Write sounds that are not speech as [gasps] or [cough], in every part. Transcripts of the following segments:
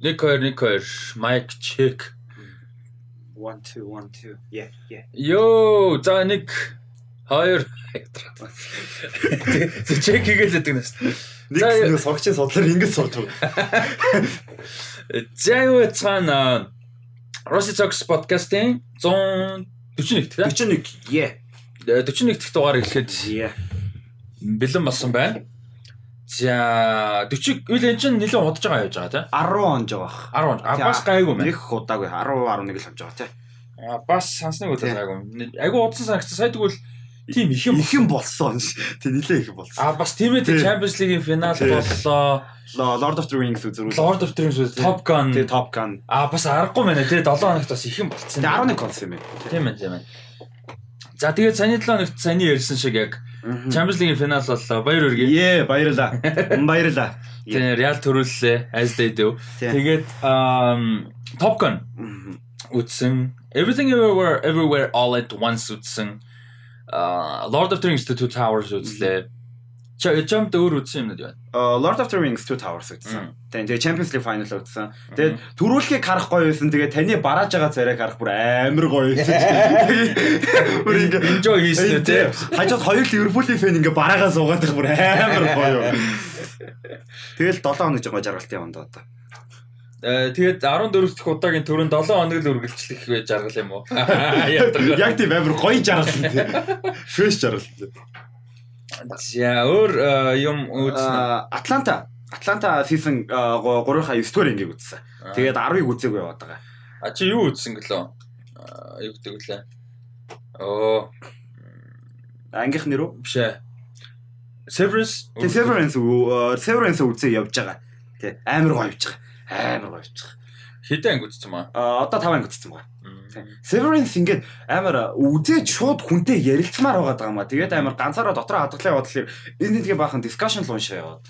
Нэг хоёр нэг хоёр mic check. 1 2 1 2. Yeah, yeah. Йоо, за нэг хоёр чек хийгээд л нас. Нэг нэг сурагчийн судлаар ингэж сурдаг. За юу цаана Rosy Talks podcast-ийн 141 тийм 41. Yeah. 41 дахь дугаар эхлэхэд Yeah. бэлэн болсон байна. За 40 үйл энэ чинь нэлээд удаж байгаа явж байгаа 10 он жоо бах. тийм 10 а бас гайгүй мэн. Нэг удаагүй 10 11 л авч байгаа тий. А бас сансныг удаа гайгүй. Айгу удсан санагцсан. Сая тэгвэл тийм их юм. Их юм болсон. Тэг нилээ их болсон. А бас тийм ээ. Champions League-ийн финал боллоо. Lo- Lord of the Rings үзэрүүл. Lord of the Rings үү, Top Gun. Тэг Top Gun. А бас аргагүй мэнэ тий 7 хоногт бас их юм болцсон. Тэг 11 конс юм байна. Тийм ээ тийм ээ. За тэгээд саяны 7 хоногт саяны ярьсан шиг яг Champions League-ийн финал боллоо. Баяр хүргэе. Ее баярлаа. Баярлаа. Тэгээ Real төрүүллээ. As they do. Тэгээд Top Gun Мгм. үзсэн. Everything Everywhere Everywhere All at Once үзсэн. А Lord of the Rings The Two Towers үзлээ. Jump өөр үзсэн юм уу? Uh, Lord of the Rings Two Towers үзсэн. Тэгээ Champions League final үзсэн. Тэгээд төрүүлхийг харах гоё байсан. Тэгээ таны барааж байгаа царайг харах бүр амар гоё байсан. [laughs] Бүр ингээ Enjoy хийсэн те? Хажууд хоёр Ливерпулийн фэн ингээ бараагаа суугаад байх бүр амар гоё. Тэгэл 7 хоног жоо жаргалтын онд одоо. Э, Тэгээд 14 дахь удаагийн төрөнд 7 хоног л үргэлжлэх байж жаргал юм уу? [laughs] Яг тийм амар гоё жаргалсан тий. Фрэш жаргалсан. За өөр э, юм үзсэн. Аа Атланта Атланта season 3-аа 9 дугаар ингийг үзсэн. Тэгээд 10-ыг үзээгүй яваад байгаа. А чи юу үзсэн гэлөө? Аа, Юу гэдэг лээ? Оо, Ангийнх нэр үү? биш ээ. Severance. Тэгээ Severance үү- Severance үзээ явж байгаа. Тэ амар гоё явж байгаа. Амар гоё явж байгаа. Хэдэн анги үзсэн маа? Аа одоо 5 анги үзсэн байгаа. Severance ингээд амар үзээд шууд хүнтэй ярилцмаар байгаа даа маа. Тэгээд амар ганцаараа дотроо хадгалаа яваад тэгэхээр энэ тэгээ баахан discussion л уншаа яваад.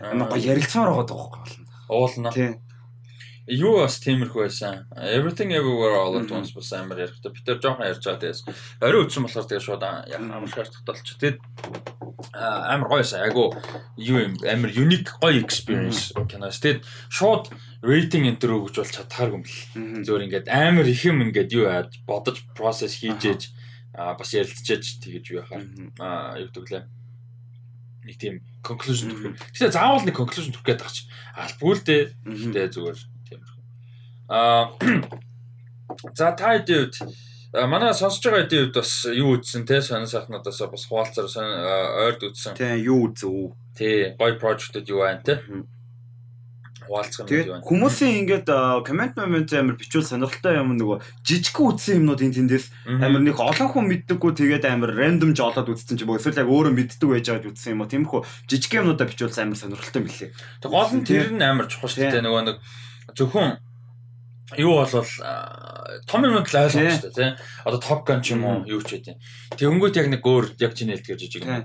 Амар гоё ярилцмаар байгаа даа байхгүй. Уулна. Тийм. Юу бас тиймэрхүү байсан. Everything everywhere all at once бас амар ярихтай. Би тэр жоохон ярьж байгаа дээс. Орой үтсэн болохоор тэгээ шууд аа, яг амар шаардлагатай болчих. Тэгээд аа, амар гоёсан. Айгу юу юм амар unique гоё experience киноос. Тэгээд шууд рейтинг энэ төр өгч бол чадхааргүй юм. Мгм. Зөөр ингээд амар их юм ингээд юу яаж бодож процесс хийж ээж аа бас ярилцчээж тэгэж юу яхаа Мгм. аа юу гэдэг лээ нэг тийм conclusion төрөх. Гэтэ заавал нэг conclusion төрөх гээд байгаа чи. Албгүй л дээ зүгээр тиймэрхүү. Аа [clears throat] за та хэдийн үед манай сонсож байгаа хэдийн үед бас юу үзсэн те сонир сайхнуудаас бас хуваалцаар ойрд үзсэн. Тийм юу үзв. Тий, гоё project-ууд юу байна те. Хуваалцах юм байна. хүмүүсийн ингээд комент момент амар бичвэл сонирхолтой юм нөгөө жижигхэн үтсэн юмнууд энэ тэндээс амар нэг олон хүн мэддэггүй тэгээд амар рандом жолоод үзсэн ч юм уу эсвэл яг өөрөө мэддэг байж байгаад үзсэн юм уу тиймэрхүү жижиг юмнуудаа бичүүлсэн амар сонирхолтой билээ. Тэг гол нь тэр нь амар чухал шүү дээ нөгөө нэг зөвхөн юу болвол том юмуд л ойлгох Тийм. шүү дээ. Одоо Top Gun ч юм уу юу ч гэдэг. Тэгэнгүүт яг нэг өөр яг чиний хэлдгээр жижиг юм.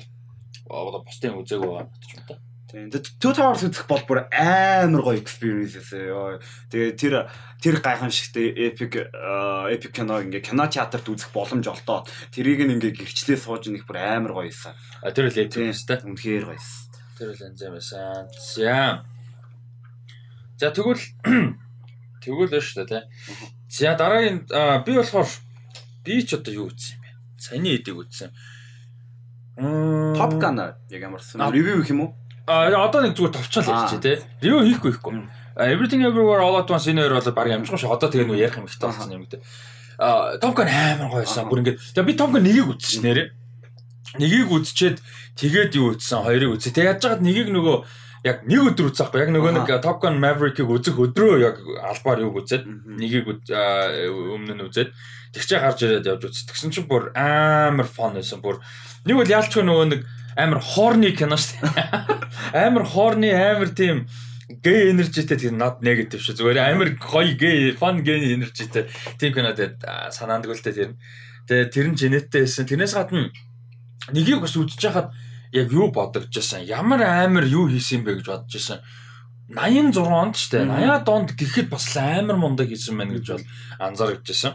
Одоо бусдын үзээгүй байгаа ч юм та. Тийм. Тэгээд Two Towers үзэх бол бүр амар гоё experience эсэ. Тэгээд тэр тэр гайхамшигтай epic epic кино ингээ кино театрт үзэх боломж олдоод тэрийг ингээ гэрчлээ сууж нэг бүр амар гоё исэн. А тэр л эд Тийм. юмстай. Үнэхээр гоё исэн. Тэр л байсан. За. За тэгвэл тэгвэл байна шүү дээ тийм. За дараагийн аа, би болохоор би ч одоо юу үзсэн юм бэ? Саяны эдийг үзсэн. Top Gun яг ямарсан. Аа. Ревю гэх юм уу? А одоо нэг зүгээр товчоол Аа. ярьчих тий. Ревю хийхгүй хийхгүй. Everything Everywhere All at Once энэ хоёр бол баг амжихгүй шүү. Одоо тэгээ нүү ярих юм ихтэй болсон юм гэдэг. А Top Gun амар гоё байсан. Аа. Бүр ингээд тэгээ би Top Gun нэгийг үзсэн ш нэрээ. Нэгийг үзчихэд тэгээд юу үзсэн хоёрыг үзээ. Тэгээ яаж жагаад нэгийг нөгөө яг нэг өдөр үзэхгүй. Яг нөгөө нэг Top Gun Maverick-ийг үзэх өдрөө яг албаар юу үзээд нэгийг өмнө нь үзээд тэгчээ гарч ирээд явж үз. Тэгсэн чинь бүр амар фон байсан. Бүр нэг бол яалчгүй нөгөө нэг амар хорны кино шүү дээ. [laughs] амар хорны амар тийм гей энержитэй тийм над негатив шүү. Зүгээр амар гоё гей фан гей энержитэй тийм кино а, санаандгүй л дээ тэр. Тэгээд тэр нь жинэттэй байсан. Тэрнээс гадна нэгийг бас үзэж хахад яг юу бодогдож байсан. Ямар амар юу хийсэн бэ гэж бодож байсан. 86 онд ч тийм Мгм. 80-аад онд гэхэд бас амар мундаг хийсэн байна гэж бол анзаарчихсан.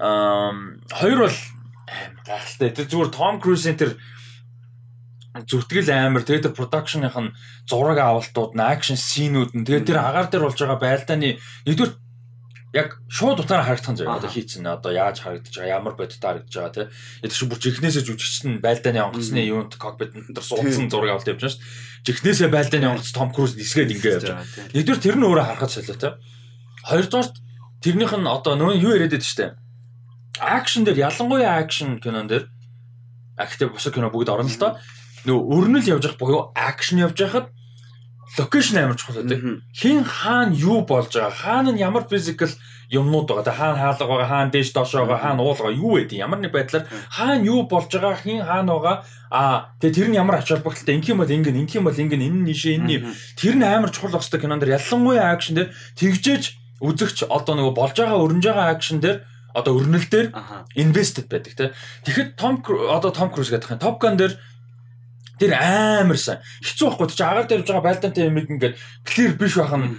Аа хоёр бол амар гайхалтай. Тэр зүгээр Том Круз энэ тэр зүтгэл амар тэгээд тэр продакшных нь зураг авалтууд, акшн сценүүд нь тэгээд тэр агаар дээр болж байгаа байлдааны нэгдүгээр яг шууд утгаараа харагдах заяа одоо хийцэн одоо яаж харагдаж байгаа ямар бодиттой харагдаж байгаа тий. Эд чинь бүр жихнээсээ жүжигч нь байлдааны онгоцны юунд кокпит дээр суудсан зураг авалт явж байгаа шүү дээ. Жихнээсээ байлдааны онгоц Том Круз нисгээд ингэ явж байгаа. Нэгдүгээр тэр нь өөрөө харахад солио тий. Хоёрдугаар тэрнийх нь одоо нөө юу яриад байдаг шүү дээ. Акшн дээр ялангуяа акшн кинон дээр актив бусад кино бүгд орно л доо. Нөө өрнөл явж явах буюу акшн явж байхад локейшн амар чухал үү. Хин хаана юу болж байгаа? Хаана нь ямар физикал юмнууд байгаа? Тэ хаана хаалга байгаа, хаана дээш доош байгаа, хаана уул байгаа, юу вэ? Ямар нэг байдлаар хаана юу болж байгаа, хин хаана байгаа? Аа, тэгээ тэр нь ямар ач холбогдолтой? Инх юм бол ингэн, инх юм бол ингэн, энэ нишээ, энэ тэр нь амар чухал багстай кинон дэр ялангуяа акшн дээр тэгжээж үзэгч одоо нөгөө болж байгаа өрнж байгаа акшн дээр одоо өрнөл дээр инвестед байдаг те. Тэгэхэд Том одоо Том Круз гэдэг юм. Top Gun дээр Тэр амар сайн. Хэцүү байхгүй чи агаар явж байгаа байлдаантай юм ингээд clear биш байх нь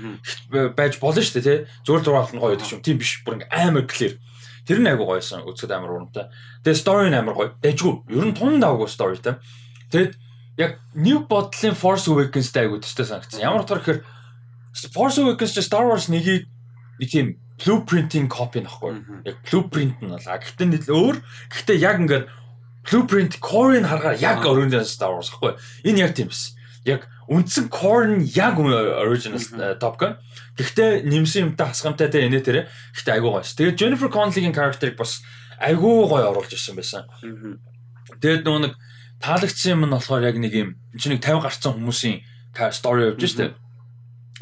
байж болно шүү дээ тий. Зүгээр зураг нь гоё гэдэг юм. Тийм биш. Бүр ингээд амар clear. Тэр нь айгу гоёсэн. Үзэхэд амар урамтай. Тэгээ story нь амар гоё. Дэжгүй. Ер нь тун давгүй story тий. Тэгээд яг New Bottle-ын Force Awakens-тай айгу төстэй санагдсан. Ямар утгаар гэхээр Force Awakens чи Star Wars нэгийг нэг тийм blueprinting copy нөхгүй. Яг blueprint нь бол. Гэхдээ нэг өөр. Гэхдээ яг ингээд blueprint core-ыг харахаар яг original Star Wars гэхгүй. Энэ яг тийм биш. Яг үндсэн core нь яг original Top Gun. Гэхдээ нэмсэн юмтай хасгамтай те энэ тэр. Гэхдээ айгуу гоё. Тэгээд Jennifer Connelly-гийн character-ыг бас айгуу гоё оруулж ирсэн байсан. Тэгээд нөгөө нэг таалагдсан юм нь болохоор яг нэг юм чинь нэг 50 гарцсан хүмүүсийн story явж штэ.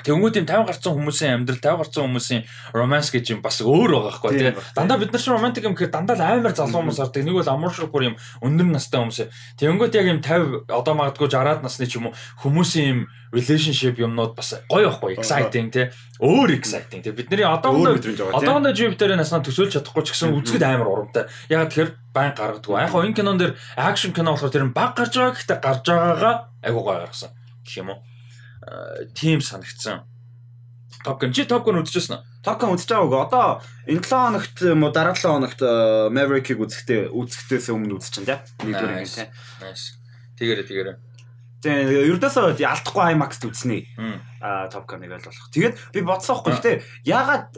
Тэнгүүд юм 50 гарсан хүмүүсийн амьдрал 50 гарсан хүмүүсийн романс гэж юм бас өөр байгаа хгүй тий. Дандаа бид нар чинь романтик юм гэхээр дандаа л амар залуу хүмүүс ордог. Нэг бол амар шиг бүр юм өндөр настай хүмүүс. Тэнгүүд яг юм 50 одоо магадгүй 60-аад насны ч юм уу хүмүүсийн юм relationship юмнууд бас гоё байхгүй exciting тий. Өөр exciting тий. Бидний одоогондоо одоогондоо Jupiter-ийн наснаа төсөөлж чадахгүй ч гэсэн үзэхэд амар урамтай. Яг тэгэхээр байн гаргадаг. Яг энэ кинон дээр action кино болохоор тэр баг гарч байгаа гэхдээ гарч байгаагаа айгуу гоё гаргасан гэх юм уу тим санагдсан. Top Gun чи Top Gun үзчихсэн үү? Top Gun үзэж байгаагүй. Одоо энэ 7 хоногт юм уу дараа 7 хоногт Maverick-ийг үзэхдээ үзэхтээс өмнө үзчихэн тий. Нэгдүгээр юм тий. Nice. Тэгээрээ тэгээрээ. Тэгээ ердөөсөө алдахгүй IMAX-т үзнэ. Аа Top Gun-ыг болох. Тэгээд би бодсон байхгүй. Гэтэ ягаад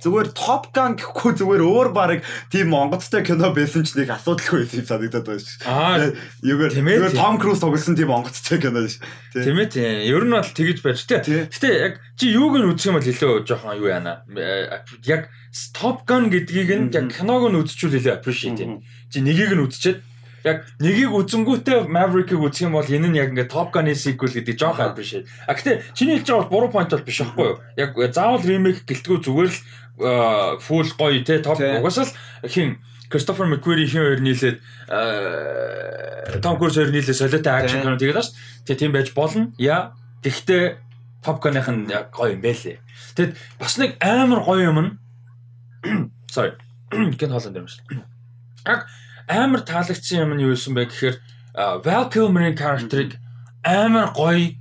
зүгээр Top Gun гэхгүй зүгээр өөр баг тийм Монголцтой кино байсан ч нэг асуудалгүй байсан санагдаад байна ш. Аа юугаар зүгээр Tom Cruise тоглосон тийм Монголцтой кино ш. Тийм ээ тийм. Ер нь бол тэгэж байж тээ. Гэтэ яг чи юуг нь үзэх юм бол илүү жоохон юу яана. Яг Top Gun гэдгийг нь яг киног нь үзчихвэл илүү appreciate юм. Чи нэгийг нь үзчихэд яг нэгийг үзэнгүүтээ Maverick-ийг үзэх юм бол энэ нь яг ингээд Top Gun-ы sequel гэдэг жоох appreciate. А гэтээ чиний хэлж байгаа бол буруу point бол биш байхгүй юу? Яг заавал remake гэлтгүү зүгээр л full гоё те топ угасаал хин Кристофер Маквери хин хоёр нийлээд Том Круз хоёр нийлээд солиотой акшн кино тэгээд ш. Тэгээ тийм байж болно. Я гэхдээ Top Gun-ых нь гоё юм байлээ. Тэгэд бас нэг амар гоё юм нь [clears throat] sorry гэн хоолон дээр юм шүү. Яг амар таалагдсан юм нь юу байсан бэ гэхээр Val Kilmer-ийн character-ыг амар гоё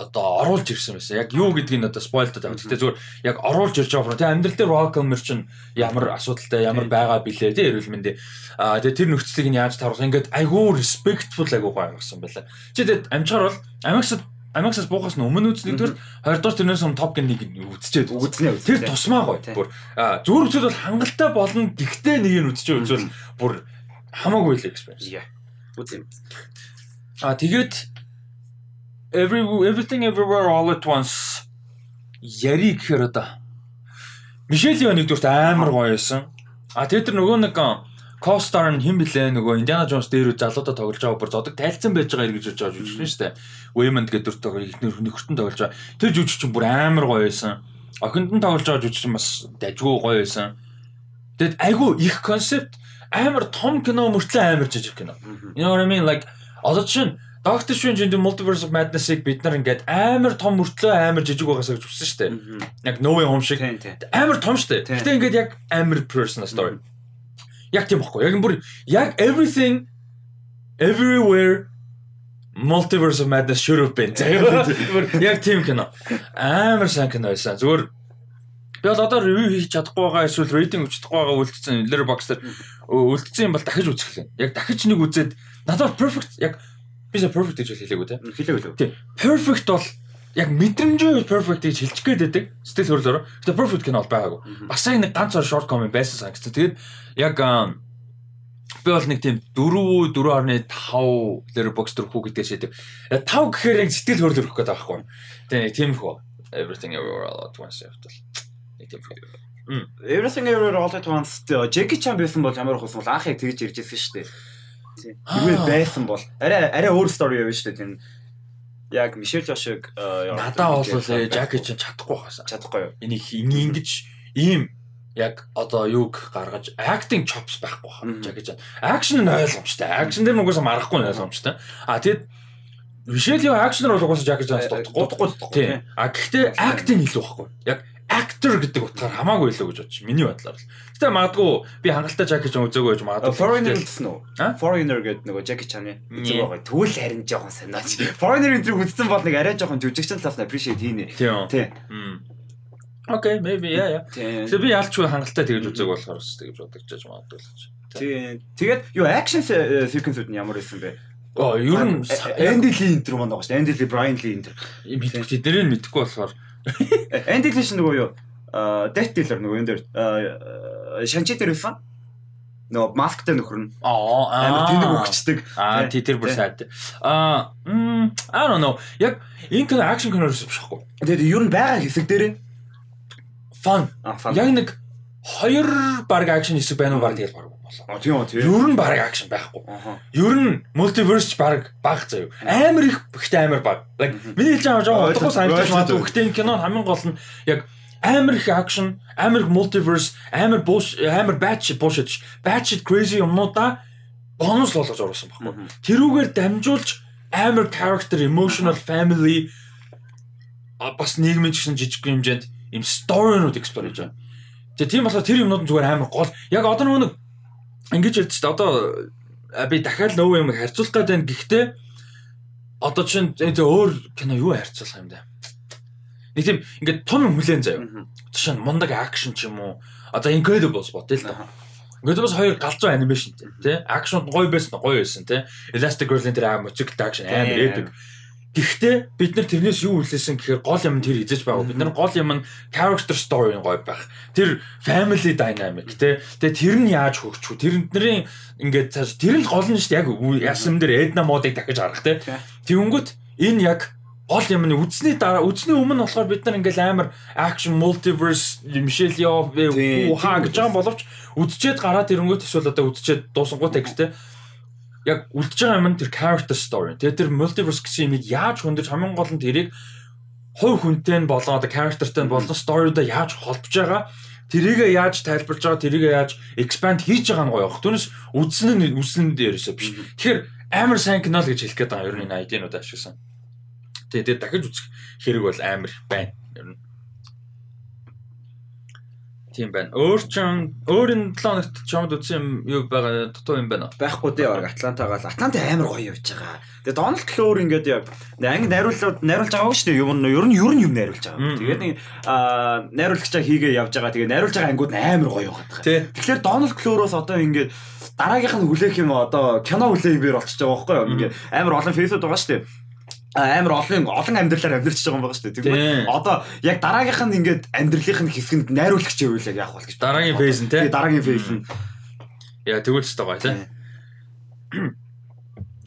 одоо оруулж ирсэн байсан. Яг юу гэдгийг одоо спойлдод байгаа. Гэтэ зүгээр яг оруулж ирж байгаа. Тэгээ амьдрал дээр welcome чинь ямар асуудалтай ямар байгаа билээ тий эрүүл мэндийн. Аа тэгээ тэр нөхцөлийг нь яаж таруулах ингээд айгүй respectful айгүй гоё гаргасан байлаа. Чи тэгээд амжгаар бол Amex Amex-аас буухаас нь өмнө үздэг төр 20 дахь тэрнээс өмнө Top Gun-ыг үзчихэд үзнэ. Тэр тусмаа гоё. Бүр зүгээр үзэл бол хангалттай болно. Гэхдээ нэг нь үзчихээ үзвэл бүр хамаагүй л experience. Үзэн. А тэгээд every everything everywhere all at once яри гэхээр одоо Мишель Йо нэгдүгürt амар гоё байсан. А тэр нөгөө нэг Костар нь хэн блэ нөгөө Индиана Джонс дээр залуудаа тоглож байгаа бүр зодог тайлцсан байж байгаа гэж бодож байгаа шүү дээ. Wayman гэдэг дүр ихнэр нөхөртөн тоглож байгаа. Тэр жүжигч бүр амар гоё байсан. Охинд нь тоглож байгаа жүжигч бас дажгүй гоё байсан. Тэгэд айгүй их концепт амар том кино мөртлөө амар жижиг кино. You know what I mean like одоо чинь Doctor Strange in the Multiverse of Madness-ыг бид нар ингээд амар том мөртлөө амар жижиг байгаасаа гэж үзсэн шүү дээ. Яг No Way Home шиг амар том шүү дээ. Гэтэ ингээд яг амар personal story. Яг тийм баггүй. Яг бүр яг everything everywhere Multiverse of Madness should have been. Яг тийм кино. Амар сайн кино байсан. Зүгээр Би бол одоо ревю хийж чадахгүй байгаа эсвэл рейтинг өгч чадахгүй байгаа үлдсэн Letterboxd дээр үлдсэн юм бол дахиж үзэх лээ. Яг дахиж нэг үзээд надад perfect яг Би сая perfect гэж хэлээгүй те. Хэлээгүй лөө. Тий. Perfect бол яг мэдрэмжийн perfect гэж хэлчих гээд байдаг. Сэтгэл хөдлөлөөр. Гэтэ perfect кино бол байгаагүй. Бас яг нэг ганц short comment байсан санагдсан. Тэгээд яг би бол нэг тийм 4 4.5 letterbox төрөхүү гэдгээр шийдэв. 5 гэхээр яг сэтгэл хөдлөл өрөх гэдэг байхгүй. Нэг тийм хөө. Everything everywhere all at once явтал. Нэг тийм. Everything Everywhere All at Once Jackie Chan байсан бол ямар хөөс бол анх яг тэгж ирж ирсэн шүү дээ. Тийм. [gasps] Тэгвэл байсан бол арай арай өөр story явна шүү дээ. Тийм. Яг Мишель Жошиг Надаа бол Jackie Chan чадахгүй хасан. чадахгүй юу? Энийг ингэж ийм яг одоо юг гаргаж acting chops байхгүй хаа. Jackie Chan. Action нь ойлгомжтой. Action дээр нугасаа марахгүй нь ойлгомжтой. А тэгэд Вишэл яа акшнэр бол угаасаа дутхгүй дутхгүй. Тийм. А гэхдээ acting илүү байхгүй. Яг actor гэдэг утгаар хамаагүй илүү гэж бодчих. Миний бодлоор л. Гэтэ магадгүй би хангалттай Jackie Chan үзээгүй гэж магадгүй. Foreigner гэсэн үү? Foreigner гэдэг нөгөө Jackie Chan-ы үзэг байгаа. Тэгвэл харин жоохон санаач. Foreigner энэ үзсэн бол нэг арай жоохон жүжигчин талаас нь appreciate хийнэ. Тий. Окей, maybe yeah. Тий. Тэгээ би ялчгүй хангалттай тэгж үзээг болохоор бас тэгж бодож чаж магадгүй л гэж. Тий. Тэгээд юу action sequence-үүд нь ямар байсан бэ? Оо, ер нь Andy Lee энэ төр маань байгаа шүү. Andy Lee, Brian Lee энэ төр. мэдгүй тэднийг нь мэдгүй болохоор [laughs] Lee чинь нөгөө юу? Аа, Death Dealer нөгөө энэ дээр Шанчи дээр байсан. Нөгөө масктай нөхөр нь аа амар тэнэг өгчдөг. Аа Тий. тэр бүр сайд. Аа м I don't know. Яг энэ кино акшн кино биш байхгүй. Тэгээд ер нь байгаа хэсэг дээр фан. Яг нэг хоёр баг акшн хэсэг байна уу баг тэгэл баг болоо. Тийм үү тийм. Ер нь баг акшн байхгүй. Ер нь мультиверс баг баг заяа. Амар их ихтэй амар баг. Like миний хэлж байгаа жоо утгагүй санагдаж магадгүй. байна. Гэхдээ энэ кино хамгийн гол нь яг амар их акшн, амар их мультиверс, амар буш амар batch bullshit. Batch crazy юмнуудаа бонус болгож оруулсан байхгүй. Тэрүүгээр дамжуулж амар character, emotional, family а бас нийгмийн гэсэн жижиг хэмжээнд им story-нууд explore хийж байгаа. Тэгээ тийм болохоор тэр юмнууд нь зүгээр амар гол. Яг одоо нөгөө нэг ингэж ярьж дээ. Одоо би дахиад нөгөө юм харьцуулах гэдэг байна. Гэхдээ одоо чинь энэ өөр кино юу харьцуулах юм бэ? Нэг тийм ингээд том юм хүлээн заяа. Жишээ нь мундаг акшн ч юм уу. Одоо Incredibles бодъё л да. Аха. Incredibles хоёр галзуу анимашнтэй тий. Акшн гоё байсан гоё байсан тий. Elastic Girl-ийн тэр аим music action амар Тийм. Гэхдээ бид нар тэрнээс юу хүлээсэн гэхээр гол юм тэр эзэж байгаа. Бид нар гол юм нь character story гоё байх. Тэр family dynamic тий. Тэгээ тэр нь яаж хөгжих вэ? Тэрнэрийн ингээд цааш тэр л гол нь шүү дээ. Яг ясам дээр Edna модыг дахиж гаргах тий. Тэнгүүт энэ яг гол юм нь үдсний дараа үдсний өмнө болохоор бид нар ингээл амар action multiverse Яо Тий, хаа гэж байгаа боловч үдчихэд гараад ирэнгүүт эсвэл одоо үдчихэд дуусангуутай гэжтэй яг үлдэж байгаа юм нь тэр character story. Тэгээ тэр multiverse гэсэн юмыг яаж хөндөж хамгийн гол нь тэрийг хувь хүнтэй нь болоо одоо characterтэй нь болон story-доо яаж холбож байгаа тэрийгээ яаж тайлбарлаж байгаа тэрийгээ яаж expand хийж байгаа нь гоё. Түүнээс үдсэн нь үсэн дээрээсээ биш. Тэгэхээр амар сайн кино л гэж хэлэх гээд байгаа ер нь энэ ID-нууд ашигласан. Тэгээ тэгээ дахиж үзэх хэрэг бол амар байна. Ер нь. Тийм байна. Өөр ч өөр энэ 7 хоногт чамд үзсэн юм юу байгаа дутуу юм байна уу? байхгүй дээ Атлантагаар Атланта амар гоё явж байгаа. Тэгээ Дональд Клоор ингээд яг анги найруулаад найруулж байгаа шүү дээ. Юм нь ер нь ер нь юм найруулж байгаа. Тэгээд нэг аа найруулагчаа хийгээ явж байгаа. Тэгээ найруулж байгаа ангууд амар гоё байгаа. Тэ. Тэгэхээр Дональд Клоороос одоо ингээд дараагийнх нь хүлээх юм одоо кино хүлээхээр болчихж байгаа байхгүй юу? Ингээд амар олон фейсүүд байгаа шүү дээ. Амар олон олон амьдралаар амьдарч байгаа юм байгаа шүү дээ. Тэгвэл одоо яг дараагийнх нь ингээд амьдралынх нь хэсгэнд найруулагч явуул яг яах вэ гэж. Дараагийн фейс нь. Тэгээ дараагийн фейс нь Яа тэгвэл ч гоё те.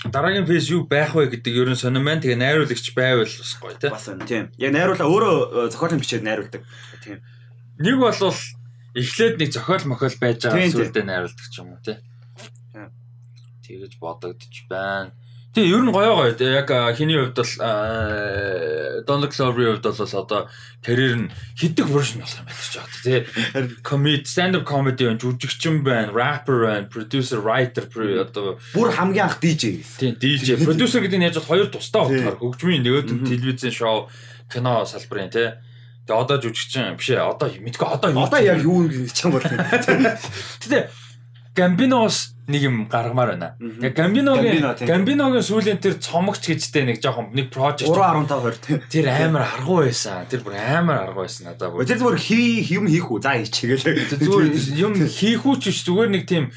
Дараагийн фейс юу байх вэ гэдэг ер нь сонирм байна. Тэгээ найруулагч байвал бас гоё те. бас байна. Тийм. Яг найруула өөрөө э, зохиолын бичээд найруулдаг. Тийм. Нэг бол эхлээд нэг зохиол мохиол байж байгаа сүлдээ найруулдаг ч юм уу те. Тийм. Тэгэж бодогдож байна. Тэгээ ер нь гоё гоё. Яг хиний хувьд бол Donald Glover-ийн хувьд бол одоо карьер нь хиддэг version болох юм байна гэж байна. Тэгээ comedy stand up comedy байна, жүжигчин байна, rapper байна, producer, writer одоо Бүр хамгийн анх DJ гэсэн. тийм DJ, producer гэдэг нь яаж бол хоёр тусдаа утгаар хөгжмийн нөгөөд нь телевизэн шоу, кино салбарын тий. Тэгээ одоо жүжигчин биш ээ. Одоо мэдгүй одоо юу Одоо яг юу гэж чам бол. [laughs] Гэтэ Гамбиноос нэг юм гаргамаар байна. Яг Гамбиногийн. Гамбиногийн сүүлийн тэр цомогч гэжтэй нэг жоохон нэг project 3.5 20 тийм. тэр амар аргу байсан. Тэр бүр амар аргу байсан надад бүр. Тэр зүгээр хий юм хийх үү? За хийчихгээл. Тэр зүгээр юм хийх үү ч биш зүгээр нэг тийм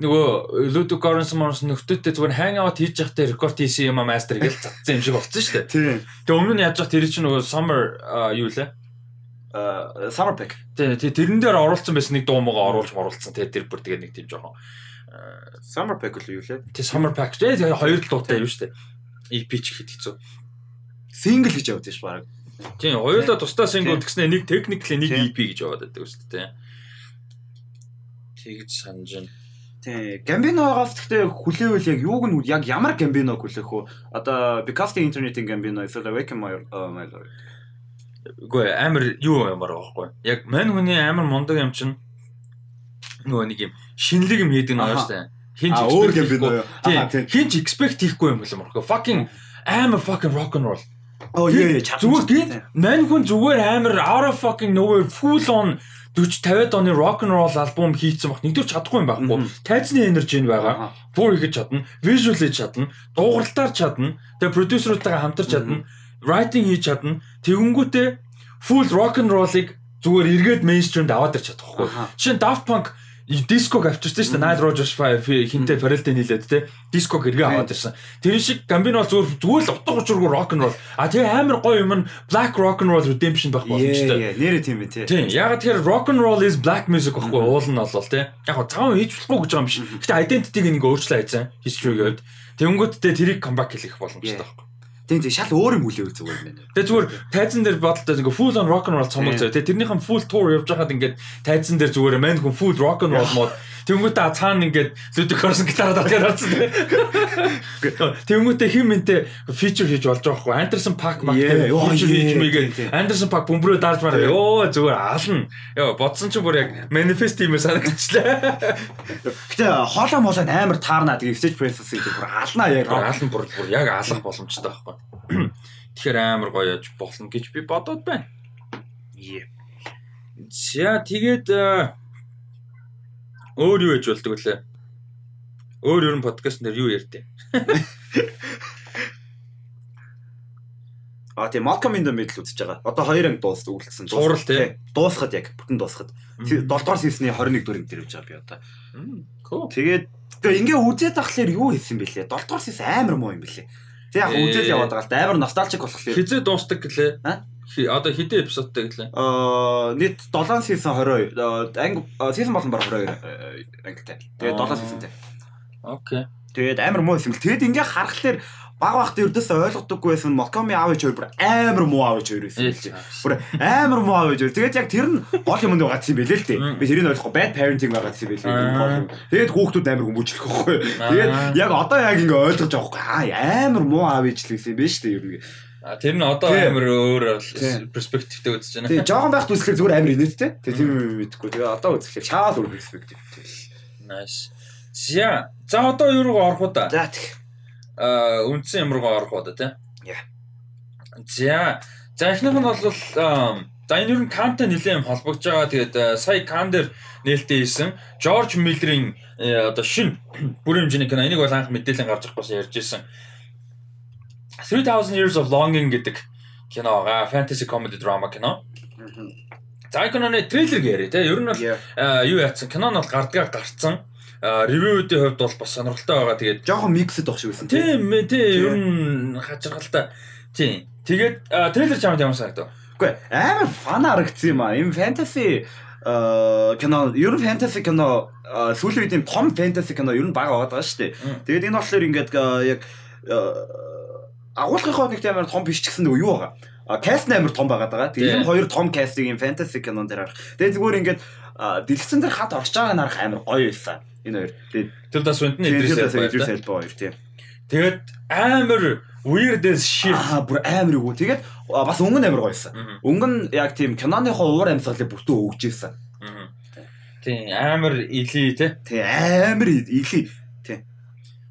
нөгөө Ludo Goranson Morris нөхдөдтэй зүгээр hang out хийж явахдаа рекорд хийсэн юм а мастер гэж цацсан юм шиг болсон шүү дээ. Тэгээ өмнө нь яаж явах тэр чинь нөгөө summer юу лээ? Аа Summer Pack. Тий, тий тэрэн дээр оруулсан байсан нэг дуу мого оруулж оруулсан. Тэгээ тэр бүр тэгээ нэг тийм жоохон Summer Pack л юу лээ? тий summer pack тий тэгээ хоёр дуутай юу шүү дээ. EP ч ихэд хэцүү. Single гэж явдаг ш баг. Тийм, хоёулаа тусдаа single гэснээр нэг technically нэг. EP гэж яваад байдаг шүү дээ. Тэгж санаж байна. Тийм. Gambino-гоос гэхдээ хүлээвэл яг юуг нь яг ямар Gambino хүлээх вэ? Одоо Because the Internet-ийн Gambino эсвэл Awaken My uh, My Lord. Үгүй амар юу ямар байхгүй. Яг мань хүний амар мундаг юм чинь нөгөө нэг юм шинэлэг юм хийдэг нэг Аха. шүү дээ. Хинч А, өөр юу? Аха, Тийм. тийм. Хинч expect хийхгүй юм болов мөрхөө. Fucking амар fucking rock and roll. Оо яа яа. Зүгээр гин мань хүн зүгээр амар out of fucking nowhere full on 40 50 оны rock and roll альбом хийцэн баг нэгдүгээр чадахгүй юм байхгүй. Тайзны энержи нь байгаа. Бүр хийж чадна, visual хийж чадна, дуугарлалтаар чадна, тэгээ продюсеруудтайгаа хамтарч чадна, writing хийж чадна. Тэгэнгүүтээ full rock and roll-ыг зүгээр эргээд mainstream-д аваад ирч чадахгүй. Жишээ нь Daft Punk диског авчирсан шүү дээ. Nile Rodgers хинтээ Pharrell-тэй нийлээд те. Диског эргээ аваад ирсэн. Тэр шиг Gambino бол зүгээр зүгээр л утга учиргүй rock and roll. А тэгээ амар гоё юм нь Black Rock and Roll Redemption байх боломжтой. Нэрээ тийм ээ тий. Тийм. Яг тэгэхээр rock and roll is black music байхгүй уул нь болол тий. Яг го цаав хийж болохгүй гэж байгаа юм биш. Гэтэ identity-г нэг өөрчлөө хайцсан. History-г хувьд. Тэнгүүтдээ тэрийг comeback хийх боломжтой байхгүй. Тийм тийм шал өөр юм үлээв зүгээр юм байна. Тэгээ зүгээр тайзан дээр бодолтой ингээ full on rock and roll цомог заяа. Тэгээ тэрнийхэн full tour явж байхад ингээд тайзан дээр зүгээр мань хүн full rock and roll мод тэнгүүтээ цаана ингээд Ludwig Göransson гитараа татгаад орсон. Тэнгүүтээ хим мэнтэй feature хийж болж байгаа хгүй. Anderson Paak мак yeah, хийж тийм, мэйгээд тийм. Anderson Paak бөмбөрөө дарж мараа. Йоо зүгээр аална. Йоо бодсон чи бүр яг manifest юм санагдчихлаа. Гэтэ хоолой молоо амар таарна тэгээ stage presence гэдэг бүр алнаа яг. Аална бүр бүр яг аалах боломжтой байхгүй. [clears throat] Тэгэхээр амар гоё яж болно гэж би бодоод байна. Yeah. За тэгээд э, өөр юу яж болдог вүлээ? Өөр нь подкаст нэр юу ярьдээ? А тийм Malcolm in the Middle үзэж байгаа. Одоо хоёр анги дуус үгэлсэн. Цуврал, тий. Дуусахад яг бүтэн дуусахад. 7 дугаар сизны 21 дүр энэ явж байгаа би одоо. Тэгээд тэгээ ингээ үзээд тахлаар юу хийсэн бэлээ? 7 дугаар сиз амар муу юм бэлээ. Тэг яг Ээ. үзээд яваад байгаа л да амар носталжик болохоор. Хизээ дуустдаг гэлээ. А? Одоо хэдэн эпизодтай гэлээ? Аа нийт 7 сизон 22 аа, анги аа, сизон болон баг 22 аа, ангитай. Тэгээд Аа. 7 сизонтэй. Окей. Тэгээд амар муу юм. Тэгээд ингээ харахаар баг багт ердөөсөө ойлгодоггүй байсан Малкоми аав ээж хоёр бүр амар муу аав ээж хоёр байсан. Бүр амар муу аав ээж хоёр. Тэгээд яг тэр нь гол юм нэг гацсан байлээ л дээ. Би тэрийг ойлгохгүй bad parenting байгаа гэсэн юм. Тэгээд хүүхдүүд амар хүмүүжлэх байхгүй. Тэгээд яг одоо яг ингээ ойлгож байгаа байхгүй. Аа амар муу аав ээж л гэсэн юм шүү дээ ер нь. Тэр нь одоо амар өөр перспективтэй үзэж байна. Тэгээд жоохон байхад үзэхээр зүгээр амар инээдтэй. Тэгээд тийм юм мэдэхгүй. Тэгээд одоо үзэхээр шал өөр перспектив. Nice. За, за одоо юу руу орох уу да? За тэг. Аа, үндсэн ямар руу орох уу да тий? Yeah. За, за эхнийх нь бол за энэ ер нь Кантай нэлээд юм холбогдож байгаа. Тэгээд сая Кан дээр нээлттэй хийсэн Жорж Миллерийн э, одоо шин [coughs] бүрийн хэмжээний кино энийг бол анх мэдээлэл гарч ирэх бас ярьж ирсэн. 3000 Years of Longing гэдэг кино байгаа. Fantasy comedy drama кино. За киноны трейлер гэрээ тий. Ер нь бол юу яатсан кино нь бол гардгаа гарцсан. Ревюудын хувьд бол бас сонирхолтой байгаа. Тэгээд Жоохон миксэд баг шиг байсан. тийм Тийм. ер нь хачиргалтай. Тийм. Тэгээд трейлер чамд ямар санагдав? Үгүй амар фан харагдсан юм аа. Им э кино, ер нь фэнтези кино сүүлийн үед юм том фэнтези кино ер нь бага байгаад байгаа шүү дээ. Тэгээд энэ болохоор ингээд яг агуулгынхоо нэг тийм амар том биш ч гэсэн нөгөө юу байгаа. А каст амар том байгаад байгаа. Тийм. ийм хоёр том кастыг юм фэнтези кинон дээр харах. Тэгээд зүгээр ингээд дэлгэцэн дээр хат орж байгааг нь харах амар гоё байсан. Энэ хоёр. Тэгээд Тэр дас үнтэн тийм Элба. Элба хоёр тийм. Тэгээд амар weird as shit. Бүр амар юу. Тэгээд бас өнгө нь амар гоё байсан. Мгм. Өнгө нь яг тийм киноныхоо уур амьсгалыг бүтэн өгж ирсэн. Мгм. Тийм амар или те Тий амар илий.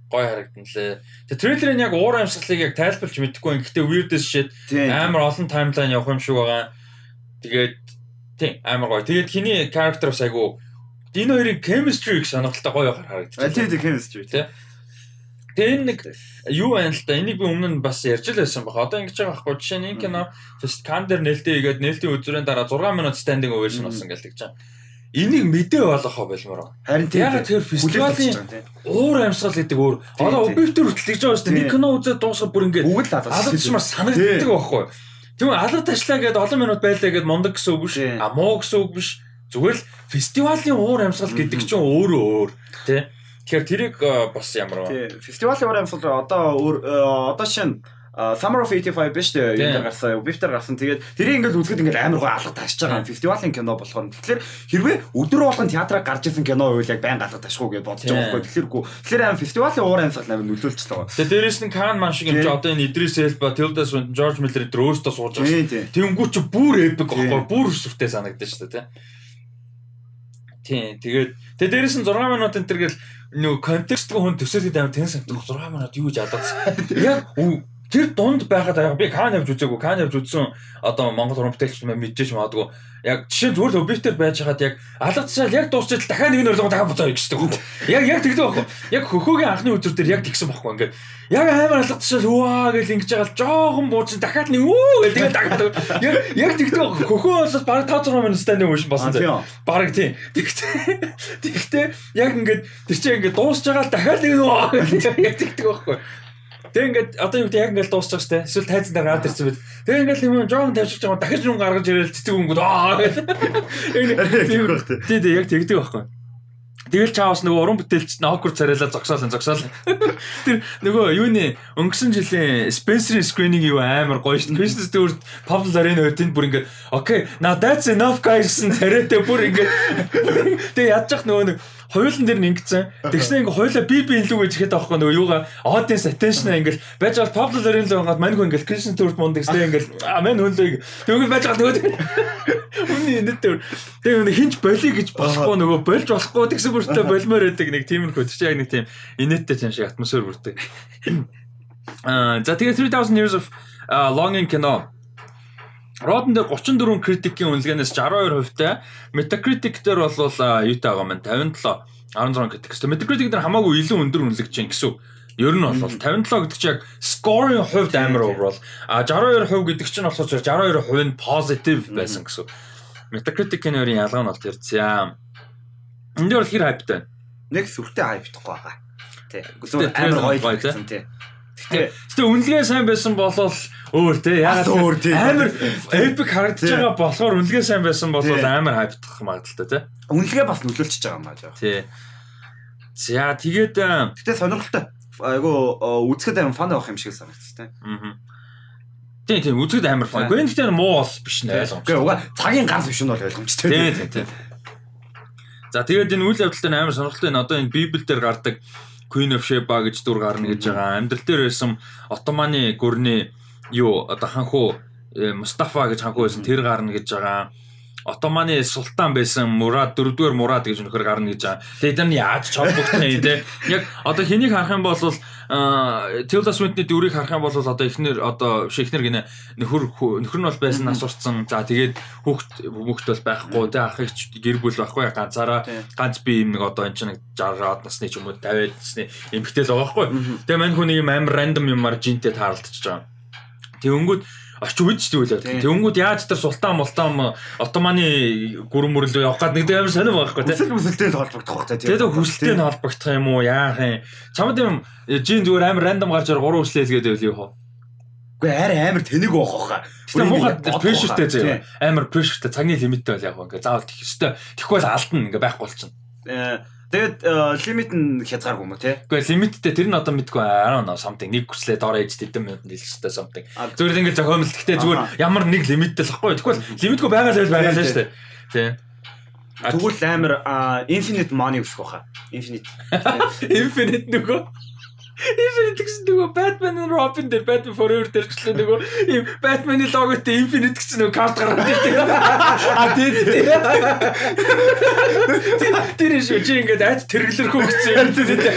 Гой харагдан лээ. Тэгээ трейлерын яг уур амьсгалыг яг тайлбарлаж мэдэхгүй. Гэхдээ weird as shit амар олон таймлайн явах юм шиг байгаа. Тэгээд тийм амар гоё. Тэгээд хиний character бас айгу энэ хоёрын chemistry их сонирхолтой гоё харагдаж байна. тий chemistry. Тий. Тэгээ энэ нэг юу байна л да. Энийг би өмнө нь бас ярьж л байсан баг. Одоо ингэж байгаа байхгүй. Жишээ нь энэ кино just кан дээр нээлттэй хийгээд нээлтийн үзүүрийн дараа 6 минут standing ovation болсон гэж тэгж байгаа. Энийг мэдээ болгохоо болмоор. Харин. Яг тэр фестивалийн уур амьсгал гэдэг өөр. Одоо тийм. объектив хүртэл тэгж байгаа шүү дээ. Нэг кино үзээд дуусгаад бүр ингээд бүгд л алгаж алгадчмаар санагддаг байхгүй. Тийм алга ташлаа гэдээ олон минут байлаа гэд мундаг гэсэн үг биш. А муу гэсэн үг биш. Зүгээр л фестивалийн уур амьсгал гэдэг чинь өөрөө өөр. Тэ. Тэгэхээр тэрийг э, бас ямар вэ? Тий. Фестивалийн уур амьсгал одоо өөр э, одоо шинэ Summer of 85 биш үү? Тийм. Юу гарсан, Bifter гарсан. Тэгээд тэрийг ингээд үзэхэд ингээд амар гоо алга ташиж байгаа. Фестивалийн кино болохоор. Тэгэхээр хэрвээ өдөр болгон театраа гарч исэн кино байвал яг байнга алга уу гэж бодож байгаа Тийм. байхгүй. Тэгэхээр тэгэхээр аим фестивалийн уур амьсгал амар нөлөөлчихлээ байгаа. Тэгээ дээрэс нь Кан юм чи Тийм. одоо энэ Идрис Элба, Tilda Swinton, George Miller дээр өөртөө сууж байгаа. Тийм тийм. Тэнгүү чи бүр эпик Тийм. байхгүй бүр сүртэй санагдаж шүү дээ тий. Тийм тэгээд тэгээ дээрэс нь 6 минут энэ төр гэл нөгөө контекстгүй хүн төсөөлөд амар тэн санагдах 6 минут юу гэж алгадсан. [laughs] Яг тэр дунд байхад яг би кан явж үзээгүй кан явж үзсэн одоо Монгол урамтэлч мэ мэдчихэж магадгүй яг жишээ зүгээр л объектер байж хаад яг алгадсаал яг дуусчаад дахиад нэг нөрлөгөө дахиад буцаа гэж дээ. Яг яг тэгдэг байхгүй. Яг хөхөөгийн анхны үзүр дээр яг тэгсэн байхгүй ингээд яг амар алгадсаал ууаа гэж ингэж байгаа л жоохон буучин дахиад нэг үү гэж тэгээд дахиад яг яг тэгдэг байхгүй. Хөхөө болоод баг 5 6 минут станд Аа, болсон. тийм. Бараг тийм. Тэгтээ [laughs] тэгтээ яг ингээд тэр чинь ингээд дуусч байгаа л дахиад нэг ууаа гэж [laughs] яг тэгдэг байхгүй. Тэг ингээд одоо юу гэдэг яг ингээд дуусчих штэ. Эсвэл тайзан дээр гараад ирсэн байл. Тэг ингээд юм жоон тавьчих байгаа дахиж юм гаргаж ирэл цэцэг өнгөд аа [laughs] тий. Тий, яг тэгдэг байхгүй. Тэгэл чаавс нөгөө уран бүтээлч нокер царайлаа зогсоол зогсоол. [laughs] Тэр нөгөө юуны өнгөрсөн жилийн Spencer screening юу амар гоё шин. Kristen Stewart, Pablo Larraín хоёрын бүр ингээд okay, now that's enough guys гэсэн [laughs] царайтай бүр ингээд тэгээ ядчих нөгөө нэг хоёулан дээр нь ингэсэн. Тэгснэ ингээ хоёулаа би би илүү гэж ихэд байхгүй нөгөө юугаа audience attention ингээл байж Pablo Larraín л байгаад маньгүй ингээл Kristen Stewart мунд гэстэй ингээл а мань хөнлөө тэгвэл байж байгаа нөгөө. Үний энэ дээр тэгээ нэг хинч болиё гэж болохгүй нөгөө болж болохгүй тэгсэн бүртээ болмоор байдаг нэг тиймэрхүү тийч яг нэг тийм инээдтэй юм шиг атмосфер бүрдэг. [clears throat] Аа за тэгээ 3000 years of uh, longing кино Rotten дээр 34 критикийн үнэлгээнээс 62% тай. Metacritic дээр бол юутай байгаа маань 57 16 критик. So Metacritic дээр хамаагүй илүү өндөр үнэлэгч чинь гэсэн. үг. Ер нь бол 57 гэдэг чинь яг scoring хувьд амар overall. А 62% гэдэг чинь болохоор 62% нь positive байсан гэсэн. Metacritic-ийн өөрийн ялгаа нь бол тэр зя. Энд дээр бол хэр хайптай. Нэг сүртэй хайптахгүй байгаа. Гэтэ Зүгээр амар гоё, гэсэн тий. Гэтэ Гэтэ үнэлгээ сайн байсан болол өөр те тий. амар epic харагдаж байгаа болохоор үнэлгээ сайн байсан бол Тий. амар хайптах магадaltaй те. үнэлгээ бас нөлөөлчихөж байгаа юм аа жаа. Тий. За тэгээд аа Гэтэ сонирхолтой. Айгу үзэхэд амар фан авах юм шиг санагдчих тий. тий тий үзэхэд амар фан. Гэнэ гэхдээ муу бол биш нэ ойлгомжтой. угаа цагийн ганц биш нь бол ойлгомжтой. Тий тий тий. За тэгээд энэ үйл явдал дээр амар сонирхолтой энэ одоо энэ Библ дээр гардаг Queen of Sheba гэж дүр гарна гэж байгаа. Амьдрал дээр байсан Отtomаны гүрний юу одоо ханхуу э, Мустафа гэж ханхуу байсан тэр гарна гэж байгаа. Отtomаны султан байсан Мурад дөрөвдүгээр Мурад гэж нөхөр гарна гэж байгаа. Тэгээд энэ яаж ч холбогдсон юм те. Яг одоо хэнийг харах юм бол Tilda Swinton-ы дүрийг харах юм бол одоо эхнэр одоо шихнэр гинэ нөхөр нөхөр нь бол байсан нас урцсан. За тэгээд хүүхд хүүхд бол байхгүй те ах ихч гэр бүл байхгүй ганцаараа ганц би юм нэг одоо энэ чинь нэг 60-аад насны ч юм уу 50-аад насны эмэгтэй л байгаа байхгүй. Тэгээ мань хүн нэг юм амар рандом юмар жинтэй таарлтж байгаа. Тэнгүүд очиж үз тэгвэл Тий. тэнгүүд яаж тэр султан мултан Отtomаны гүрэн мөрлөө явах гээд нэг амар сонир байхгүй те. Хүсэл мүсэлтэй холбогдох байх тий. Тэгээд хүсэлтэй нь холбогдох юм уу яах юм? Чамд юм жин зүгээр амар рандом гарч ир гурван хүслээ хэлгээд байв юу хоо. Үгүй арай амар тэнэг байх хаа. Гэтэ муухай прешертэй заяа. Амар прешертэй цагны лимиттэй бол яг ингээ заавал тэх ёстой. Бол алдна ингээ байхгүй болчихно. Тэгээд лимит нь хязгааргүй юм уу тий? Гэхдээ лимиттэй тэр нь одоо мэдгүй I don't know something нэг хүслээ доор ээж тэдэн минут хэлэх хэрэгтэй something. Зүгээр ингээ зохиомл гэхдээ зүгээр ямар нэг лимиттэй л байхгүй. Тэгэхгүй бол лимитгүй байгаа л байгаа л шүү дээ. А- Тэгвэл амар infinite money өсөх байхаа. Infinite. [laughs] Infinite нөгөө Infinite гэсэн нөгөө Batman and Robin дээр Batman Forever дээр гэхлээр нөгөө ийм Batman-ы логотой Infinite гэсэн нөгөө карт гараад ирдэг. А тий тий. Тэр шүү чи ингээд айц тэргэлэрхүү гэсэн юм тий тий. Тий.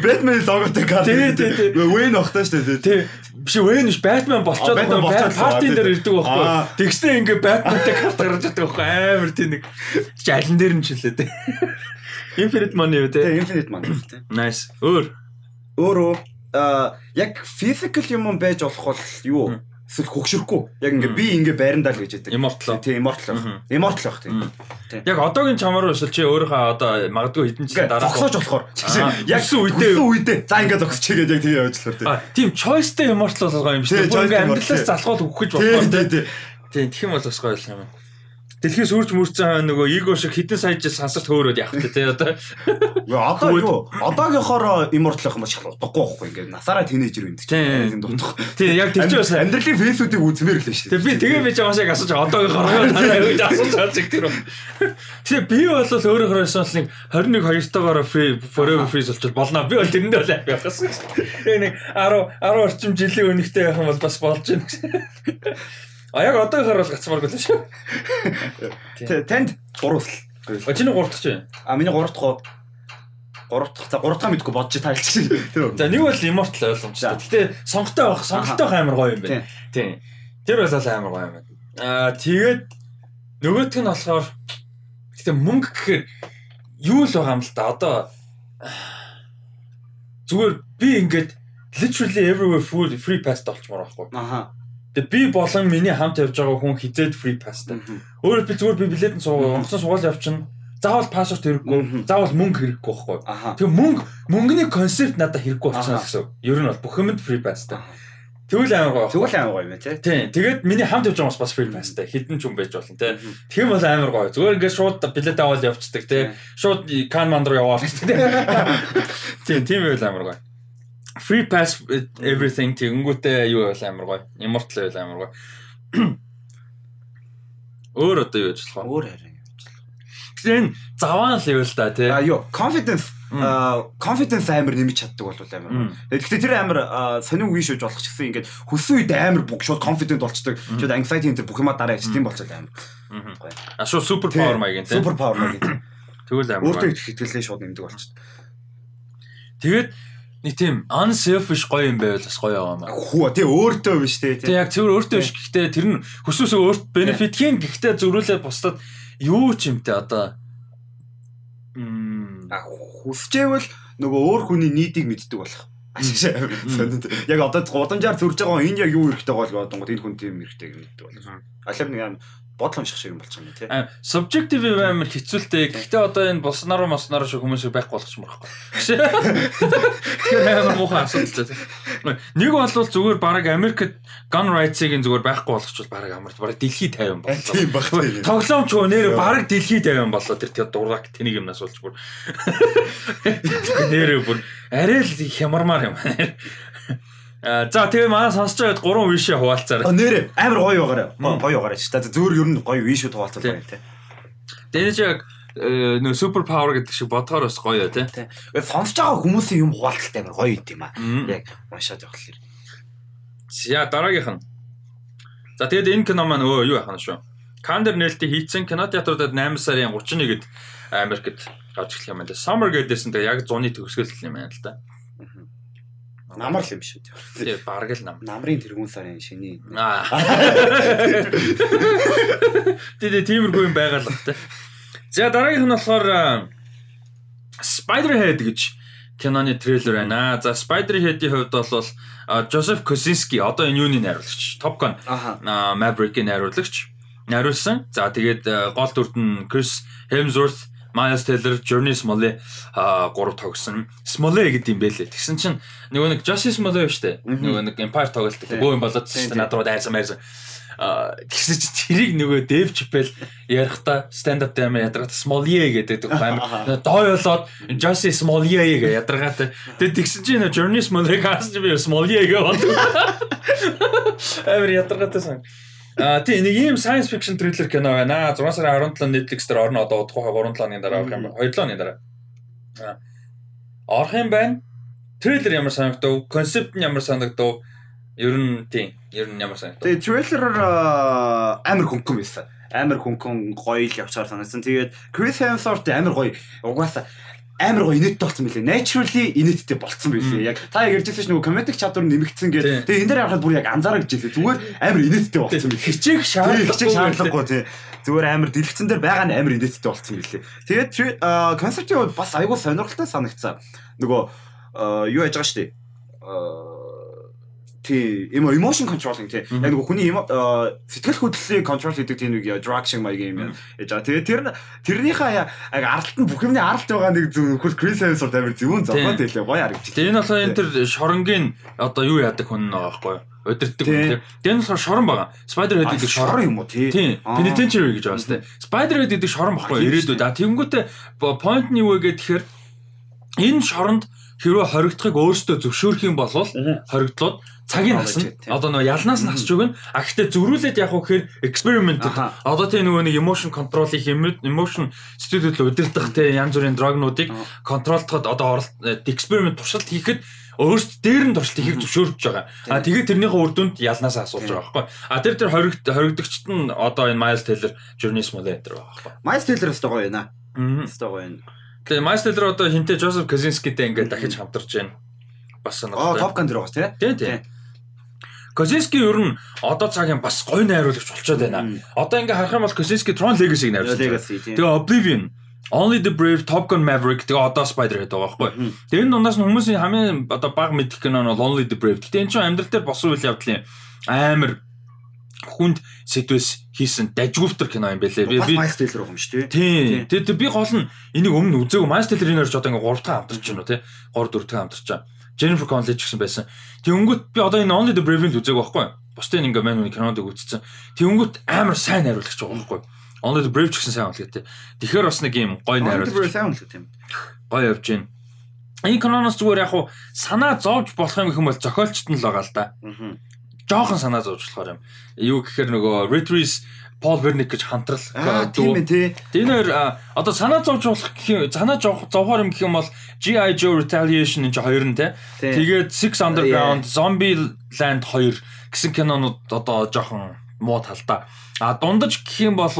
Batman логотой карт. Тий, тий, тий. Wayne огтой шүү дээ. Тий. Биш Wayne биш Batman болчоод Batman болчиход л партийн дээр ирдэг байхгүй. Тэгснэ ингээ Batman-тэй карт гаргаж ирдэг байхгүй. Амар тий нэг чи алин дээр нь ч үлээ тий. Infinite money юу тий. Тий, infinite money тий. Nice. Өөр. Өөрөө а яг physical юм байж болох бол юу? эсвэл хөгшөрөхгүй. Яг ингээ би ингээ байрандаа л гэж яддаг. Immortal. Тийм immortal байх. Immortal байх тийм. Яг одоогийн чамаар эсвэл чи өөрийнхөө одоо магадгүй хэдэн жил дараа зогсоож болохоор. Яг өссөн үедээ- өссөн үедээ. За ингээ зогсчихъя гэж яг тийм явж болохоор тийм. А тийм choiceтэй immortal болгоо юм. Бүр ингээ амьдралаас залхуул өгөх гэж Тийм бодлоо. тийм тийм. Тийм тэгэх юм бол бас гоё юм. Дэлхийс үрж мөрцөн нөгөө эго шиг хитэн сая жил сансарт хөөрөөд явах тий одоо. Одоо юу? Одоогийнхоор байх юм шал удахгүй байхгүй ингээ насаараа тинейжер юм. Тийм. дутах. Тийм яг тэр чинь бас амьдралын фейсүүдийг үзмээр л л шүү Тэг би тэгээ би чамаас яг асууж одоогийнхоо гэж асууж байгаа чиг тэр. Тэгээ би бол өөрөөр хэлбэл нэг 21 2-тойгоор free forever freeze болчих болно. Би бол тэрэндээ бол авах гэсэн. Тэгээ нэг 10 10 орчим жилийн өмнөхтэй явах юм бол бас болж байна гэсэн. А яг одоогийнхоор бол гацмааргүй л шүү. Танд гурвал. А чиний 3 дахь чинь. А миний гурав дахь гурав дахь за гурав дахь мэдгүй бодож тайлч. Тэр. За нэг бол immortal ойлгомжтой. Гэтэ сонготой байх, сонготой амар гоё юм байна. Тийм. Тэр бол амар гоё юм байна. Аа тэгээд нөгөөх нь болохоор гэтэ мөнгө гэхээр юу л байгаа юм л да. Одоо зүгээр би ингээд literally everywhere food free pass толчмоор байхгүй. Аха. Тэгээ би болон миний хамт явж байгаа хүн хизээд free pass та. Өөрөөр би зүгээр би билетэн суугаа, онгоцон суугаал явчихна. Заавал паспорт хэрэггүй, заавал мөнгө хэрэггүй байхгүй. Тэгээ мөнгө мөнгөний концепт надад хэрэггүй болчихно Аха. гэсэн. Ер нь бол бүх юмд free pass та. Тэгвэл амар гоё. Тэгвэл амар гоё юм тий. Тийм. Тэгээд миний хамт явж байгаа бас free pass та. Хідэн ч юм байж болно те. Тийм бол амар гоё. Зүгээр ингээд шууд билет аваад явцдаг те. Шууд кан манд руу яваад те. [laughs] Тийм, тийм байл амар гоё. Free pass everything тэгэнгүүтээ юу байл амар гоё. Immortal байл амар гоё. [clears throat] Өөр одоо юу ажиллах вэ? Өөр харин. Гэтэ энэ заваан л байл та те. А юу, confidence confidence амар нэмж чаддаг бол амар. Тэгэхдээ тэр амар сонин үе шүүж болох ч гэсэн ингээд хөссөн үед амар бүх шууд confident болчдаг. Шууд anxiety энэ бүх юма дараа яж тийм болчиход амар. Мгм. А шууд супер power маягийн те. Супер power маяг тийм. Тэгвэл амар Өөртөө их хэтгэлээ шууд нэмдэг болчиход. Тэгээд нэг тийм unselfish гоё юм байвал бас гоё байгаа юм аа. Хүү тий өөртөө биш тий. Тэг яг цэвэр өөртөө биш гэхдээ тэр нь хүсвэсээ өөрт бенефит хийн гэхдээ зөрүүлээ бусдад юу ч юмтэй одоо мм А хүсчээвэл нөгөө өөр хүний нийтийг мэддэг болох. Ашиг сонинд. Яг одоо гудамжаар зөрж байгаа энэ яг юу хэрэгтэй бол бодонгод энэ хүн тийм хэрэгтэй мэддэг болох. Алив нэг юм бодол унших шиг юм болчих юм тий. subjective амар хэцүүлтэй. Гэхдээ одоо энэ болсноор мосноор шиг хүмүүс байхгүй болгоч мөрөхгүй. Тэгэхээр амар муухай асуудал тийм. Нэг бол зүгээр баг Америкт gun rights-ыг зүгээр байхгүй болгочвол баг амар баг дэлхий 50 боллоо. Тийм баг. Тоглоомч нэр баг дэлхий 50 боллоо тэр тэр дургаг тэнийг юмнаас болж бүр. [laughs] Нэр бүр арай л хямармаар юм. А за тэгээ манай сонсож байгаад гурван вишээ хуваалцаарай. А нэрэ амар гоё байгаарай. Гоё байгаарай ч. За зөөр ер нь гоё вишүү хуваалцах Тийм. байна тий. Дэнэж яг э, нөө супер павер гэдэг шиг бодгоор бас гоё тий. Сонсож байгаа хүмүүсийн юм хуваалцалтай амар гоё юм аа. Яг уншаад явахлаар. За дараагийнх нь. За тэгээд энэ кино маань өө юу яхана шүү. Кандер нээлттэй хийцэн кино театруудад 8 сарын 31-нд Америкт гарч эхлэх юм байна. Summer гэдээсэн тэгээ яг зуны төгсгөл юм байна л да. Намар л юм шүү. Тэгээ бараг л нам. Намрын тэргүүн сарын шиний. Аа. [laughs] Тэгээ тиймэрхүү юм байгаа л та. За дараагийнх нь болохоор Spiderhead гэж киноны трейлер байна. За Spiderhead-ийн хувьд бол Joseph Kosinski одоо энэ юуны найруулагч Top Gun Maverick-ийн найруулагч найруулсан. За тэгээд гол дүрд нь Chris Hemsworth, Miles Teller, Journey Smollett а гурав тогсон. Smollett гэдэг юм бэлээ. Тэгсэн чинь нөгөө нэг Justice Smollett. Мгм. Нөгөө нэг Empire тоглолт Тийм. гоо юм болоод шүү Тийм, дээ. тийм. Над руу дайрсан байрсан. А тэгсэн чинь тэрийг нөгөө Dave Chappelle ярихдаа stand up дээр ядаргаад Smollett гэдэг [laughs] амар дооёолоод Justice Smollett гэж ядаргаад тэгээд тэгсэн чинь нөгөө Journey Smollett хаас чи би Smollett гэж бод. [laughs] Амар ядаргаатай сан. А тий нэг ийм science fiction thriller кино байна. 6 сарын 17 Netflix дээр орно одоо удахгүй 3 7 оны дараа орох юм байна. 2 7 оны дараа. А, Орох юм байна. Трейлер ямар санагдав? Концепт нь ямар санагдав? Ер нь тий, ер нь ямар санагдав? Тэгээ трейлераар аа, амар хөнгөн байсан. Амар хөнгөн гоё л явчаар санагдсан. Тэгээд Chris Hemsworth амар гоё. Угаасаа амар гоё инээдтэй болсон билээ. Naturally инээдтэй болцсон билээ. Яг та яг ярьжсэн чинь нөгөө комедик чадвар нэмэгдсэн гэдэг. Тэгээ энэ дээр харахад бүр яг анзаарах гэж хэлээ. Зүгээр амар инээдтэй болцсон билээ. Хичээх Тийм шаардлагагүй. хичээх шаардлагагүй тий. Зүгээр амар дэлгэцэн дээр байгаа нь амар инээдтэй болцсон билээ. Тэгээд концептын хувьд бас айгүй сонирхолтой санагцсан. Нөгөө юу яаж байгаа штэ. Тий эмо emotion controlling тий яг нэг хүний э, сэтгэл хөдлөлийг control хийдэг тийм нэг drug шиг маяг юм яа. Ээж аа тэгээ тэр нь тэрнийхээ яг аралт нь бүх юмны аралт байгаа нэг зөв нөхөр Chris Hemsworth амир зөвүүн зогсоод хэлээ гоё харагдчих. Тэгээ энэ болохоор энэ тэр шоронгийн одоо юу яадаг хүн байгаа байхгүй юу? Өдөртдөг хүн тийм. Энэ болохоор шорон байгаа. Spider-Head гэдэг шорон. юм уу тий? Тийм. Penitentiary гэж байгаа сте. Spider-Head гэдэг шорон баггүй ирээдүйд. А тэгэнгүүтээ point нь юу вэ гэхээр энэ шоронд хэрвээ хоригдохыг өөртөө зөвшөөрөх юм бол хоригдлоод цагийг Аа, насна. тийм. Одоо нөгөө ялнаас нь хасч өгнө. А гэхдээ зөрүүлээд яг уу гэхээр experiment одоо тийм нөгөө нэг emotion control-ийг emotion студиуд удирдах те янз бүрийн дрогнуудыг Аа. контролдоход одоо оролт experiment туршилт хийхэд өөрсд дээр нь туршилт хийх зөвшөөрч байгаа. А тэгээд тэрнийхээ үр дүнд ялнаас асуулж байгаа байхгүй. А тэр тэр хоригд хоригдогчт нь одоо энэ Miles Teller, Journey Simulator байгаа байхгүй. Miles Teller өстой гоё байна. Өстой гоё байна. Тэгээ Miles Teller одоо хинтээ Joseph Kosinski-тэй ингээд дахиж хамтарч байна. Бас Аа санагдав. Top Gun дээр байгаа тий. Тийм тийм. Kosinski ер нь одоо цагийн бас гоё найруулагч болчиход байна. Одоо ингээ харах юм бол Kosinski Tron Legacy-г тий. Тэгээ Oblivion, Only the Brave, Top Gun Maverick тэгээ одоо Spider-Head байгаа байхгүй. Тэгээ энэ дундаас нь хүмүүсийн хамгийн одоо баг мэдих кино нь бол Only the Brave. Гэтэ энэ чинь амьдрал дээр босон үйл явдлын амар хүнд сэдвэс хийсэн дажгүйфтер кино юм байлээ. Би Miles Teller юм шүү тий. Тийм. Тэгээ би гол нь энийг өмнө үзээгүй. Miles Teller энэ орж одоо ингээ 3 дахь хамтарч байна уу те? 3 4 дахь хамтарч байгаа. Jennifer Connelly ч гэсэн байсан. Тэнгүүт би одоо энэ Only the Brave-ийг үзээгүй байхгүй. Бусдын ингээ мань үний киноныг үзсэн. Тэнгүүт амар сайн найруулагч байгаа байхгүй. Only the Brave ч гэсэн сайн үлээтэй. Тэгэхээр бас нэг юм гоё найруулагч сайн үлээ тийм. гоё явж байна. Энэ киноноос зүгээр яг хуу санаа зовж болох юм гэх юм бол зохиолчт нь л байгаа л да. Аа. Жохон санаа зовж болохоор юм. Юу гэхээр нөгөө Retrees Paul Wernick гэж хамтрал Аа тийм ээ тий. Энэ хоёр одоо санаа зовж болох гэх юм санаа зовх зовхоор юм гэх юм бол GI Joe Retaliation энэ хоёр нь. Тий. Тэгээд Six Underground, Zombie Land 2 гэсэн кинонууд одоо жоохон муу талдаа. А дундаж гэх юм бол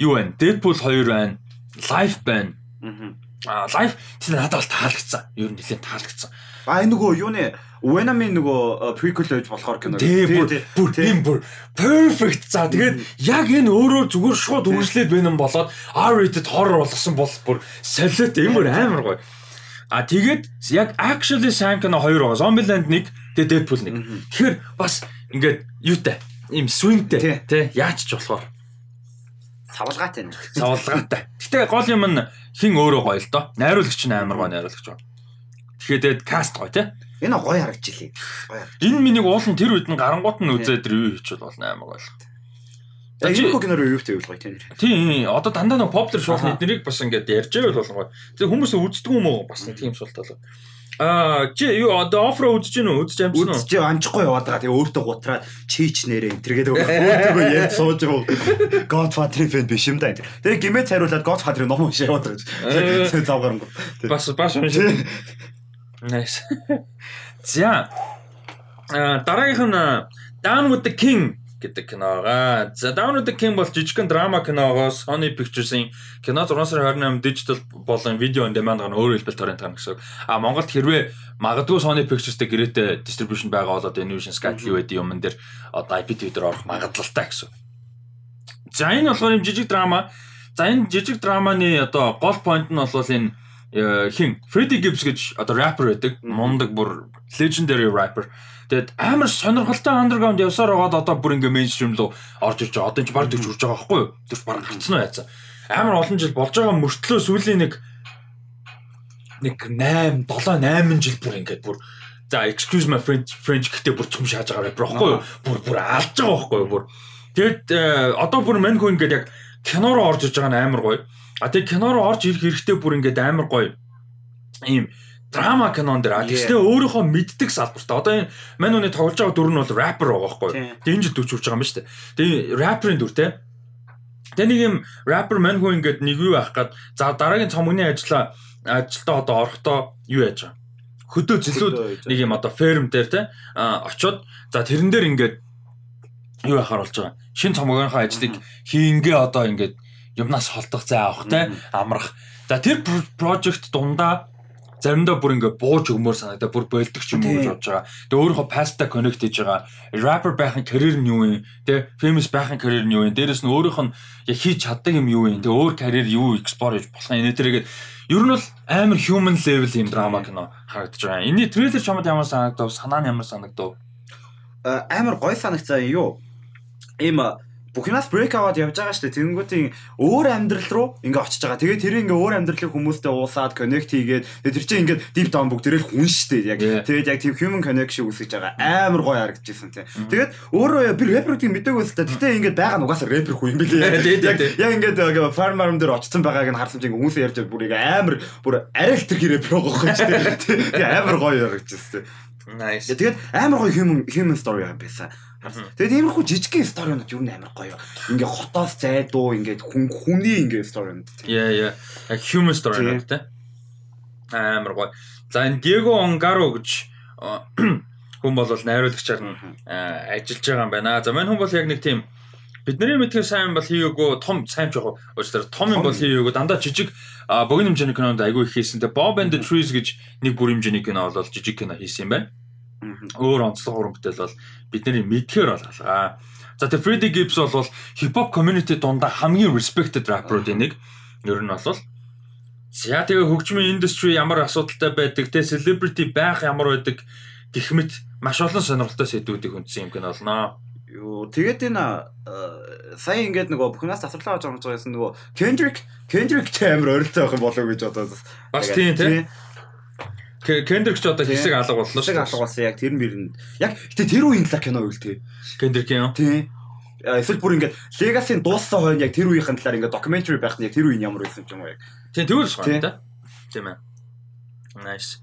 юу вэ? Deadpool 2 байна. Life байна. Аа. А Life тийм надад бол таалагдсан. Ер нь нэлээд таалагдсан. А энэ нөгөө юуны Venom-ийн нөгөө prequel байж болохоор кино. Тий бүр тийм бүр perfect за тэгээд яг энэ өөрөө зүгээр шууд үргэлжлээд байна болоод R-rated horror болгосон бол бүр солиот юм бүр амар гоё. А тэгээд яг actually сайн кино хоёр байгаа. Zombieland 1 тэгээд Deadpool 1. Тэгэхээр бас ингээд юутай ийм swingтэй тий яаж ч болохоор савлгаатай нэ. савлгаатай. Гэтэ гол юм нь хин өөрөө гоё л доо. Найруулагч нь амар гоё найруулагч байна. Тэгэхээр тэгээд каст гоё тий. Энэ гоё харагдчихлээ. Гоё. Энэ миний уулын тэр үед нь гарангуут нь үзээд ревю хийчихвэл болно амар гоё л. За чи- энэ хөө киноор юу гэдэг вэ тийм. Тийм одоо дандаа нэг шоулны Аха. эднэрийг бас ингээд ярьж байвал болгоо. Тэгээ хүмүүс үздэг юм уу бас тийм шуулт болоо. Аа чи юу одоо офро үзэж гин үү? Үзэж амжсан уу? Үдч амжихгүй яваад байгаа. Тэгээ өөртөө гутраад чийч нэрээ энэ тэргээд өөртөө ярьж сууж байгаа. Godfather fan биш юм да энэ. Тэгээ гимэд хариулаад Godfather ном уншаа яваад байгаа. Э. Тэгээ завгарангу. Бас бас уншиж. Nice. За. Аа дараагийнх нь а, Down with the King гэдэг киногаа. За Down with the King бол жижигхэн драма киногоо Sony Pictures-ийн кино 6 сарын 28 digital болон видео on demand гана өөр хэлбэл торрент гана гэсэн. А Монголд хэрвээ магадгүй Sony Pictures-тэй гэрээтэй distribution байгаа бол одоо Innovation Sky TV гэдэг юмн дээр одоо IPTV дээр орох магадлалтай гэсэн. За энэ болохоор юм жижиг драма. За энэ жижиг драманы одоо гол point нь бол энэ хин Freddie Gibbs гэж одоо rapper байдаг. Мундаг бүр legendary rapper. Тэгээд амар сонирхолтой underground явсаар байгаад одоо бүр ингээ mainstream руу орж ирж байгаа. Одоо ч баг төгч үрж байгаа байхгүй юу? Тэр баг гарцсан уу яцсан. Амар олон жил болж байгаа мөртлөө сүүлийн нэг нэг 8 7 8 жил бүр ингээд бүр за excuse my french french гэхдээ бүр цум шааж байгаа байхгүй юу? Бүр бүр алж байгаа байхгүй юу? Бүр Тэгэд э, одоо бүр мань хүн ингээд яг кино руу орж иж байгаа нь амар гоё. А тэг кино руу орж ирэх хэрэгтэй бүр ингээд амар гоё. Ийм драма кинон дээр. Тэгснэ өөрийнхөө мэддэг салбарт. Одоо энэ мань хүний тоглож байгаа дүр нь бол рэпер байгаа байхгүй. Тийм. Тэг энэ жил дүүчүүлж байгаа юм ба шүү дээ. Тэг рэперийн дүр те. Тэг нэг юм рэпер мань хүн ингээд нэг юу авах гад за дараагийн цомгны ажлаа ажилдаа одоо орохдоо юу яаж байгаа. Хөдөө зэлүүд нэг юм одоо ферм дээр те а, очоод за тэрэн дээр ингээд юу яхаар болж байгаа. Шин цомгийнхаа ажлыг хийнгээ одоо ингээд юмнаас холдох зай авах те амрах. За тэр project дундаа заримдаа бүр ингээд бууж өгмөр санагдаа бүр болдог ч юм уу гэж бодож байгаа. Тэгээ өөрийнхөө pasta connect хийж байгаа. Rapper байхын career нь юу вэ? Тэ famous байхын career нь юу вэ? Дээрэс нь өөрийнх нь яг хийж чаддаг юм юу вэ? Тэгээ өөр career юу explore хийж болох юм. Энэ тэргээд ер нь бол амар human level юм драма кино харагдаж байгаа. Энийний трейлер чамд ямар санагдав? Санаа нь ямар санагдав? э, амар гой санагцаа юу? Ийм Бүхнаас брейк аваад явж байгаа шүү дээ. Тэнгүүтийн өөр амьдрал руу ингээ очиж байгаа. Тэгээд тэр ингээ өөр амьдралын хүмүүстэй уусаад коннект хийгээд тэр чинь ингээ deep down бүгдээрээ хүн шүү дээ. Яг тэгээд яг тийм human connection үүсгэж байгаа. Амар гоё харагдчихсан тийм. Тэгээд өөрөө би рэперүүдийг мэдээгүй л та. Гэтэ ингээ байгаа нь угаасаа рэпер хүн юм билээ. Яг яг ингээ farm farm дээр очсон байгааг нь харсан чинь хүмүүс ярьж байгаа бүр амар бүр арай л тэр рэпер байгаа юм шүү дээ. [laughs] Амар гоё харагдчихсан. Nice. Тэгээд амар гоё human human story юм байсан. Тэгээд иймэрхүү жижигхэн сторинууд юу нээр гоё. Ингээ хотоос зайдуу ингээд хүн хүний ингээ сторинууд. Яа яа. Яг human story тэ. Амар гоё. За энэ Диего Онгаро гэж [clears throat] хүн бол найруулагчаар нь ажиллаж байгаа юм байна. За мань хүн бол яг нэг тийм бидний мэдхээр сайн бол хийгээгүй том сайн жоох өөрөөр том юм бол хийгээгүй дандаа жижиг богино хэмжээний кинонд айгүй их хийсэн. Тэгээ Bob and the Trees гэж нэг бүр хэмжээний кино бол жижиг кино хийсэн юм байна. Өөр онцлог бүтээл бол бидний мэдхээр бол алгаа. За тэгээ Freddie Gibbs бол хипхоп community дундаа хамгийн respected rapper-уудын нэг. Ер нь бол За тэгээ хөгжмийн индастри ямар асуудалтай байдаг, тэгээ celebrity байх ямар байдаг гэх мэт маш олон сонирхолтой сэдвүүдийг хүндсэн юм гэнэ болно. Юу тэгээд энэ сая ингээд нөгөө бүхнээс тасралаа гэж амж байгаасэн нөгөө Kendrick Kendrick амар ойролцоо байх юм болов гэж бодоод бас тийм тийм Кендрик ч одоо хэсэг алга боллоо. Хэсэг алга болсон яг тэр мөрөнд. Яг гэтээ тэр үеийн талаар кино үйл тээ. Кендрик юм. Тий. Эсвэл бүр ингээд Legacy-ийн дууссан хойно яг тэр үеийн талаар ингээд documentary байх нь яг тэр үеийн ямар байсан юм яг. Тий тэгвэл шүү дээ. Тийм ээ. Nice.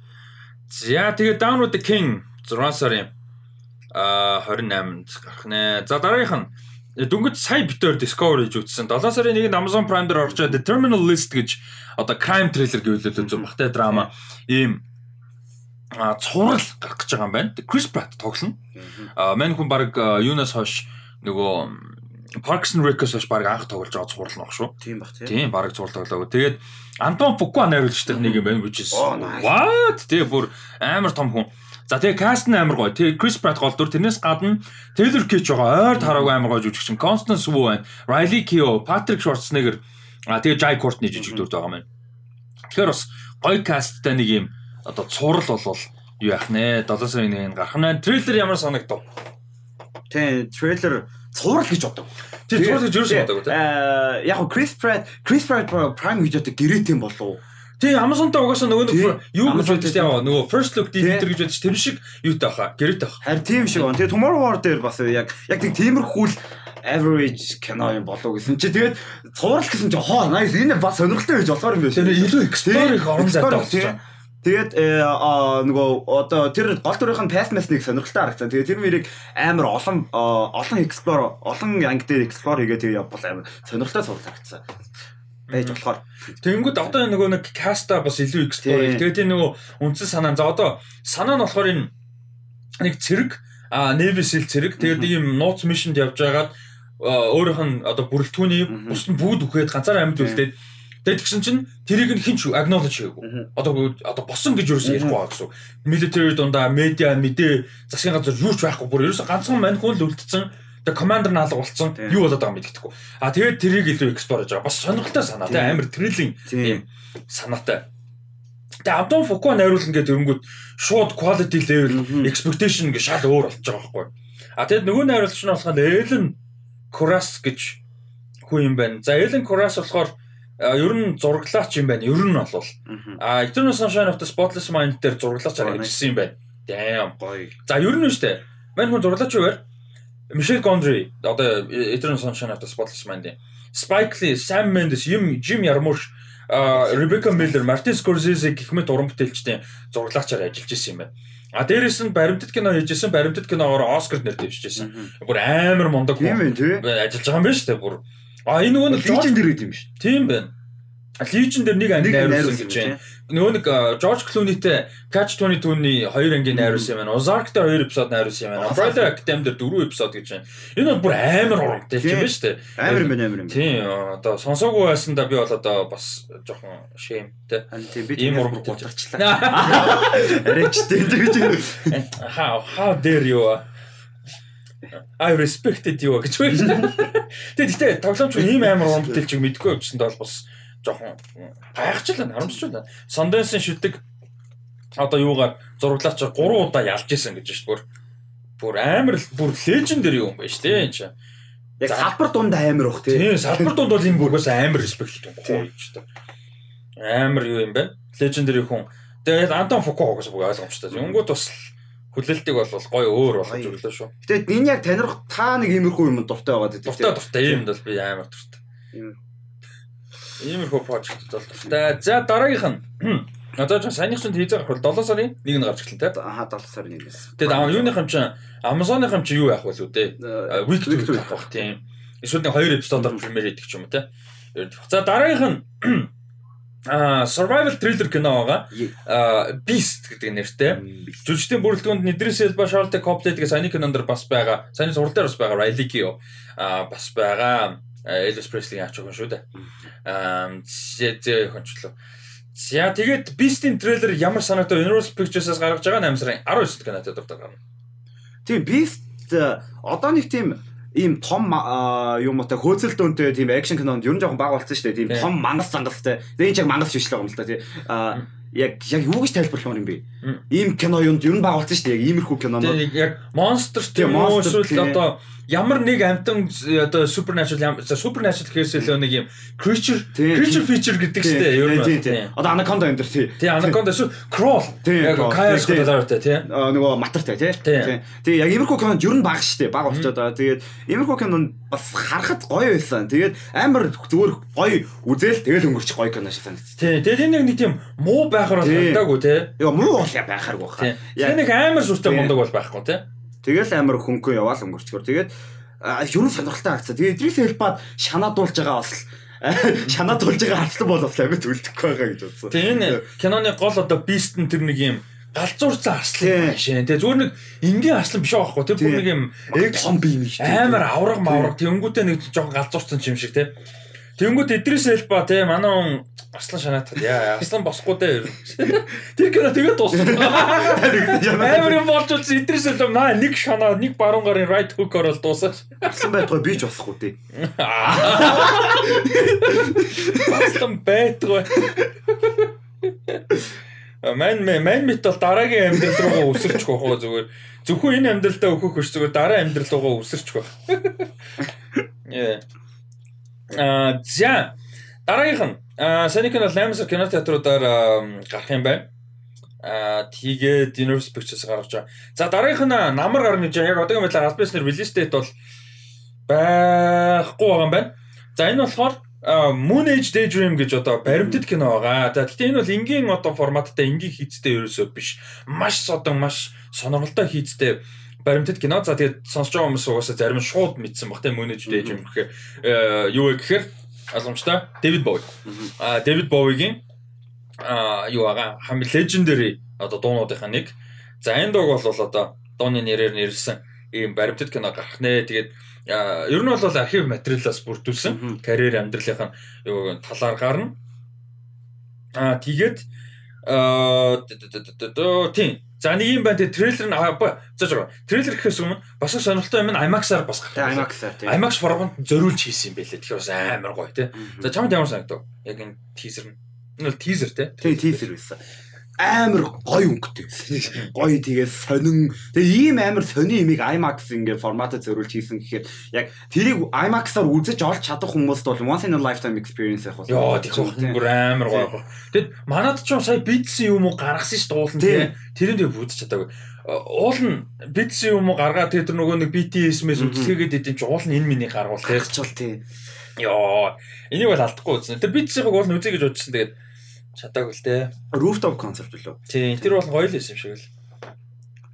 За тэгээ Down with the King 6 сарын а 28-нд гарах нэ. За дараагийнх нь дөнгөж сая битээр Discovery хийж үзсэн. 7 сарын 1-нд Amazon Prime дээр орж The Terminal List гэж одоо crime thriller гэвэл үзэн багтай драма ийм а цуврал гарах гэж байгаа юм байна. Крис Pratt тоглоно. А мань хүн баг юунаас хойш нөгөө Parks and Rec-ос хойш баг анх тоглож байгаа цуврал нөх шүү. Тийм баг тийм. Тийм баг цуврал тоглоагүй. Тэгээд Антон Фукуа найруулагчтай нэг юм байна which is what? Тэгээ бүр амар том хүн. За тэгээ каст нь амар гоё. Тэгээ Крис Pratt гол дүр тэрнээс гадна Taylor Kitsch байгаа. Ойр тараагүй амар гоё жүжигчин. Constance Wu байна. Riley Keough, Patrick Schwarzenegger. А тэгээ Jai Courtney жижиг дүр байгаа юм. Тэгэхээр бас гоё касттай нэг юм одоо цуврал болвол юу яах нэ 7 сарын 1-нд гарах нь трейлер ямар санагдав? Тэ трейлер цуврал гэж бодог. Тэр цуврал гэж юу боддог вэ? Аа яг нь Chris Pratt Chris Pratt Prime Video-тэй гэрээт юм болов. Тий Amazon-тай угаасаа нөгөө нэг юу гэж байдаг тийм нөгөө first look deleter гэж байдаг тэр шиг юутай баха гэрээт баха. Харин тийм шиг байна. Тэгээ Tomorrow War дээр бас яг яг тийм тиймэрхүү л average кино юм болов гэсэн чи тэгээд цуврал гэсэн чи хоо nice энэ бас сонирхолтой байж болохоор юм байна. Тэр илүү explore их орон зайтай болсон. Тэгээд нөгөө одоо тэр гол дүрийнх нь Passmass-ыг сонирхолтой харагдсан. Тэгээд тэр мөрийг амар олон олон explore олон анги дээр explore хийгээ тэгээд явбал амар сонирхолтой сурал харагдсан. Байж болохоор. Тэгэнгүүт одоо нөгөө нэг cast-а бас илүү explore. Тэгээд энэ нөгөө үндсэн санаа. За одоо санаа нь болохоор энэ нэг цэрэг а Seal цэрэг. Тэгээд ийм нууц мишнд явж байгаад өөрийнх нь одоо бүрэлдэхүүний бус нь бүгд үхээд ганцаараа амьд үлдээд Тэгээд тэгсэн чинь тэрийг нь хинч acknowledge хийгээгүй. Одоо одоо босон гэж юусэн ярихгүй байгаа гэсэн. Military дундаа медиа мэдээ засгийн газар юу ч байхгүй бүр ерөөсө ганцхан мань хүн л үлдсэн. Тэгээ командер нь алга болсон. Юу болоод байгааг мэддэхгүй. А тэгээд тэрийг илүү explore хийж байгаа. Бас сонирхолтой санаа тийм амар thrilling юм санаатай. Тэгээ Антон Фуко найруулна гэдэг тэрнгүүт шууд quality level expectation гэж шал өөр болж байгаа байхгүй. А тэгээд нөгөө найруулагч нь болохоор Ellen Kuras гэж хүн юм байна. За Ellen Kuras болохоор ер нь зураглаач юм байна. Ер нь бол а Eternal Sunshine of the Spotless Mind дээр зураглаачаар ажилласан юм байна. Damn гоё. За ер нь штэ. Мань хүн зураглаач юу вэ? Michelle Gondry одоо Eternal Sunshine of the Spotless Mind. Spike Lee, Sam Mendes, Jim Jim Jarmusch, Rebecca Miller, Martin Scorsese гэх мэт уран бүтээлчдийн зураглаачаар ажиллаж исэн юм байна. А дээрэс нь баримтат кино хийжсэн, баримтат киногоор Оскар нэр дэвшижсэн. Бүр амар мундаг хүн ажиллаж байгаа юм байна шүү дээ. Бүр А энэ нөгөө Legion дээр үт юм шүү. Тийм байна. Legion дээр нэг анги найруулсан гэж байна. Нөгөө нэг George Clooney-тэй Catch 22-ний хоёр анги найруулсан юм байна. Ozark-тэй хоёр эпизод найруулсан юм байна. Umbrella Academy дээр дөрвөн эпизод гэж байна. Энэ бол бүр амар урамтай юм байна шүү дээ. Амар юм байна амар юм. Тийм одоо сонсоогүй байсандаа би бол одоо бас жоохон шэймтэй. Тийм би ийм урам гутарчлаа. Арайчтэй гэж. How how dare you I respected you гэж байна. Тэгээд гэтээ тоглоомч ийм амар уран бүтээлчийг мэдгүй явчихсан бол бас жоохон гайхчихлаа, харамсчихлаа. Sundance-ын шүтэг одоо юугаар зураглаач 3 удаа ялж исэн гэж шүү дээ. бүр амар л- бүр лежендэр юм байна шүү дээ энэ чинь. Яг салбар дунд амар бах тий. Тийм салбар дунд бол энэ бүрээс амар респект юм ч гэдэг. Амар юу юм бэ? Лежендэр хүн. Тэгээд Антон Фуко гэсэн үг ойлгомжтой. Өнгөт бас хүлээлтийг бол гоё өөр болгож өглөө шүү. Гэтэ энэ яг танирах та нэг иймэрхүү юм дуртай байгаа гэдэг. Дуртай дуртай юм бол би амар дуртай. Ийм. Иймэрхүү прожект бол дуртай. За дараагийнх нь [clears throat] Одоо ч саяных чинь хийж байгаа хөл 7 сарын 1-нд гарч эхэлнэ те. Аа 7 сарын 1-ээс. Тэгээд аа юуных юм чинь Amazon-ных юм чинь юу яах вэ үү те? Week to week бах тийм. Эсвэл нэг хоёр эпизодоор премьер хийдэг ч юм уу те. За дараагийнх нь [clears throat] аа survival thriller кино байгаа. Аа Beast гэдэг нэртэй. Жүжигчдийн бүрэлдэхүүнд Idris Elba, Charlotte Copley тэгээ саяны кинонд бас байгаа. Саяны зурлал дээр бас байгаа. Riley Keough аа бас байгаа. Elvis Presley аач хүн шүү дээ. Аа зэ хончлоо. За тэгээд Beast-ийн трейлер ямар санаатай Universal Pictures-аас гаргаж байгаа 8 сарын 19-нд кинотод дуртай гарна. Тийм Beast э, одоо нэг тийм ийм том а, юм уу та хөөцөлдөөнтэй тийм акшн кинонд ер нь жоохон баг болсон шүү дээ. Тийм Тийм. том мангас зангастай. Тэгээ энэ ч яг мангас биш л байгаа юм л да тий. А яг яг юу гэж тайлбарлах юм бэ? Ийм кино юунд ер нь баг болсон шүү дээ. Яг иймэрхүү кинонууд. Тэгээд яг monster Тийм, тийм тийм. одоо ямар нэг амтан одоо supernatural supernatural гэхээс илүү нэг юм creature creature feature гэдэг чтэй ер нь. тийм, тийм. Одоо Anaconda энэ төр тий. Тийм anaconda эсвэл crawl. Яг тийм. гэдэг тийм. А, нөгөө матартай тий. Тэгээ яг иймэрхүү кинонд ер нь баг шүү дээ. Баг болчиход байгаа. Тэгээд иймэрхүү кинонд бас харахад гоё байсан. Тэгээд амар зүгээр гоё үзэл тэгэл өнгөрчих гоё кино шиг санагдчих. Тийм. Тэгээд энэ нэг тийм муу байхаар бол хандаагүй тийм. Яа муу бол байхааргүй хаа. Тэгээ нэг амар сүртэй мундаг бол байхгүй тийм. Тэгэл амар хөнгөө яваал өнгөрчихгөр. Тэгээд а, ер нь сонирхолтой харагдсан. Тэгээд Idris Elba шанаадуулж байгаа бас л [laughs] шанаадуулж байгаа харцлан бол бас амар төлдөхгүй байгаа гэж бодсон. Тэгээ энэ киноны гол одоо Beast нь тэр нэг юм галзуурцсан Тийм. арслан шээ. Тэгээ зүгээр нэг энгийн арслан биш байхгүй тийм. Тэр бүр Тийм. нэг юм том бие юм дээ. амар авраг мавраг тэнгүүтээ нэг жоохон галзуурцсан юм шиг те. Тэнгүүт Идрис Элба те манай хүн арслан шанаатал яа арслан босхгүй те. Тэр кино тэгээд дуусна. Амар юм болж үзсэн Идрис Элба наа нэг шанаа нэг баруун гарын right hook орол дуусаа. Арслан байтгаа би ч босхгүй тий. Арслан байтгүй. Ман ман мит бол дараагийн амьдрал руугаа өсөрчих واخ уу зүгээр. Зөвхөн энэ амьдралдаа өөхөх биш зүгээр дараа амьдрал руугаа өсөрчих واخ. Яа. Аа за дараагийнх нь аа саний кино 8 сар кинотеатруудаар аа, гарах юм байна. Аа тэгээд Universal Pictures гаргаж байгаа. За дараагийнх нь намар гарна гэж яг одоогийн байдлаар аль биснэр release date бол байхгүй байгаа юм байна. За энэ болохоор Moon Age Daydream гэж одоо баримтат кино байгаа. За гэхдээ энэ бол энгийн одоо форматтай энгийн хийцтэй ерөөсөө биш. Маш содон маш сонирхолтой хийцтэй баримтат кино. За тэгээд сонсож байгаа хүмүүс угаасаа зарим нь шууд мэдсэн баг тийм Moon Age Daydream гэхээр э, юу вэ гэхээр ойлгомжтой David Bowie. А David Bowie-гийн а юу байгаа хам legendary одоо дуунуудынхаа нэг. За энэ дууг бол одоо дууны нэрээр нэрлсэн ийм баримтат кино гарах нэ. Тэгээд а, ер нь бол архив материалаас бүрдүүлсэн карьер амьдралынхаа юу талаар гарна. Аа тэгээд аа тийм. За нэг юм байна. Тэгээд трейлер нь аа ба- за жоо. Трейлер гэхээс өмнө бас сонирхолтой юм нь IMAX-аар бас гарах. IMAX-аар тий. IMAX формат зориулж хийсэн юм байлээ. Тэгэхээр бас амар гоё тий. За чамд ямар санагдав? Яг энэ тизер нь. Энэ бол тизер тий. Тий тийзер байсан. Амар гоё өнгөтэй. Гоё тэгээ сонин. Тэгээ ийм амар сони имийг IMAX ингээ форматад зориулж хийсэн гэхээр яг тэрийг IMAX-аар үзэж олж чадах хүмүүст бол once in a lifetime experience яг бол. Яа тийм бүр амар гоё. Тэгэд манад ч юм сая бидсэн юм уу гаргасан ш дуулан тий. Тэрэн дээр бүдэж чадаагүй. Уул нь бидсэн юм уу гаргаа тэр нөгөө нэг BTS-мээс Мгм. үзлэгээд идэв чи уул нь энэ миний гаргуул тий. Гарчвал тий. Яа энийг бол алдахгүй үзсэн. Тэр BTS-ийг уул нь үзье гэж бодчихсон тэгээд чадаагүй л тий. Rooftop концерт үлээ. Тий тэр бол гоё л байсан юм шиг л.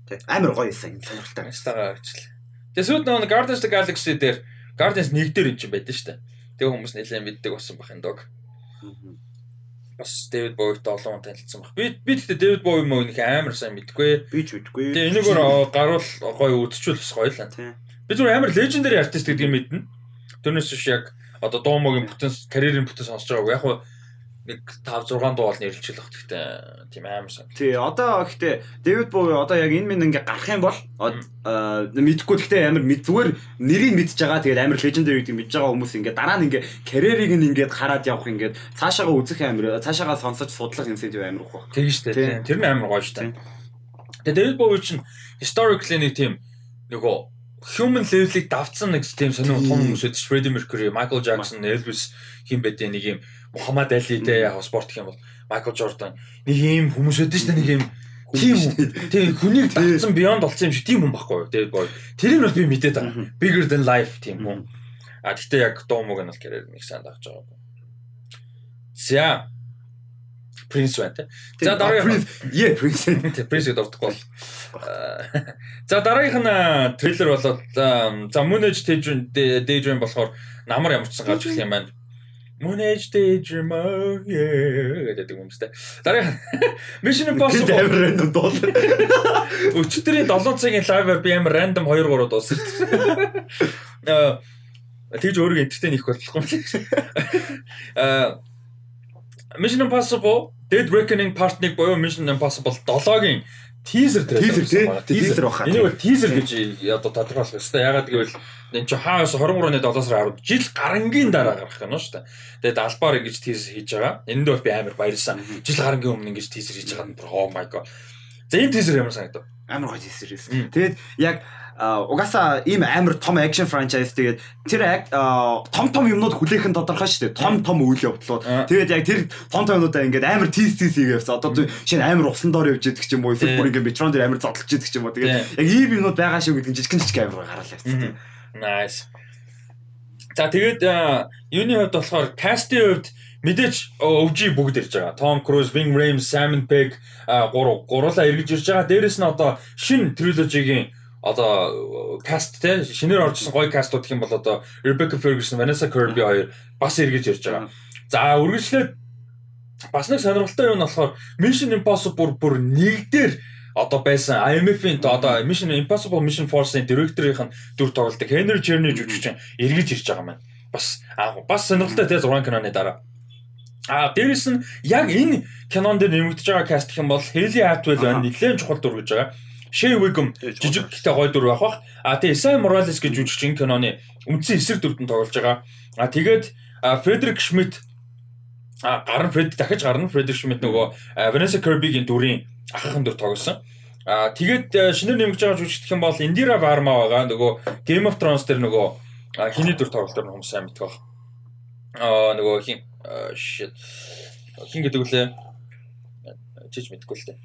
Тий. Амар гоё байсан юм сонирхолтой. Instagram ажил. Тэгээ сүйд нөгөө Guardians of the Galaxy дээр Guardians 1 дээр энэ чинь байдсан шүү дээ. Тэгээ хүмүүс нэлээд мэддэг болсон бах энэ дог. Бас David Bowie-тай олон хүн танилцсан баг. Би би гэхдээ David Bowie мөн их амар сайн мэдгүй. Би ч үдгүй. Тэгээ энэгээр гаруул гоё үзчихвэл бас гоё л. Тий. Би зүгээр амар legendary artist гэдгийг мэднэ. Тэрнээс биш яг одоо дуумогийн бүтэн карьерийн бүтэн сонсож байгааг яг нэг 5 6 дуу бол нэрлэж л баг. Гэхдээ тийм амар сан. Тий, одоо гэхдээ Дэвид Боуи одоо яг энэ минь ингээ гарах юм бол аа мэдхгүй гэхдээ амар мэд зүгээр нэрийг мэдж байгаа тэгээд амар legendary гэдэг мэдж байгаа хүмүүс ингээ дараа нь ингээ карьерийг нь ингээд хараад явах ингээд цаашаага үзэх амар цаашаага сонсож судлах incentive амар их баг. Тийм шүү дээ. Тэр нь амар гоё шүү дээ. Тийм. Тэгээ David Bowie чинь historically нэг тийм нөгөө human level-ийг давцсан нэг тийм сонир том хүмүүс байдаг Freddie Mercury, Michael Jackson, Elvis хин байдیں۔ нэг юм Muhammad Ali те яг спорт гэх юм бол Michael Jordan нэг юм хүмүүс байдаг ш нэг юм тийм тийм хүнийг давцсан beyond болсон юм шиг тийм хүн байхгүй юу? Тэгээд боо тэрийг бол би мэдээд байгаа. Bigger than life тийм хүн. А гэхдээ яг дуу мог нь бол гэрээр нэг сайн дагж байгаа за. Prince байна те. За дараагийн Yeah Prince. Prince-ийг дурдахгүй бол. За дараагийнх нь трейлер болоод за Moon Age Daydream болохоор намар ямарчсан гарч ирэх юм байна. Moon Age Daydream гэдэг юмстай. Дараагийн [laughs] Mission Impossible амар рандом дуул. [laughs] Өчигдрийн 7 цагийн лайваар би амар рандом 2 3 дууссан. Аа тэгж өөрийгөө энтертейн хийх болохгүй юм. Аа Mission Impossible Dead Reckoning Part 1 буюу Mission Impossible 7-гийн teaser teaser teaser баха. Энийг бол teaser гэж одоо тодорхойлох хэрэгтэй. Ягаад гэвэл энэ чи хаас 23-ны 7 сарын 10 жил гарангийн дараа гарах юм шүү дээ. Тэгээд албаар ингэж teaser хийж байгаа. Энд бол би амар баярлсан. Жил гарангийн өмнө ингэж teaser хийж байгаа. Oh my god. За энэ teaser ямар санагдав? Амар гоё teaser. Тэгээд яг угаасаа ийм амар том акшн франчайз тэгээд тэр том том юмнууд хүлээх нь тодорхой шүү дээ. Том том үйл явдлууд. Тэгээд яг тэр том том юмнуудаа ингээд амар тийс тийс хийгээвс. Одоо шинэ амар усан доор явж идэх юм уу? Эсвэл бүр ингээд метрон дээр амар зодолж идэх юм уу? Тэгээд яг ийм юмнууд байгаа шүү гэдэг жижигэн жижиг амар гаргалаа явцсан. Nice. За тэгээд юуны хувьд болохоор кастийн хувьд мэдээж өвжи бүгд ирж байгаа. Tom Cruise, Ving Rhames, Simon Pegg гурав гурлаа эргэж ирж байгаа. Дээрэс нь одоо шинэ триложигийн одоо каст те шинээр оржсэн гоё кастууд гэх юм бол одоо Rebecca Ferguson, Vanessa Kirby хоёр бас эргэж ирж байгаа. За үргэлжлээд бас нэг сонирхолтой юм нь болохоор Mission Impossible бүр нэг дээр одоо байсан IMF-ийн одоо Mission Impossible Mission Force-ийн директорийнх нь дүр тоглолтог Henry Cherny жүжигчин эргэж ирж байгаа маань. Бас бас сонирхолтой те 6 киноны дараа. А дээрэс нь яг энэ кинон дээр нэмэгдэж байгаа каст гэх юм бол Hayley Atwell байна. Нэлээд чухал дүр гэж байгаа. Shea Wiggum жижиг гэхдээ гоё дүр байх бах. А тэгээ Sam Morales гэж жүжигчин киноны үндсэн эсрэг дүрдэн тоглож байгаа. А тэгээд Frederick Schmidt а гарна Фред дахиж гарна Frederick Schmidt нөгөө Vanessa Kirby-гийн дүрийн ахын дүр тоглосон. А тэгээд шинээр нэмж байгаа жүжигч гэх юм бол Indira Varma байгаа. Нөгөө Game of Thrones дээр нөгөө хиний дүр тоглолтоор хүмүүс сайн мэддэг баг. Аа нөгөө хин shit хин гэдэг үлээ чиж мэдгүй л дээ. [laughs]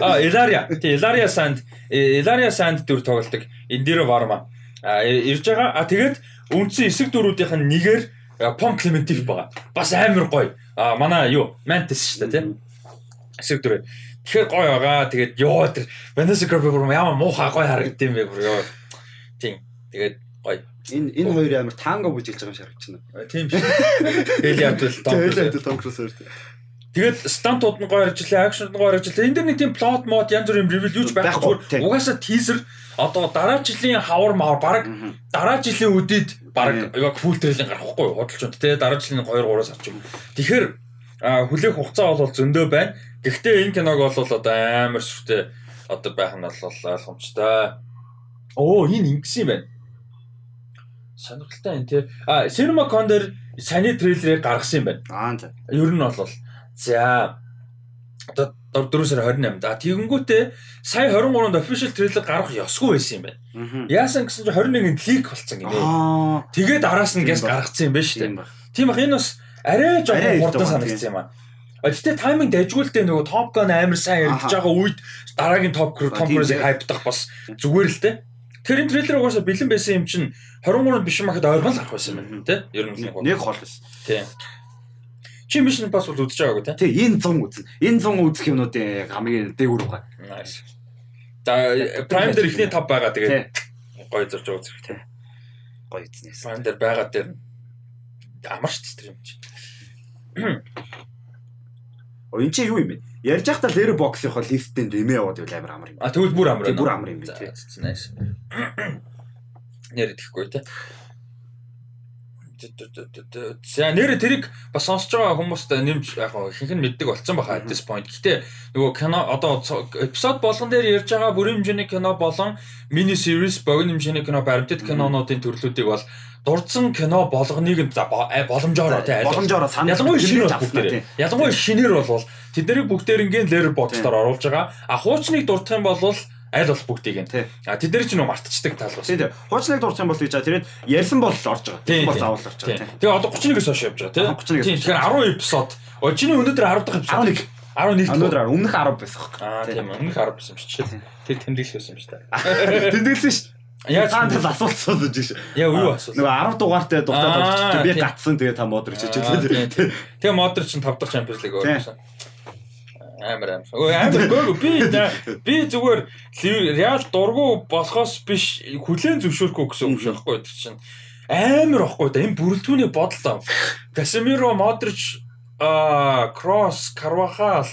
А Илария. Тэ Илария Санд Илария Санд дүр тоглолдог. Индира Варма. А ирж байгаа. А тэгээд үндсэн эсэг дүрүүдийнх нь нэгээр Пом Клементив байгаа. Бас амар гоё. А манай юу? Mantis шүү дээ, тийм. Эсэг дүр. Тэгэхээр гоё байгаа. Тэгээд ёо тэр Vanessa Kirby бүр ямар муухай гоё харагдсан бэ бүр ёо. Тийм. Тэгээд гоё Энэ энэ хоёр амар танго бүжиглж байгаа юм шиг харагдчихна. Тийм биш. Элиад бол Том Круз. Элиад Том хоёр. Тэгээд стантууд нь гоё ажиллаа, акшнууд нь гоё ажиллаа. Энд дэр нэг тийм плот мод янз бүрийн ревю юуч байхгүй. Угаасаа тизер одоо дараа жилийн хавар мавар баг дараа жилийн үдид баг яг фул трейлинг гарахгүй худалчунд те дараа жилийн 2 3-аас орчих. Тэгэхээр хүлээх хугацаа бол зөндөө байна. Гэхдээ энэ киног бол одоо амар сүртэй одоо байх нь бол ойлгомжтой. Оо энэ ингэсэн юм байна сонирхолтой энэ тий. А CinemaCon дээр саний трейлерыг гаргасан юм байна. Аа за. Ер нь бол за одоо 4 сарын 28-нд. А тэгэнгүүтээ сая 23-нд official трейлер гарах ёсгүй байсан юм байна. Яасан гэсэн чинь 21-нд лик болсон гинэ. Тэгээд араас нь гэс гаргацсан юм байна шүү дээ. Тийм бах энэ бас арай жоохон хурдан санагдсан юм аа. Гэхдээ тайминг дайжгуулдэ нөгөө Top Gun амар сайн яригдж байгаа үед дараагийн Top Cruise Tom Cruise-ыг хайптах бас зүгээр л дээ. Тэрийн трейлер угаасаа бэлэн байсан юм чинь 23-нд биш махад ойрхон л гарах байсан юм тий. Ер нь нэг хол байсан. Тий. Чи Mission Impossible үзэж байгаагүй тий? Тий, энэ 100 үзнэ. Энэ 100 үзэх юмнуудын хамгийн дээгүүр байгаа. За Prime дээр ихний топ байгаа тэгээд гоё зорж үзэх тий. Гоё эзнээс. Prime дээр байгаа дээр амарч тэр юм чи. О энэ чи юу юм бэ? Ярьж байхдаа Lero box-ийнхоо листэнд нэмээ яваад байл амар амар юм. А тэгвэл бүр амар. Бүр амар юм би. Nice. Нэр идэхгүй те. За нэр тэрийг бас сонсож байгаа хүмүүст нэмж яг ихэнх нь мэддэг болсон баха at this point. Гэтэ нөгөө кино одоо эпизод болгон дээр ярьж байгаа бүрэн хэмжээний кино болон мини series богино хэмжээний кино баримтат кинонуудын төрлүүдийг бол дурдсан кино болгоныг нь боломжоор тий боломжоор санал ялангуяа шинээр бүгдээр ялангуяа шинээр бол тэднийг бүгдээр ингээл Letterboxd-оор оруулж байгаа. А хуучныг дурдах юм бол Аль болох бүгдийг нь. А тэд нар ч нөө мартчихдаг тал бас. Тийм дурдсан юм бол гэж байгаа. Тэгээд ярьсан бол орж байгаа. Тийм, бол заавал орж байгаа. Тэгээ одоо 31-өөс хойш явж байгаа тий. Аа, 31-өөс Тийм. Тэгэхээр 10 эпизод. О чиний өнөөдөр 10 дахь эпизод. 11. 11 Өнөөдөр өмнөх 10 байсан хөө. Аа тийм өмнөх 10 байсан юм чи. Тэр тэмдэглэсэн юм шүү дээ. [laughs] Тэмдэглэсэн ш. Яаж Таанд л асуулт асууж гэж. Яа, юу асуулт? Нөгөө 10 дугаартай Аа, орчих. Би тийм. гатсан тэгээ та модер Аа, тийм. Тэгээ модер чинь 5 дахь League Тийм. өөрсөн. Амар амар. Өө амар гоо би би зүгээр Реал дургу болохоос биш хүлэн зөвшөөрөхгүй гэсэн үг байхгүй тэр чинь амар ахгүй да энэ бүрэлдэхүүний бодлоо. Casemiro, Modric, а Кросс, Carvajal,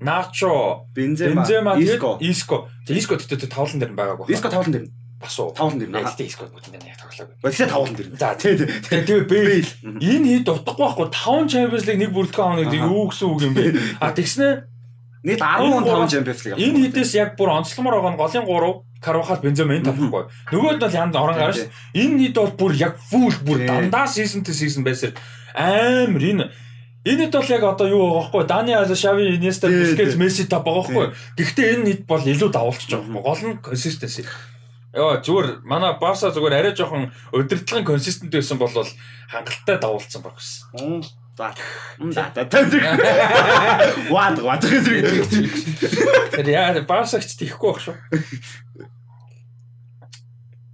Nacho, Бензема, Иско. Иско. Тэгээ Иско тэгтээ тавлан дээр байгаагүй. Иско тавлан дээр. бас уу. Тавлан дээр. Яг тэгтээ Иско бүгд энэ яг тоглоогүй. Тэгсэн тавлан дээр. За Тий, тий. тэгээ Бэйл энэ хэд утгагүй байхгүй 5 Champions League нэг гэдэг Аха. юу гэсэн үг юм бэ? [laughs] А тэгснэ Нийт Энэ 15 Champions League. энэ хэдээс яг бүр онцлогмоор байгаа нь голын 3 Карвахал Бензема энэ тавхгүй. Нөгөөд нь бол янд орон гарна шүү. Энэ нийт бол бүр яг full бүр дандаа season to season байсаар амар энэ Энэ хэд бол яг одоо юу байгаа байхгүй Дани Аль Шави Инеста Бускетс. Месси та байгаа байхгүй Гэхдээ энэ хэд бол илүү давуулчих жоох байхгүй гол нь consistency Яа зүгээр манай Барса зүгээр арай жоохон өдөртлөн консистент байсан бол хангалттай давуулсан баг гэсэн. За. Да. Ваад ваад зэрэг. Тэр яа Барсагч тийхгүй байх шүү.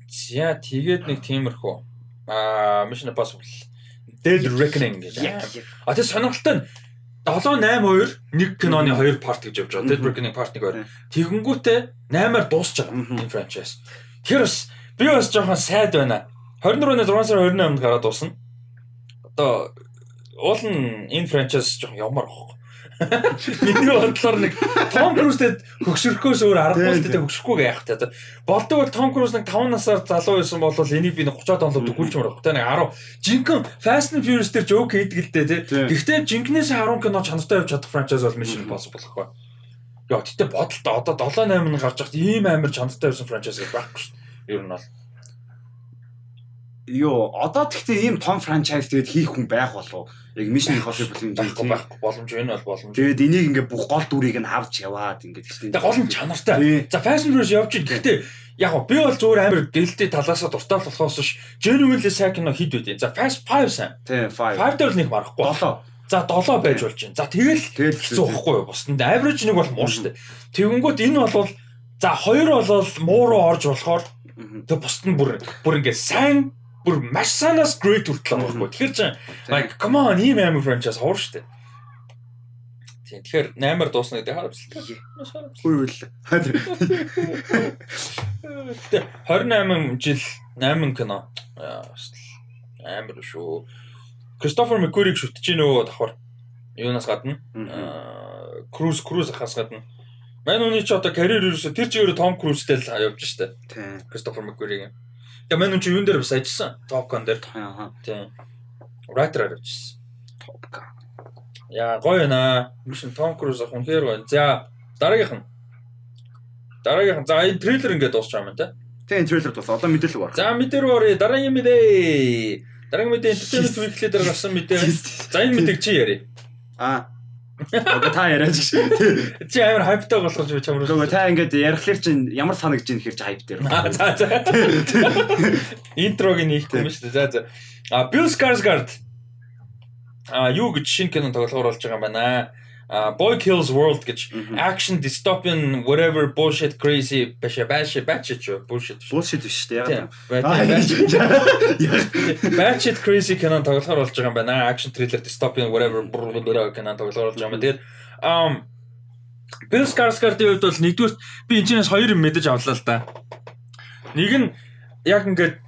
За тэгээд нэг тиймэрхүү. Аа Mission Impossible Dead Reckoning гэж. А тэр сонирхолтой нь 782 нэг киноны хоёр парт гэж явж байгаа. Dead Reckoning part 1 2. Тэгэнгүүтээ 8-аар дуусч байгаа энэ franchise. Тэр бас би бас жоохон сайд байна. 24-ны 6 сарын 28-нд гараад дуусна. Одоо уул нь энэ franchise жоохон ямар ахгүй. Миний бодлоор нэг Том Крузтэй хөгшөрөхөөс өөр аргагүй л дээ хөгшөхгүй яах те. Болдог бол Том Круз нэг 5 насаар залуу байсан бол энийг би нэг 30 онлоо дөгүүлчмээр байна. Тэ нэг 10 жинхэнэ Fast and Furious дээр жоок хийдэг л дээ те. Тийм. Гэхдээ жинкнээс 10 кино чанартай явж чадах franchise бол Mission Impossible гэхгүй. Яа тэгтээ бодолтой одоо 7 8 нь гарч хахад ийм амар чанартай байсан franchise гэж байхгүй шүү дээ. Ер нь бол. Йоо, одоо тэгтээ ийм том франчайз тэгээд хийх хүн байх болов. Яг Mission Impossible юм байхгүй байхгүй боломж энэ бол боломж. Тэгээд энийг ингээ бүх гол дүрийг нь авч яваад ингээд тийм. Тэгээ гол нь чанартай. За Fast and Furious явж ийн. Гэхдээ яг би бол зүгээр амар гэлтэй талаасаа дуртай болохоос ш genuinely кино хэд үү. За Fast 5 сайн. Тийм 5. 5 дээр л нэг марахгүй. 7. За 7 байж болж байна. За тэгэл хэцүү байхгүй юу? Бусдад average нэг бол муу штэ. Тэгэнгүүт энэ бол за хоёр болол муу руу орж болохоор тэг бусд нь бүр бүр ингээ сайн бүр маш санаас great хүртэл байгаа байхгүй. Тэгэхээр чинь like come on ийм амар franchise хоор штэ. Тийм тэгэхээр 8-аар дуусна гэдэг харамсалтай. Хүй үл. Гэтэ 28 жил 8 кино. Амар шүү. Кристофер Маккуриг шүтж гинөө давхар. Юунаас гадна? Круз Круз ахаас гадна. Мань үний ч одоо карьер ерөөсө тэр чигээр Том Крузтэй л явж штэ. Тийм. Кристофер Маккуриг. Тэгээ мань үн чи юун дээр бас ажилласан. Top Gun дээр. Аа. Тийм. Writer ажилласан. Top Gun. Яа гоё наа. Мишин Том Круз ах үнэхээр гоё. За дараагийнх нь. Дараагийнх нь. За энэ трейлер ингээд дуусч байгаа юм те. Тийм трейлер тус одоо мэдээлэл баг. За мэдэр орё. Дараагийн мэдээ. Дараагийн мэдээ Entertainment Weekly дээр гарсан мэдээ. За энэ мэдээг чи яри. Аа. Одоо та яриач гэж. Чи амар хайптай болгож би чамруу. Нөгөө та ингээд ярихлаар чинь ямар санагж ийн гэхэр чи хайп дээр. За за. Интрог нээхгүй юм шүү дээ. За за. А Bill Skarsgård. А юу гэж шинэ кино тоглохоор болж байгаа юм байна. Boy Kills World гэж action dystopian whatever bullshit crazy баша баша баcha ч bullshit. шүү. Bullshit биш үү Тийм. ягаад. Аа. Batshit [laughs] crazy кино тоглохоор болж байгаа юм байна. Action thriller dystopian whatever кино тоглохоор болж байгаа юм. Тэгээд um Bill Skarsgård-ийн хувьд бол нэгдүгээр би энэ чинээс хоёр юм мэдэж авлаа л да. Нэг нь яг ингээд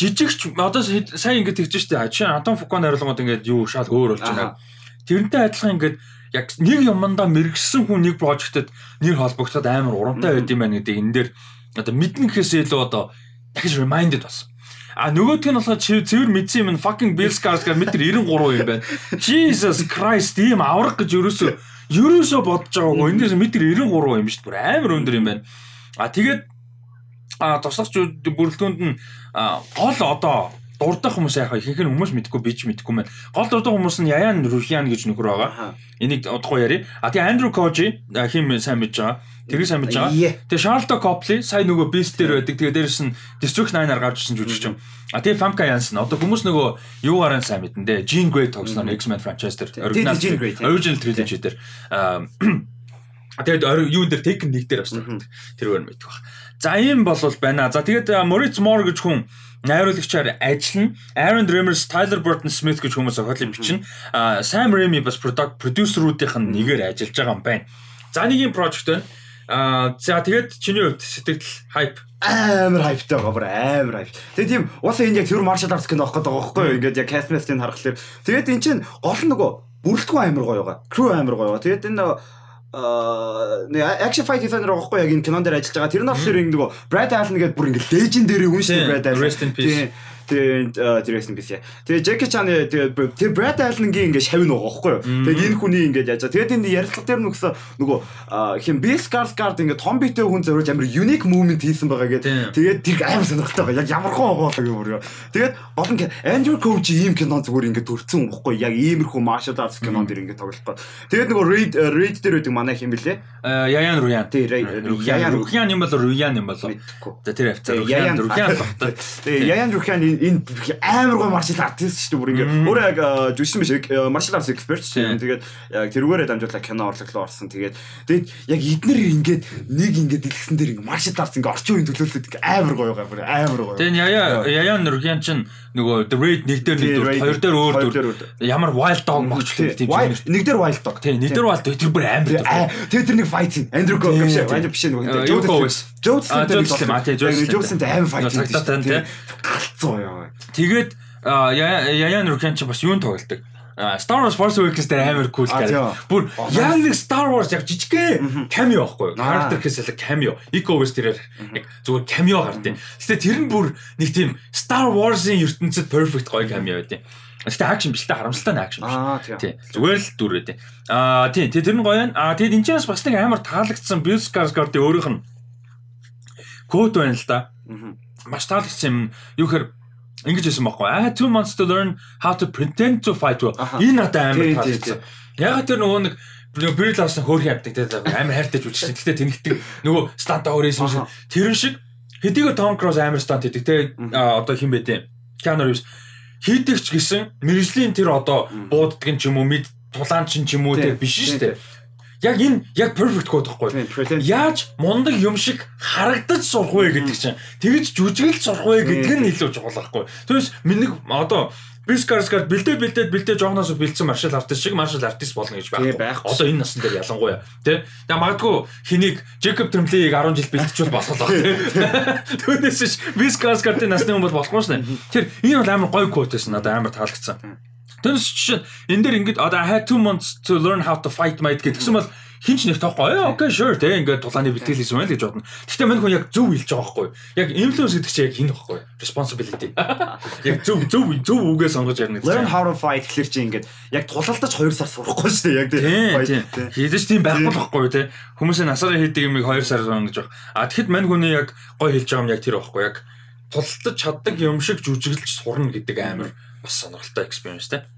жижигч одоо сайн ингээд тэгж штэ. Жишээ нь Атом Фукон хариулгууд ингээд юу шал өөр болж байгаа. Тэрнтэй адилхан ингээд яг нэг юмдаа мэрэгсэн хүн нэг прожектэд нэр холбогдоход амар урамтай байд юм байна гэдэг энэ дээр одоо мэднэ гэхээс илүү одоо дахиж reminded болсон. А нөгөөх нь болохоор чи цэвэр мэдсэн юм fucking Bill Skarsgård метр 93 юм байна. Jesus Christ ийм аврах гэж ерөөсөө ерөөсөө бодож байгаагүй. Эндээс метр 93 юм шүү дээ. Бүр амар өндөр юм байна. А тэгээд а туслагч бүрэлдэхүүнд нь гол одоо дурдах хүмүүс яхаа ихэнх нь хүмүүс мэдгүй би ч мэдгүй мэн. Гол дурдах хүмүүс нь Яян Рухиан гэж нөхөр байгаа. Энийг удахгүй яри. А тэгээ Андрю Кожи хим сайн мэдж байгаа. Тэгээ сайн мэдж байгаа. Тэгээ Шарлто Копли сая нөгөө Beast дээр байдаг. Тэгээ дээрэс нь District 9-аар гарч ирсэн жүжигч юм. А тэгээ Famke Janssen одоо хүмүүс нөгөө юугаар нь сайн мэдэн дээ. Jean Grey тоглосноор X-Men franchise дээр тийм. original trilogy дээр тэгээд ори- юун дээр Tekken 1 дээр бас тоглодог. Тэргээр мэдэх баг. За ийм болвол байна. За тэгээд Moritz Moore гэж хүн найруулагчаар ажиллана. Aaron Dremers, Tyler Burton Smith гэж хүмүүс зохиолын бичнэ. А Sam Raimi бас product producer-уудынх нь нэгээр ажиллаж байгаа юм байна. За нэг юм project байна. А за тэгээд чиний хувьд сэтгэл hype амар хайптай байгаа бүр амар хайп. Тэгээ тийм уусаа энэ яг тэр маршал арт кино авах гэдэг байгаа байхгүй юу? Ингээд яг cast-ийн харахаар. Тэгээд эн чинь гол нь нөгөө бүрэлдэхүүн амар гоё байгаа. Crew амар гоё байгаа. Тэгээд энэ аа нэг action fight designer байхгүй яг энэ кинон дээр ажиллаж байгаа. Тэр нь болохоор ингэ нөгөө Brad Allen гэдэг бүр ингэ legendary хүн шүү Brad Allen. Тэгээд тэр rest in peace. яа. Тэгээд Jackie Chan тэгээд тэр Brad Allen-гийн ингэ шавь нөгөө байхгүй юу? Тэгээд энэ хүний ингэ яаж. Тэгээд энэ ярилцлага дээр нүгсэн нөгөө хин Bill Skarsgård ингэ том битэй хүн зориулж амар unique movement хийсэн байгаа гэдэг. Тэгээд тэр амар сонирхолтой байгаа. Яг ямар хон байгаа болоо гэмээр. Тэгээд нь Andrew Coach ийм кино зүгээр ингэ төрцөн байхгүй яг иймэрхүү martial arts кинон дэр ингэ тоглох гоо. Тэгээд нөгөө Raid Raid дээр байдаг манай хин бэлээ. А, Яян Руян. Ray- Яян Руян юм бол Руян юм болоо. За тэр хавцаа Руян Яян- Руян тогтоо. Тэгээ Яян Рухян энэ амар гоо martial artist шүү дээ бүр ингэ. Өөрөө яг жүжигчин биш э, martial arts expert шүү дээ. Тэгээд яг тэрүүгээрээ дамжуулаад кино орлогоо орсон. Тэгээд тэгээд яг эднэр ингээд нэг ингээд дэлгэсэн дээр ингэ martial arts ингэ орчин үеийн төлөөлөлт ингэ амар гоё бүр амар гоё. Тэгээ Яя Яян Руян чинь нөгөө The Raid нэг дээр нэг дүр, хоёр дээр өөр дүр. Ямар Wild Dog могчлоо тийм Wild- юм. нэг дээр wild dog. Тий, нэг дээр Wild Dog тэр бүр амар дүр. тэгээ тэр нэг fight. Andrew Тийм, биш тийм. аа биш нөгөө а, тий, Joe Slim. Joe Slim амар fight Нөгөө цагтаатай нь, тий. Галцсан яа. Тэгээд Яян Руян чинь бас юун тоглолдог. Star Wars Force Awakens дээр амар cool тийм. Бүр яг нэг Star Wars яг жижигхэн cameo байхгүй юу? Character гэхээс cameo. Eco West дээр яг зүгээр cameo гардыг. Гэтэ тэр нь бүр нэг тийм Star Wars-ын ертөнцид perfect гоё cameo байдیں۔ Гэтэ action биш та харамсалтай action биш. Аа тийм. Тий. Зүгээр л дүр үү. Аа тий, тэр нь гоё. Аа тэгэд энэ ч бас нэг амар таалагдсан Bill Skarsgård-ийн өөрийнх нь код байна л да. Маш таалагдсан юм. Юу гэхээр ингэж хэлсэн байхгүй. I had two months to learn how to pretend to fight. well." Аха. Энэ надад амар таалагдсан. Яг тэр нөгөө нэг Bill Lars хөөрхөн явдаг те амар хайртай ч үчсэн. Гэтэ тэнэгдэг нөгөө станта өөрөөс юм шиг. Тэрэн шиг хэдийгээр Tom Cruise амар стант хийдэг те одоо хин те. Keanu Reeves хийдэг ч гэсэн мэржлийн тэр одоо бууддаг юм ч юм уу мэд тулаан ч юм уу те биш шүү дээ. Яг энэ яг perfect code гэхгүй. Яаж мундаг юм шиг харагдаж сурах вэ гэдэг чинь тэгэж жүжиглж сурах вэ гэдэг нь илүү чухал байхгүй. Тэрс миний одоо Бискарскаар бэлдээ бэлдээд бэлдээ жоохноос бэлдсэн маршал артист шиг маршал артист болно гэж байхгүй. Одоо энэ насн дээр ялангуяа тий. Тэгээ магадгүй хэнийг Джекоб Тремлийг 10 жил бэлтчихвэл болох баг тий. Түүнээс ш Бискарскарын насны хүн бол болохгүй шнэ. Тэр энэ бол амар гоё код байсан надад амар таалагдсан. Тэрс чинь энэ дээр ингээд одоо I had 2 months to learn how to fight might гэдгсэн бол хинч нэг тоохгүй. Аа окей sure те ингээд тулааны бэлтгэл хийсэн байл гэж бодно. Гэхдээ мань хүн яг зөв хэлж байгаа байхгүй. Яг influence гэдэг чинь яг хин байхгүй. Responsibility. [laughs] Яг зөв зөв зөв үгээ сонгож ярина гэж. Learn how to fight гэхэлэр чи ингээд яг тулалдаж 2 сар сурахгүй шүү дээ яг Тийм. Хийдэж тийм байхгүй байхгүй те. Хүмүүсийн насаараа хийдэг юмыг 2 сар сонгож байгаа. А тэгэхэд мань хүний яг гой хэлж байгаа юм яг тэр байхгүй. Яг тулалдаж чаддаг юм шиг жүжиглж сурна гэдэг амар бас сонирхолтой experience те.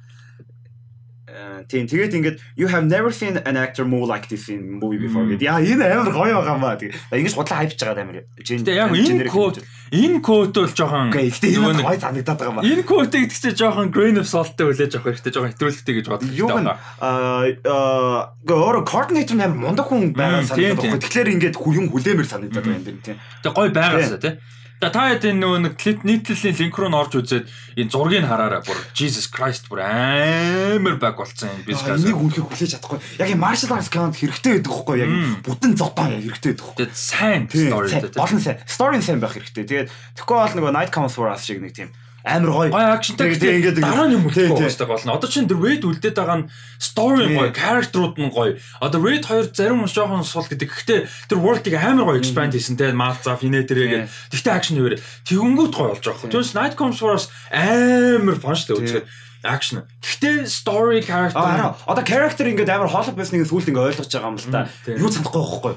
Э, Тийм тэгээд ингээд you have never seen an actor move like this in movie before гэдэг. Яа энэ амар гоё байгаа маа. Тэгээ ингэж худлаа хайпч байгаа амар. Гэтэ яг энэ код энэ код бол жоохон нөгөө энэ гоё санагдаад байгаа маа. Энэ код гэдэг чинь жоохон grain of salt-тэй үлээж авах хэрэгтэй, жоохон хэтрүүлэгтэй гэж боддог. Юу гэн аа өөр координатор амар мундаг хүн байгаа тийм, санагдаад тийм. байна. Тэгэхээр ингээд хүн хүлээмэр санагдаад байна тийм. Тэгээ гой байгаасаа тий. Тэгээ та хэд энэ нөгөө нэг клип нийтлэлийн линк руу н орж үзээд энэ зургийг хараараа бүр Jesus Christ бүр амар баг болцсон юм газ. Энийг үнхээр хүлээж чадахгүй. Яг энэ martial arts кинонд хэрэгтэй байдаг хгүй яг бүтэн зодоо яг хэрэгтэй байдаг хгүй. Тэгээ сайн story тий. Олон сайн. Story сайн байх хэрэгтэй. Тэгээд тэгэхгүй бол нөгөө Night Comes for Us шиг нэг тийм амар гоё. Гой акшнтай гэдэг дараа нь юм тийм. бастай болно. Одоо чинь The Raid үлдээд байгаа нь story гоё, character-ууд нь гоё. Одоо Raid 2 зарим хүмүүс жоохон сул гэдэг. Гэхдээ тэр world-ыг амар гоё expand хийсэн те. Malza, Fineter-гээ. Тэгтээ action нэрээ. Тэгэнгүүт гоё болж байгаа. Түүнээс Night Comes for Us амар шүү дээ үзэхэд. Action. Гэхдээ story character одоо character ингээд амар хоолой байсныг сүүлд ингээд ойлгож байгаа юм л та. Юу санахгүй байхгүй.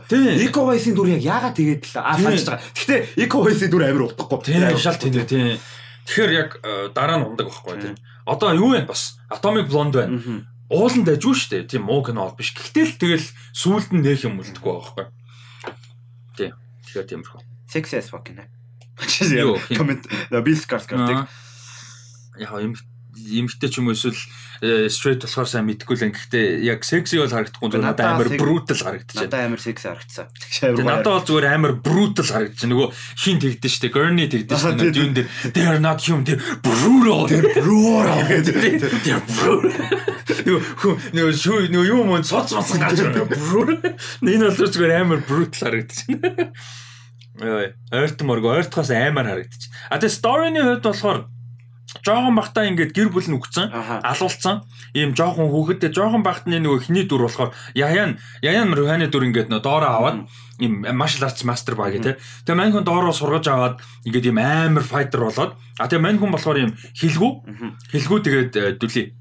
Eco Voice-ийн дүр яг яагаад тэгээд л аа санаж байгаа. Гэхдээ Eco Voice-ийн дүр амар утгагүй. Тийм шал тийм тийм. Тэгэхээр яг э, дараа нь ундаг байхгүй тийм. Одоо юу вэ бас? Atomic Blonde байна. Мгм. Уулан дайжгүй шүү дээ. Тийм муу кино бол биш. Гэхдээ л тэгэл сүүлд нь нэх юм үлдэхгүй байхгүй. Тийм. Тэгэхээр тиймэрхүү. Sexy as fuck нэ. Юу? Коммент Bill Skarsgård-ыг Аа. Яг юм эмгтэй ч юм уу эсвэл э, straight болохоор сайн мэдгүй л гэхдээ яг sexy бол харагдахгүй зүгээр надад амар brutal харагдчихэв. надад амар sexy харагдсан. [laughs] Надад бол зүгээр амар brutal байна. Нөгөө хин тэгдэж штэ, Gurney тэгдэж [laughs] штэ. Дүүн дээр they are not human, they're brutal. They're [laughs] brutal. Brutal. Нөгөө шүү нөгөө юу мөн цоц цоцсон гарч. Brutal. Энэ бол зүгээр амар brutal харагдаж байна. Яа, ойртморг ойртохоос амар харагдаж. А тэгээ story-ны хувьд болохоор жоохон бахтаа ингээд гэр бүл нь үгцэн алуулсан ийм жоохон хүүхэдтэй жоохон бахтны нөгөө хний дүр болохоор яян яян руханы дүр ингээд нөө доороо аваад ийм martial arts master баг тий. Тэгээ мань хүн доороо сургаж аваад ингээд ийм амар fighter болоод а тэгээ мань хүн болохоор ийм хилгүү хилгүү тэгээд э, дүлий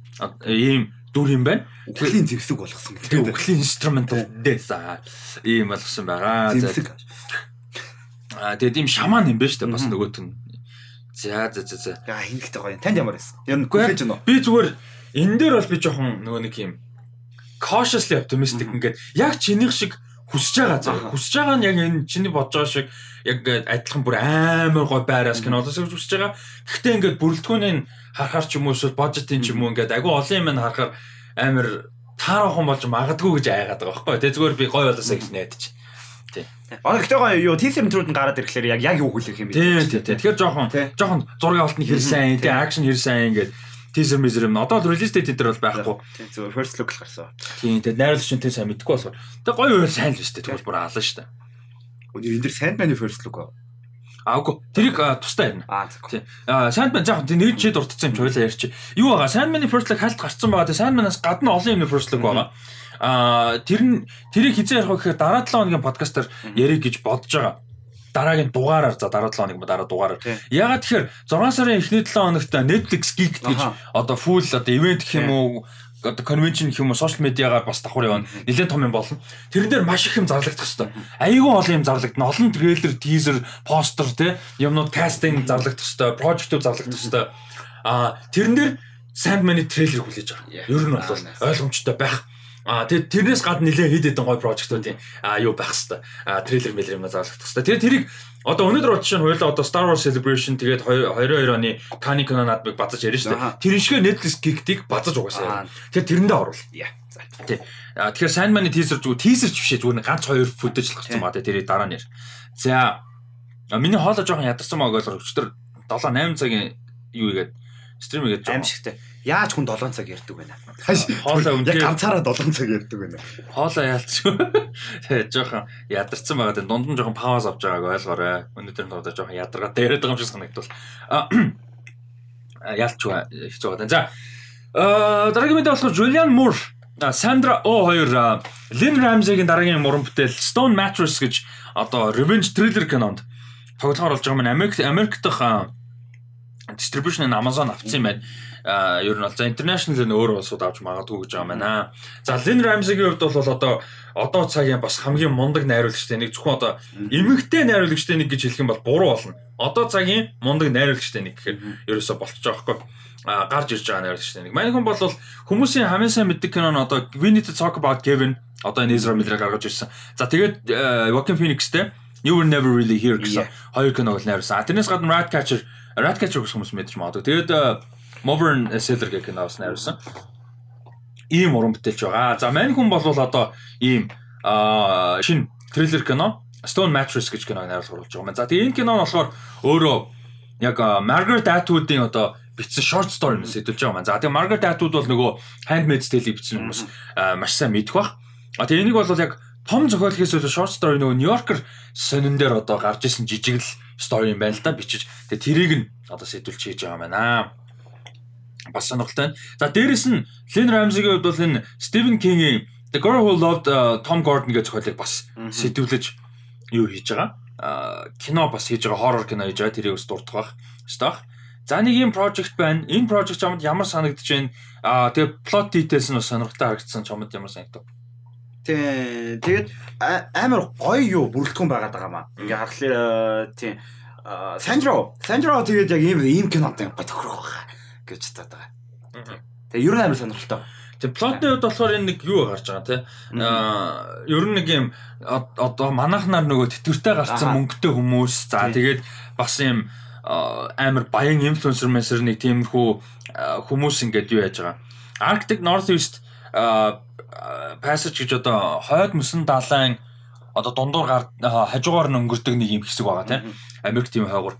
ийм дүр юм байна. Үхлийн зэвсэг болгосон Тэгээ гэдэг. үхлийн instrumental death аа, ийм болгосон байгаа. Зэвсэг. А тэгээд ийм шаман юм байна шүү дээ бас нөгөөт нь. За за за за. Яа хингтэй гоё. Танд ямар байсан? Ер нь хүлээж байна уу? Би зүгээр энэ дээр бол би жоохон нөгөө нэг юм cautiously optimistic ингээд яг чинийх шиг хүсэж байгаа заа. Хүсэж байгаа нь яг энэ чиний бодож байгаа шиг яг ингээд адилхан бүр амар гой байраас кинодос гэж хүсэж байгаа. Гэхдээ ингээд бүрэлдэхүүнийг харахаар ч юм уу эсвэл бажетын ч юм уу ингээд агүй олон юм харахаар амар таарах юм болж магадгүй гэж айгаад байгаа байхгүй. Тэгээ зүгээр би гой болоосаа гэж найдаж. Аа гэхдээ гоё юу teaser интервьюд нь гараад ирэхлээр яг яг юу хүлээх юм бэ? Тийм тийм тийм. Тэгэхээр жоохон жоохон зургийн олтны хэр сайн, тий. тийм акшн хэр сайн ингээд teaser мизер юм. Одоо л release date дээр бол байхгүй. Тийм зөв first look л гарсан. Тийм тэгээд найруулагч нь тийм сайн мэдгүй болохоор. Тэгээд гоё өөр сайн л биш үү. Тэгвэл бүр алан штэ. Өнөө энэ дэр Sandman-ы first look аа. Аагүй. Тэрийг а, тустай ярина. Аа. Тийм. Аа Sandman заах тийм нэг чид дурдсан юм ч хоёлаа ярьчих. Юу байгаа? Sandman-ы first look хальт гарцсан байгаа. Тэгээд Sandman-аас гадна олон юмны first look байгаа. Аа тэр нь тэрийг хизээ ярих гэхээр дараа 7 хоногийн подкастаар ярих гэж бодож байгаа. дараагийн дугаараар за дараа 7 хоног дараа дугаараар. Ягаад тэгэхээр 6 сарын эхний 7 хоногт Netflix Geek гэж одоо full одоо ивент гэх юм уу одоо конвеншн гэх юм уу сошиал медиагаар бас давхар явна. Нэлээд том юм болно. Тэрэн дээр маш их юм зарлагдах хэвээр. Айгүй олон юм зарлагдана. Олон трейлер, тизер, постэр тий юмнууд кастинг зарлагдах хэвээр, прожектууд зарлагдах хэвээр. Аа тэрэн дээр Sandman-ы трейлер хүлээж байгаа. Ер нь бол ойлгомжтой байх. Аа тэгээд тэрнээс гадна нэлээд хэд хэдэн гоё прожектуудын аа юу байх хэвээр. Аа трейлер мэлэр юм зарлагдах хэвээр. Тэгээд тэрийг одоо өнөөдөр бол жишээ нь хоёлаа одоо Star Wars Celebration тэгээд 22 оны Cannes Canon надмыг базаж ярина шүү дээ. Тэр шиг Netflix Geek-ийг базаж угаасаа. Аа. Тэгээд тэрэндээ. Яа. За. Тий. А тэгэхээр Sandman-ы teaser зүгээр teaser ч бишээ зүгээр ганц хоёр footage л гарсан байгаа. тэрийг дараа нь яар. За а, миний хоолой жоохон ядарсан байгааг бол өчтөр 7 8 цагийн юу игээд стрим игээд жоохон Аимшигтай. Яаж хүн 7 цаг ярьдаг вэ? Хоолой Яг үнхээр- ганцаараа 7 цаг ярьдаг вэ? хоолой яалцгүй. Тэгээ жоохон ядарсан байгаа. Тэгээ дунд нь жоохон пауз авч байгааг ойлгоорой. Өнөөдөр нь одоо жоохон ядаргатай яриад байгаа юм шиг санагдвал. Яалчгүй хэцүү байгаа. За дараагийн мэдээ болохоор Julian Moore Сандра О2 а, Lynn Ramsey-гийн дараагийн уран бүтээл Stone Mattress гэж одоо Revenge Thriller кинонд тоглохоор болж байгаа маань Америк Америк дахь а, distribution-ыг Amazon авсан юм байна. Ер нь бол за international нь өөр улсууд авч магадгүй гэж байгаа байна. За Lynn Ramsey-гийн хувьд бол одоо одоо цагийн бас хамгийн мундаг найруулагчтай нэг зөвхөн одоо эмэгтэй найруулагчтай нэг гэж хэлэх юм бол буруу болно. Одоо цагийн мундаг найруулагчтай нэг гэхээр ерөөсө болчихж байгаа байхгүй. А гарч ирж байгаа найруулагчтай нэг. Манай хүн бол хүмүүсийн хамгийн сайн мэддэг кино нь одоо We Need to Talk About Kevin одоо энэ Ezra Miller гаргаж ирсэн. За тэгээд Joaquin Phoenixтэй You Were Never Really Here гэсэн хоёр киног найруулсан. Тэрнээс гадна Ratcatcher Ratcatcher гэсэн хүмүүс мэдэж магадгүй. Тэгээд Modern Sailor гэх киноос найруулсан. Ийм уран бүтээлч байгаа. За мань хүн бол одоо ийм аа шин трейлер кино Stone Mattress гэж киног найруулах болж байгаа юм. За тэгээ энэ кино нь болохоор өөрөө яг Margaret Atwood-ийн одоо бичсэн short story нэс хэдүүлж байгаа юм. За тэгээ Margaret Atwood бол нөгөө Handmaid's Tale-ийг бичсэн хүмүүс маш сайн мэдэх бах. А тэгээ энийг бол яг том зохиолхээс илүү short story нөгөө New Yorker сонин дээр одоо гарч исэн жижиг л story юм байна л да бичиж. Тэгээ тэрийг нь одоо сэдвүүлж хийж байгаа юм байна бас сонирхолтой байна. За дээрэс нь Lynn Ramsey-гийн хувьд бол энэ Stephen King-ийн The Girl Who Loved uh, Tom Gordon гэж зохиолыг бас сэтгүүлж юу хийж байгаа. Аа кино бас хийж байгаа horror кино хийж байгаа. Тэрийг бас дурдах бах. Стах. За нэг юм project байна. Энэ project чамд ямар санагдаж байна? Аа тэгээ plot details нь бас сонирхолтой харагдсан чамд ямар санагдав? Тий. Тэгээд амар гоё юу бүрэлдэхүүн байгаад байгаа маа. Ингээ харахаар тийм Сандро Сандро тэгээд яг ийм ийм кинотой тохирох байхаа гэж таад байгаа. Тэгээ ер нь амар сонирхолтой. Тэгээ плотны хувьд болохоор энэ нэг юу гарч байгаа те. Аа ер нь нэг юм одоо манахнаар нөгөө тэтгэвртэй гарцсан мөнгөтэй хүмүүс. За тэгээд бас юм амар баян инфлюенсер мессер нэг тиймэрхүү хүмүүс ингээд юу яаж байгаа. Arctic Northeast passage гэж одоо хойд мөсөн далайн одоо дундуур гар хажуугаар нь өнгөрдөг нэг юм хэсэг байгаа тийм Америк тийм хойгоор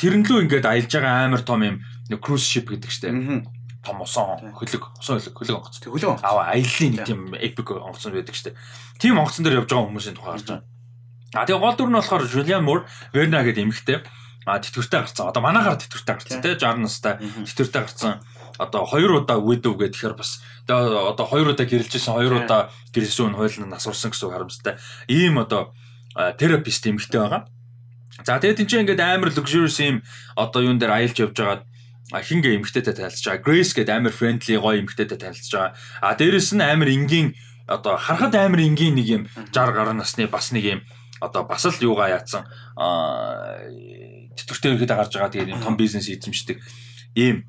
тэрнлүү ингээд аялж байгаа амар том юм cruise ship гэдэг штеп. Том усан хөлөг усан хөлөг хөлөг онгоц хөлөг аваа аяллаа нэг тийм epic онгоцон байдаг штеп. Тийм онгоцон дээр явж байгаа хүмүүсийн тухай гарч байгаа а тэгээ гол дүр нь болохоор Julian Moore Verna гэдэг эмэгтэй. А тэтгэвртэй гарцсан. Одоо манаагаар тэтгэвртэй гарцсан тийм 60 настай тэтгэвртэй гарцсан. Одоо хоёр удаа widow гэхээр бас. Одоо хоёр удаа гэрэлжсэн хоёр удаа гэрэлсэн нь насурсан гэсэн харамстай ийм одоо терапист эмэгтэй байгаа. За тэгээд энэ чинь ингээд амар luxurious юм одоо юун дээр аялж явж байгаа хингээ эмэгтэйтэй танилцж байгаа. Grace гэдэг амар friendly гоё эмэгтэйтэй танилцж байгаа. А дээрэс нь амар энгийн одоо харахад амар энгийн нэг юм 60 гаруй насны бас нэг юм одоо бас л юугаа яатсан а тэтгэвртэй ирэхэд гарч байгаа тэгээд том бизнес эзэмшдэг ийм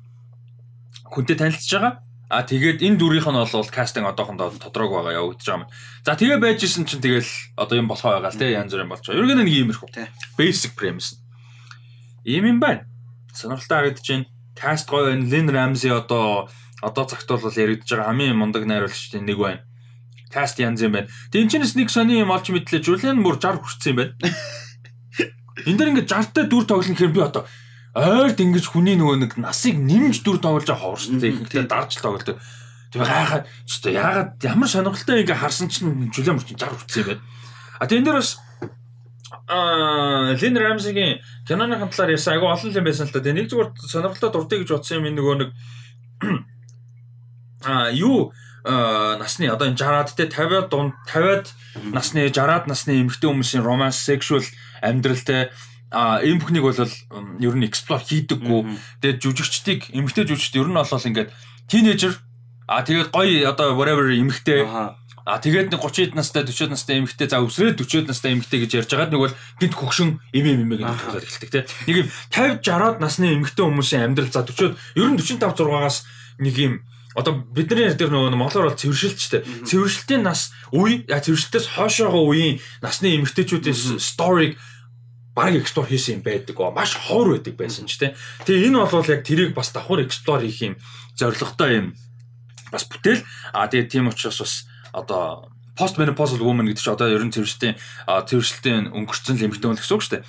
хүнтэй танилцж байгаа. А тэгээд энэ дүрийнх нь бол кастинг одоохондоо тодорхой байгаа явагдаж байгаа юм. За тэгээ байж исэн чинь тэгэл одоо юм болохоо байгаа л те янз бүрийн болж байгаа. Ерөнхийдөө нэг иймэрхүү. Basic premise. Ийм юм байна. Сонирхолтой харагдаж байна. Каст гоё байна. Lin Ramsey одоо одоо цагт бол яригдж байгаа хамгийн мундаг найруулагчдын нэг байна. Каст янз юм байна. Энэ ч нэг сони юм олж мэдлээ. Julian Moore 60 хүрсэн юм байна. [laughs] Энд дэр ингээд 60 та дүр тоглох гэхээр би одоо ойрд ингэж хүний нөгөө нэг насыг нэмж дүр тоглож хоор шүү дээ. Ихэнхдээ дарж тоглодог. Тэгээ гайхаад ч яагаад ямар сонирхолтой ингээ харсан чинь жүлээ мөрчин 60 хүрсэн юм бэ. А энэ дээр бас аа Лин Рамсигийн киноны хамтлаар ясаа айгу олон юм байсан л та. Тэгээ нэг зүгээр сонирхолтой дуртай гэж бодсон юм. Энэ нөгөө нэг [clears throat] аа юу? Насны одоо энэ 60-аад те 50-аад дунд 50-аад насны 60-аад насны эмэгтэй хүмүүсийн романс sexual амьдралтай а ийм бүхнийг бол ер нь explore хийдэггүй. Тэгээд жүжигчдийг эмгтэй жүжигчд ер нь бол ингээд тинейжер. А тэгээд гоё одоо whatever эмгтэй А тэгээд нэг 30 настай 40 настай эмэгтэй за өсрээд 40 настай эмэгтэй гэж ярьж байгаад нэг бол гинт хөгшин эмээ мэмээ гэдэг хэлээд эхэлдэг тийм. Нэг юм 50 60-аад насны эмэгтэй хүмүүсийн амьдрал за 40 ер нь 45 6-аас нэг юм одоо бидний ярь дээр нөгөө монголоор бол цэвэршилттэй. Цэвэршилтийн нас үе цэвэршилтээс хойшоогоо үеийн насны эмэгтэйчүүдийн сториг баг эксплор хийсэн юм байдаг. Маш ховор байдаг байсан ч тийм. Тэгээ энэ бол яг тэрийг бас давхар эксплор хийх юм зорилготой юм бас бүтээл. А тэгээ тийм учраас бас одоо post menopausal woman гэдэг чинь одоо ерөн цэвэршлийн цэвэршилтийн өнгөрцөн л эмэгтэй хүн гэсэн үг шүү дээ.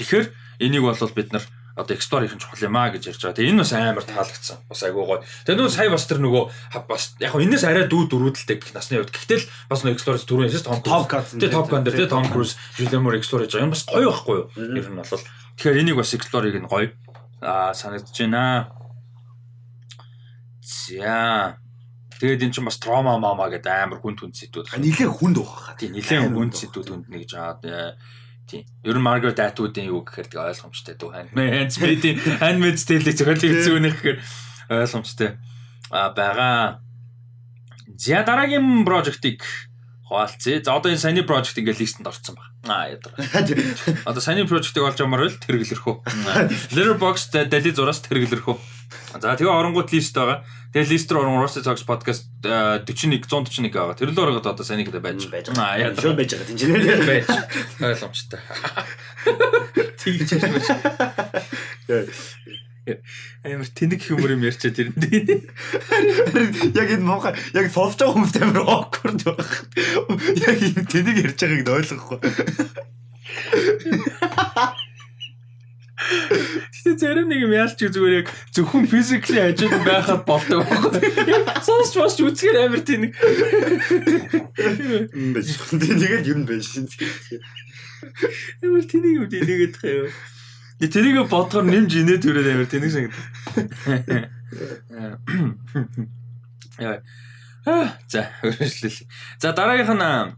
Тэгэхээр энийг бол бид нар одоо explore хийх нь чухал юм аа гэж ярьж байгаа. Тэгээ энэ бас амар таалагдсан. Бас айгуу гоё. Тэгээ нөө сая бас тэр нөгөө бас яг хоо энэс арай дүү дөрүүдэлтэй гэх насны үед. Гэхдээ л бас нөгөө explore түрүүн ясс Tom Cruise. Тэгээ Top Gun дээр тэгээ Cruise Julian Moore explore хийж байгаа юм бас гоё байхгүй юу? Ер нь бол. Тэгэхээр энийг бас хийх нь гоё. Аа санагдаж байна. За. Тэгээд эн чинь бас trauma mama гэдэг амар хүн түн зэдүүд. Нилээ хүнд байгаа. Тийм нилээ хүн зэдүүд хүнд нэг жаад Тийм. Ер нь Margaret Atwood-ийн юу гэхээр тэг ойлгомжтой дүү хань. Handmaid's Handmaid's Tale-ийг зөвхөн үнэх гэхээр ойлгомжтой а байгаа. За дараагийн прожектыг хуваалцъя. За одоо энэ саний прожект ингээд листэнд орсон баг. Аа ядар. [laughs] Одоо саний прожектыг олж амар л тэргэлэрхүү. Letterboxd дали зураас тэргэлэрхүү. За тэгээ оронгууд лист байгаа. Тэгээ лист рүү орон Rusty Talks podcast 41 141 байгаа. Тэр л орогод одоо саний гэдэг байж байгаа. Аа яа. Байж байгаа тийм ч. Байж. Ойлгомжтой. [laughs] Тэгж байж. Амар тэнэг юмөр юм ярьчаа тэр. Яг энэ муухай яг сонсож байгаа хүмүүст амар awkward байх. Яг энэ тэнэг ярьж байгааг ойлгохгүй. Гэтэ зарим нэг юм яалч зүгээр яг зөвхөн физикли ажил байхад болдог байхгүй. Сонсч бас үзгээр амар. Мм байж. Тэгээд юм байж. Амар тэнэг юм тэнэгэд тахаа. Гэ тэрийг бодохоор нэмж инээ төрөөд амар тэнэг санагдав. Яа. За, хөршлөл. За дараагийнх нь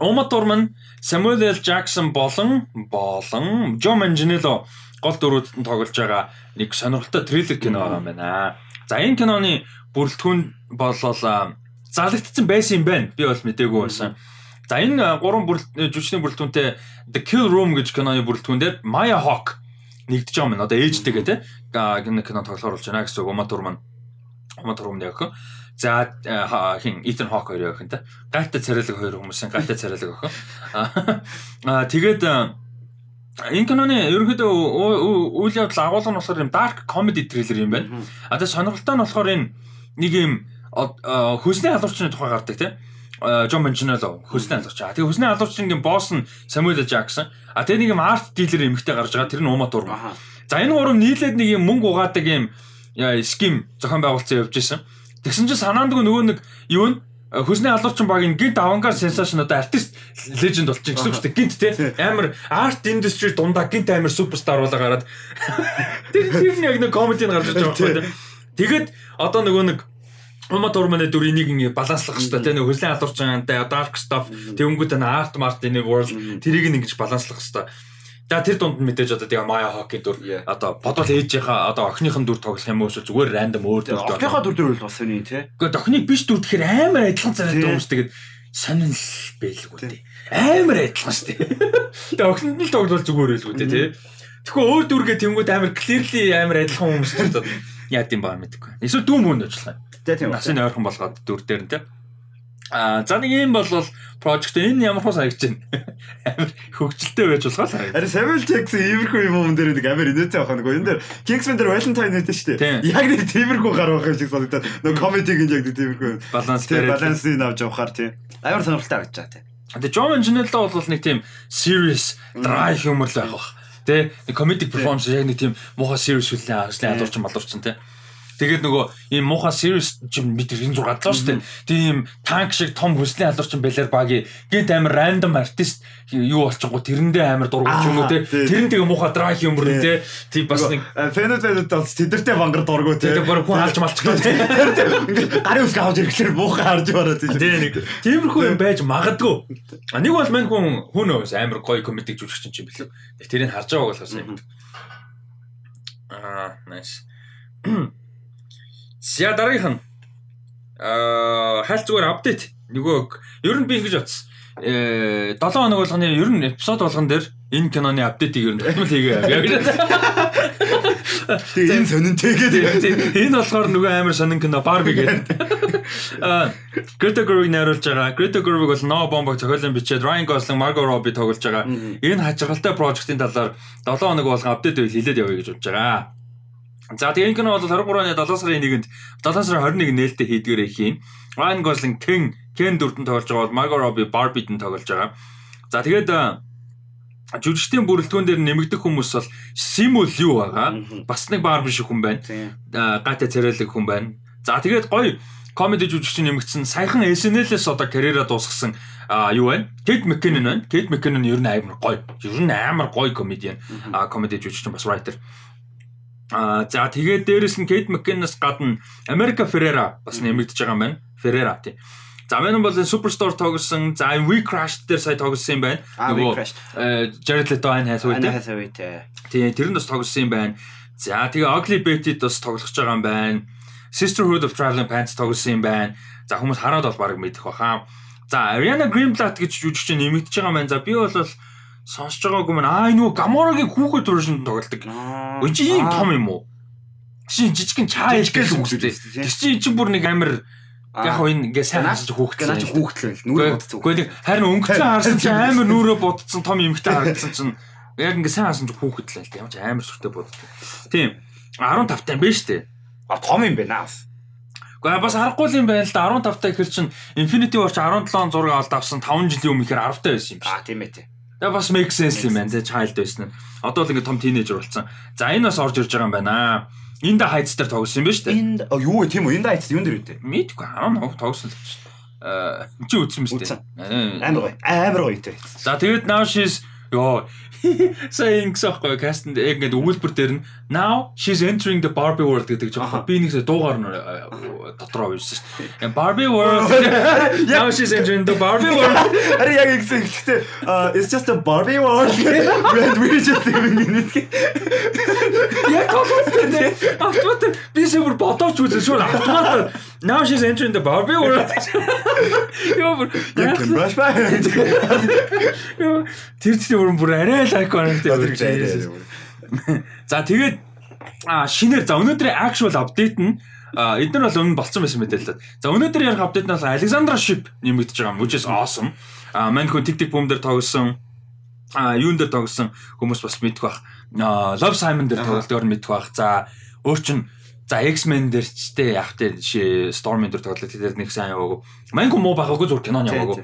Ума Турман, Samuel L. Jackson болон болон Joe Manganiello гол дөрүүдэд нь тоглож байгаа нэг сонирхолтой триллер кино байгаа юм байна. За энэ киноны бүрэлдэхүүн болол залгагдсан байсан юм байна. Би бол мдээгүй байсан. За энэ э, гурван бүрэлдэхүүн жүжигчний бүрэлдэхүүнтэй The Kill Room гэж киноны бүрэлдэхүүн дээр Maya Hawke нэгдэж байгаа юм. Одоо ээжтэйгээ те кино кино тоглохоор болж байна гэсэн үг. Ума Турман Ума Турман яг. За э, хин Ethan Hawke хоёр юм те. Гайтай царайлаг хоёр хүмүүсийн гайтай царайлаг охин. Аа тэгээд энэ киноны ерөнхийдөө үйл явдал агуулга нь болохоор юм dark comedy thriller юм байна. А тэгээд сонирхолтой нь болохоор энэ нэг юм хөлсний халуурчны тухай гардаг тийм Жон Манчинало хөлсний халуурч. А тэгээ хөлсний халуурчны босс нь Самуэл Жаксон. А тэгээ нэг юм арт дилер эмэгтэй гарч байгаа. Тэр нь Ума Турма. За энэ гурав нийлээд нэг юм мөнгө угаадаг юм ским зохион байгуулалтын явж исэн. Тэгсэн чинь санаандгүй нөгөө нэг юу нь хөлсний халуурчин баг ин гинт авангард сенсашн одоо артист леженд болчих гэсэн үг шүү дээ. Гинт те амар арт индастри дундаа гинт амар суперстар болоо гараад [laughs] тэр тэр нь яг нэг комедийн гарч ирж байгаа байхгүй. Тэгээд одоо нөгөө нэг Ума турманы дүр энийг ингэ баланслах хэрэгтэй тийм хөслийн алуурчантай dark stuff тэнгүүтээ art mart in world тэрийг ингэж баланслах хэрэгтэй. За тэр дунд нь мэдээж одоо тэгээ Maya Hawke дүр одоо бодвол ээжийнхаа одоо охиныхын дүр тоглох юм уу зүгээр random өөр дүр. Охиныхоо дүр дээр бол бас үний тий. Гэхдээ охиныг биш дүр тэгэхээр амар адилхан царайтай хүмүүс тэгээд сонирн байлгүй тий. Амар адилхан шүү дээ. Тэгээ охинд нь л тоглол зүгээр байлгүй тий. Тэгэхгүй өөр дүргээ тэнгууд амар clearly амар адилхан хүмүүс ч яа гэм баа мэдгүй. Эсвэл дүүм мөнд ажиллах юм. Тэ тийм. Насны ойрхон болгоод дүр дээр нь тий. А за нэг юм бол project энэ ямар хөө санагч байна. [laughs] Амар хөвгчлөлтэй байж болох л. Ари Samuel Jackson иймэрхүү юм юм дээр нэг амар инээтэй байх нэг. Энэ дээр Kingsman дээр Valentine нэтэ шүү дээ. Яг нэг тиймэрхүү гар байх шиг санагдаад. Нөгөө comedy-г яг нэг тиймэрхүү баланс дээр балансыг авч явахаар тий. Амар сонирхолтой гэж байгаа тий. Тэгээ John Manganiello бол нэг тийм serious dry humor л байх бах. Тэ нэг comedic performance яг нэг тийм муухай serious хүлэн авсан ядуурчин малуурчин тий. Тэгээд нөгөө ийм муухай serious юм бид энэ зур гадлаа шүү дээ. Тийм танк шиг том хөслийн халуурчин байлаар баги гээд амар random artist юу болчихгоо тэрэндээ амар дургуйч юм уу те. Тэр нь тэгээ муухай dry humor те. Тийм бас нэг фэнэт фэнэт бол тэдэртэй бангар дургуй те. Тэгээд бүр хүн алж малчихлаа те. Гарын үсг авч ирэхлээр муухай харж бараад тийм. Тийм нэг тиймэрхүү юм байж магадгүй. Нэг бол мань хүн хүн өөс амар гоё комедик жүжигч юм билүү. Тэрийг харж байгааг болохоос юм. Аа, nice. За дараагийнх нь аа хайл зүгээр апдейт. Нөгөө ер нь би ингэж. Э 7 хоног болгоны ер нь эпизод болгон дээр энэ киноны апдейтыг ер нь тогтмол хийгээ. Тэгээ энэ сонинтэй гэдэг. Энэ болохоор нөгөө амар сонин кино Barbie гэдэг. Аа Greta Gerwig найруулж байгаа. Greta Gerwig бол Noah Baumbach зохиолын бичээд Ryan Gosling, Margot Robbie тоглож байгаа. Энэ хачиргалтай прожектын талаар 7 хоног болгон апдейт үйл хэлээд явъя гэж бодож байгаа. За тэгээ энэ кино бол 23 оны 7 сарын 1-нд 7 сарын 21 нээлттэй хийдгээрээ хийн. Ryan Gosling Ken Ken дүрдэн тоглож байгаа бол Margot Robbie Barbie-д тоглож байгаа. За тэгээд жүжигчдийн бүрэлдэхүүн дээр нэмэгдэх хүмүүс бол Simul юу байгаа. Бас нэг Barbie шиг хүн байна. Гайтай царайлаг хүн байна. За тэгээд гоё комеди жүжигч нэмэгдсэн саяхан SNL-с одоо карьераа дуусгасан юу байна? Kate McKinnon байна. Kate McKinnon ер нь амар гоё. Ер нь амар гоё комедиан. Комеди жүжигч бас writer. Аа за тэгээд дээрэс нь Kate McKinnon-с гадна America Ferrera бас нэмэгдэж байгаа юм байна. Ferrera тий. За мэн бол Superstore тоглосон. За We Crashed дээр сая тоглосон юм байна. Нөгөө Jared Leto айн хайсгүй тий. Тий, тэр нь бас тоглосон юм байна. За тэгээ Ugly Betty-д бас тоглож байгаа юм байна. Sisterhood of Traveling Pants тоглосон юм байна. За хүмүүс хараад бол баг мэдэх баха. За Ariana Greenblatt гэж жүжигч нэмэгдэж байгаа юм байна. За би бол сонсож байгаагүй мэн аа нөгөө Гаморагийн хүүхэд version тоглолдог. Өө чи ийм том юм уу? Чи жижигхэн чаа хэлгээл үгтэй. Тэр чи чи бүр нэг амир яг энэ ингээ сайн хасаж хүүхдээ наач хүүхдлээ нүрээ бодсон. Гэхдээ нэг харин өнгөцөн харсан чи амир нүрээ бодсон том эмхтэй харагдсан чинь яг ингээ сайн хасан чи хүүхэд л юм чи амир сүртэй боддог. Тийм 15 тань шүү дээ. А том юм байна бас. Гэхдээ бас аргагүй юм байна л да 15 та ихэр чин Infinity War 17 зураг авалт авсан 5 жилийн өмнө ихэр 10 та байсан юм шиг. А тийм ээ тий. Тэгээ бас make sense юм байна те child байсан нь. Одоо л ингээ том teenager болсон. За энэ бас орж ирж байгаа юм байна. Энд хайц дээр тоглосон юм ба шүү дээ. Энд юу вэ тийм үү? Энд хайц юун дээр үү? Мэдгүй 10 тоглосон л чинь. Аа чи үзсэн мэт. Амар гоё. Амар гоё те. За тэгээд now she's ёо Сая ингэсэхгүй кастнд яг ингээд өгүүлбэр дээр нь now she's entering the Barbie world гэдэг жоохон би нэг дуугаар нь э, дотроо үйсэн шүү дээ. Barbie world [laughs] now she's entering the Barbie world. [laughs] Ари яг ингэсэн гэхдээ it's just a Barbie world. [laughs] Red just living in it. Яг дээ. Автомат би супер бодооч үзэн шууд автомат Now she's entering the Barbie world. Йоо бүр Яг ба. Йоо, тэр тэр бүр бүр арай л iconic Тэр тийм. За тэгээд шинээр за өнөөдрийн actual update нь эдгээр бол өмнө болцсон байсан да. За өнөөдөр ярих апдейт нь бол Alexandra Ship нэмэгдэж байгаа юм. Which is awesome. А мань хүн тик тик бум дээр тоглосон а юун дээр тоглосон хүмүүс бас мэдэх бах. Love Simon дээр тоглолтоор мэдэх бах. За өөр чин за X-Men дээр ч тэ яг тэ жишээ Storm дээр тоглолт тэр нэг сайн яваагүй. Хүн муу байгаагүй зүр киноны яваагүй.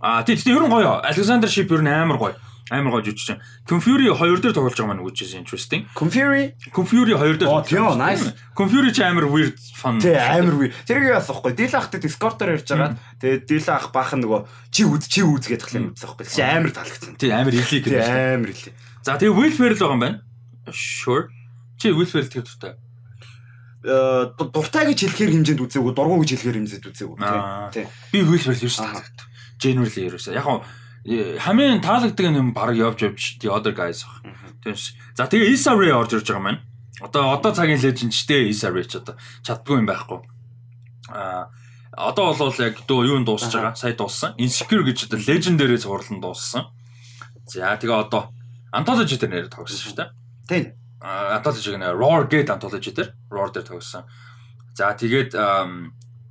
А тий тий ерөн гоё. Alexander Ship ер нь амар гоё. Амар гоё жүжигч. Confury 2 дээр тоглож байгаа маань is interesting. Confury. Confury 2 дээр. Оо, тийм nice. Confury ч амар weird fun. Тий амар үе. Тэрийг бас аахгүй. Дил ахтай Discord-оор ярьж байгаа. Тэгээ дил ах баах нөгөө чи үз чи үз гэдэг үзсэн аахгүй. Чи амар таалагдсан. Тий амар Тий гэдэг. амар илээ. За тэгээ Will Ferrell байгаа юм байна. Sure. Чи Will Ferrell тэр дуртай. Э дуртай гэж хэлэхээр хэмжээнд үзээгүй, дургуй гэж хэлэхээр хэмжээнд үзээгүй. Аа. Тий. Би Will Ferrell ерөөс Аа. таалагдав. Generally ерөөс. Яг нь э, хамгийн таалагддаг юм баг явж явж the other guys баг. Тэгээс. За тэгээ Issa Rae орж ирж байгаа байна. Одоо одоо цагийн лежендчтэй Issa Rae ч одоо чаддгүй юм байхгүй. Аа одоо бол яг дөө юунд дуусж байгаа? Сая дууссан. Insecure гэж одоо legendary зурлан дууссан. За тэгээ одоо anthology дээр нэр тогсон шүү дээ. Тий. А, anthology гэнэ Roar Gate anthology дээр Roar дээр тогсон. За тэгээд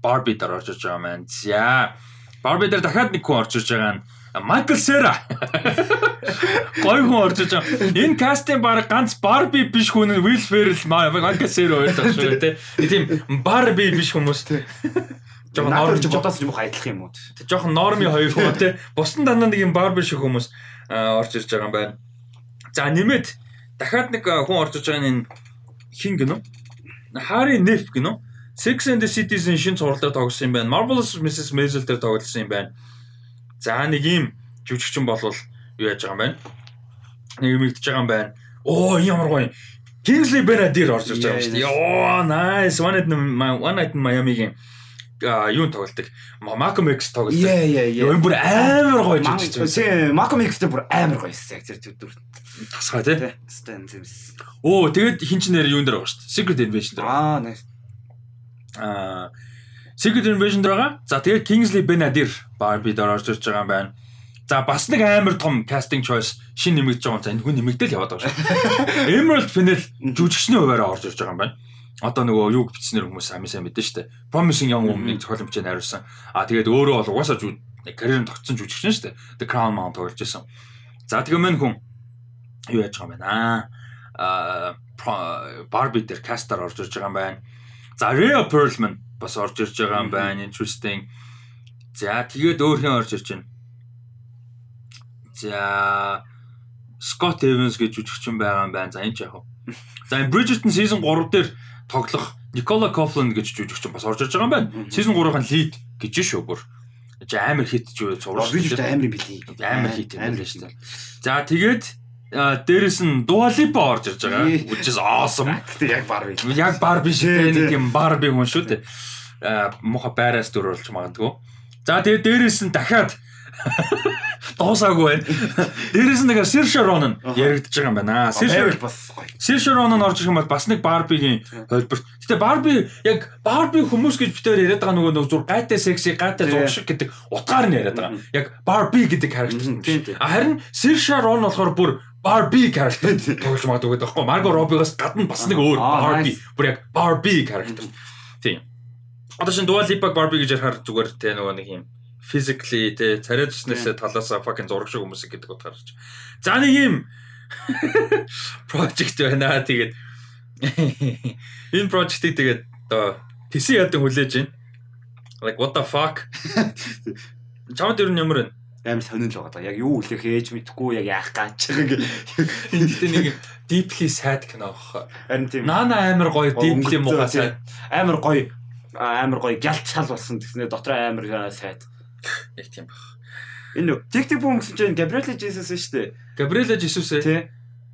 Barbie дээр орж иж байгаа маань. За Barbie дээр дахиад нэг хүн орж иж байгаа нь Michael Cera. [laughs] Гой хүн орж иж байгаа. Энэ кастинг баг ганц Barbie биш хүн Will Ferrell, Michael Cera хоёр тах шүү дээ. Тийм Barbie биш хүмүүс. Жохон Надад ч норм бодоос юм уу хайдлах юм уу? жоохон норми хоёр хүн те. Бусдын дандаа нэг юм Barbie шиг хүмүүс орж ирж байгаа юм байна. За нэмээд дахиад нэг а, хүн орж иж байгаа нь энэ хин гинөө. Harry Neff гинөө. Six and the Citizen шин цуврал дээр тоглосон юм байна. Marvelous Mrs. Maisel дээр тоглосон юм байна. За нэг юм жүжигчин болвол юу яаж байгаа юм байна? Нэг юм идэж байгаа юм байна. Оо ямар гоё. Kingsley Benadir орж ирж байгаа юм шүү дээ. Оо nice. One night in My- One night in Miami-гийн а, юун тоглолтог. Malcolm X яа. Юу бүр амар гоё жүжигч байсан. Тий, Malcolm X-тэй бүр амар гоё яг тэр төдөр. Тасгаа тий. Тий. Стэн зэмс. Оо тэгээд хин ч нэр юун дээр байгаа шүү дээ. Secret Invasion дээр. Аа, nice. Аа Secret Invasion дээр байгаа. За тэгээд Kingsley Benadir Barbie дээр орж ирж байгаа юм байна. За бас нэг амар том casting choice шин нэмэгдэж байгаа юм. За энэ хүн нэмэгдэл яваад байгаа шүү. [laughs] Emerald Fennell жүжигчний хуваараа орж ирж байгаа юм байна. Одоо нөгөө юу бичснээр хүмүүс сайн сайн мэдэн шүү дээ. Promising Young Woman-ыг зохиолын бичээр найруулсан. Аа тэгээд өөрөө бол угаасаа карьерын тогтсон жүжигч шүү дээ. The Crown Mount тоглож байсан. За тэгээ мань хүн юу яаж байгаа юм бэ аа Barbie дээр кастаар орж ирж байгаа юм байна. За Rhea Perlman бас орж ирж байгаа юм байна. Interesting. За тэгээд өөр хэн орж ирж байна? За Scott Evans гэж жүжигчин байгаа юм байна. За энэ ч яг. [laughs] За энэ Bridgerton season 3 дээр тоглох Nicola Coughlan гэж жүжигчин бас орж ирж байгаа юм байна. Season 3-ын lead гэж шүү бүр. За амар хит ч зурж Би ч амар билий. амар хит юм байна шүү дээ. За тэгээд дээрэс нь Lipa орж ирж байгаа. Which is awesome. Гэтэ яг бар би. Яг Barbie шиг Тий, нэг юм Barbie хүн шүү дээ. Муха байраас дүр болж магадгүй. За тэгээд дээрэс нь дахиад [laughs] дуусаагүй байна. Дээрэс нь нэг Saoirse Ronan яригдж байгаа юм байна. Сэршэр Saoirse бас гоё. Saoirse Ronan орж ирэх юм бол бас нэг Barbie-гийн холборт. Гэтэ Barbie яг Barbie хүмүүс гэж битээр яриад байгаа нөгөө нэг зур гайтай секси гайтай Тий. зуршиг гэдэг утгаар нь яриад байгаа. Яг Barbie гэдэг характер биш. А харин Saoirse Ronan болохоор бүр Barbie характер тоглож магадгүй гэдэг байхгүй. Margot Robbie-гаас гадна бас нэг өөр Barbie бүр яг Barbie характер. Тийм. Одоо шин Dua Lipa Barbie гэж ярихаар зүгээр те нөгөө нэг юм physically те царай зүснээсээ талаасаа fucking зураг шиг хүмүүс гэдэг утгаар ч. За нэг юм [laughs] project байна. Тэгээд [laughs] энэ project-ийг тэгээд одоо тэсэн ядан хүлээж байна. Like what the fuck? [laughs] Чамд ер нь ямар вэ? Амар сонирхол байгаа даа. Яг юу үлээх ээж мэдэхгүй яг яах гэж байгаа гэх. Энэ гэдэг нэг deeply sad кино баг. Харин тийм. Нана амар гоё deeply тийм. sad. Амар гоё амар гоё гялт шал болсон гэснээр дотор амар сайд. Яг тийм баг. Энэ тик тик бүүм гэсэн чинь Gabriela Jesus шүү дээ. Gabriela Jesus ээ. Тий.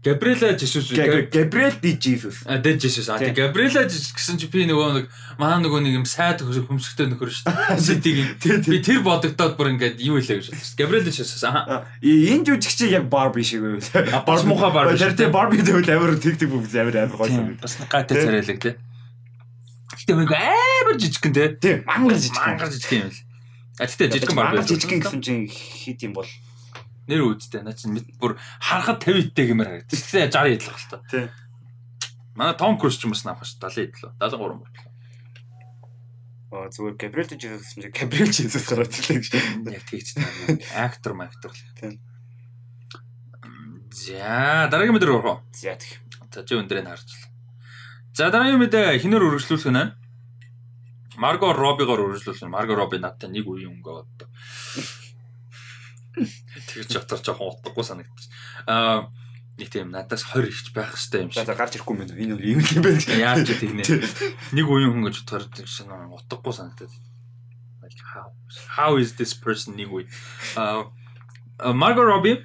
Gabriela Jesus. Gabriel di Jesus. А Dead Jesus. А Тий. тий Gabriela гэсэн чи би нөгөө нэг маа нөгөө нэг юм сайд хөмсгтэй нөхөр шүү дээ. [laughs] Тий, тий. Би тэр бодогдоод бүр ингээд юу хэлээ гэж бодлоо. Gabriela Jesus. Аа. Энэ жүжигч яг Barbie шиг байв. А, бас муухай Barbie Тэр тий Barbie дэвэл амар тик бүүм амар амар санагдав. Бас нэг гайтай Тий. царайлаг тий. Гэтэ мэг амар жижигхэн те. Тийм, мангар жижиг. Мангар жижигхэн юм л. А тэгтээ жижигхэн байж. жижигхэн гэсэн чинь хит юм бол. Нэр үүдтэй. Наа чинь бүр харахад 50 идтэй гэмээр харагдаж. Тэгтээ 60 идэх л та. Тийм. Манай Том Круз ч юм бас наах ш 70 идлээ. 73 бол. Аа зүгээр Габриэл Jesus гэсэн чинь Габриэл Jesus гараад ирлээ гэж. Яг тэгж таа. Актер мактер л. Тийм. За дараагийн мэдээ рүү орох. За тэг. За чи өндрийг харж л. За дараагийн мэдээ хинээр үргэлжлүүлэх нь Марго Робигоор үргэлжлүүлсэн. Марго Роби надтай нэг үеийн өнгө одоо. Тэгж чатар жоохон утгагүй санагдчих. Аа нэг тийм надаас 20 ихч байх хэрэгтэй юм шиг. за гарч ирэхгүй юм байна. Энэ бол юм юм байна гэж. Яаж ч тэгнэ. Нэг үеийн хүн гэж бодохоор чинь утгагүй санагдаад. Like how how is this person нэг үе? Аа Марго Роби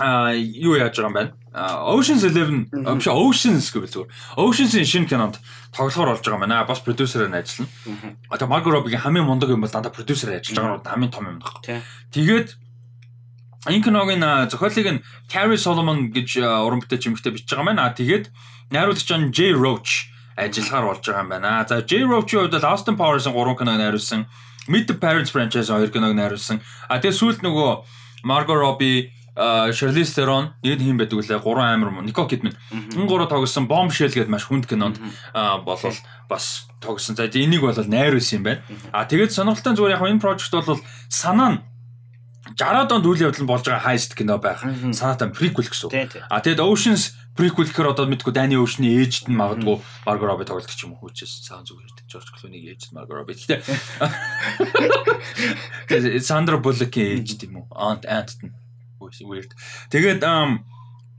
а юу яаж байгаа юм бэ? Ocean's 11 Мгм. а, биш Ocean's гэвэл зүгээр. Ocean's-ийн шинэ кинонд тоглохоор болж байгаа юм байна. Бас продюсерээр нь ажиллана. А тэгээ Margot Robbie-гийн хамгийн мундаг юм бол дандаа продюсерээр ажиллаж байгаа нь хамгийн том юм. Тийм. Тэгээд а, зохиолыг нь Carrie Solomon гэж уран бүтээч эмэгтэй бичиж байгаа юм байна. А тэгээд найруулагч нь Jay Roach ажиллахаар болж байгаа юм байна. За Jay Roach-ийн хувьд бол Austin Powers-ын 3 киног найруулсан. Meet the Parents franchise 2 киног найруулсан. А тэгээд сүүлд нөгөө Margot Robbie Charlize Theron нэг хин байдаг үлээ 3 амир мөн Nicole Kidman энэ гурав тоглосон Bombshell гэдэг маш хүнд кинонд болол бас тогсон. За энийг бол найруулсан юм байна. А тэгээд сонирхолтой зүгээр яг энэ project бол санаа нь 60-аад онд үйл явдал нь болж байгаа heist кино байх. Санаатай prequel гэсэн. А тэгээд Oceans prequel гэхээр одоо мэдгүй Danny Ocean-ийн ээжд нь магадгүй Margot Robbie тоглолт ч юм уу хүчээс цаан зүгээр гэдэг George Clooney-ийн ээж нь Margot Robbie. Гэтэ Тэгээд [laughs] [laughs] Sandra Bullock-ийн ээж тийм үү? Aunt Aunt нь. Weird. Тэгээд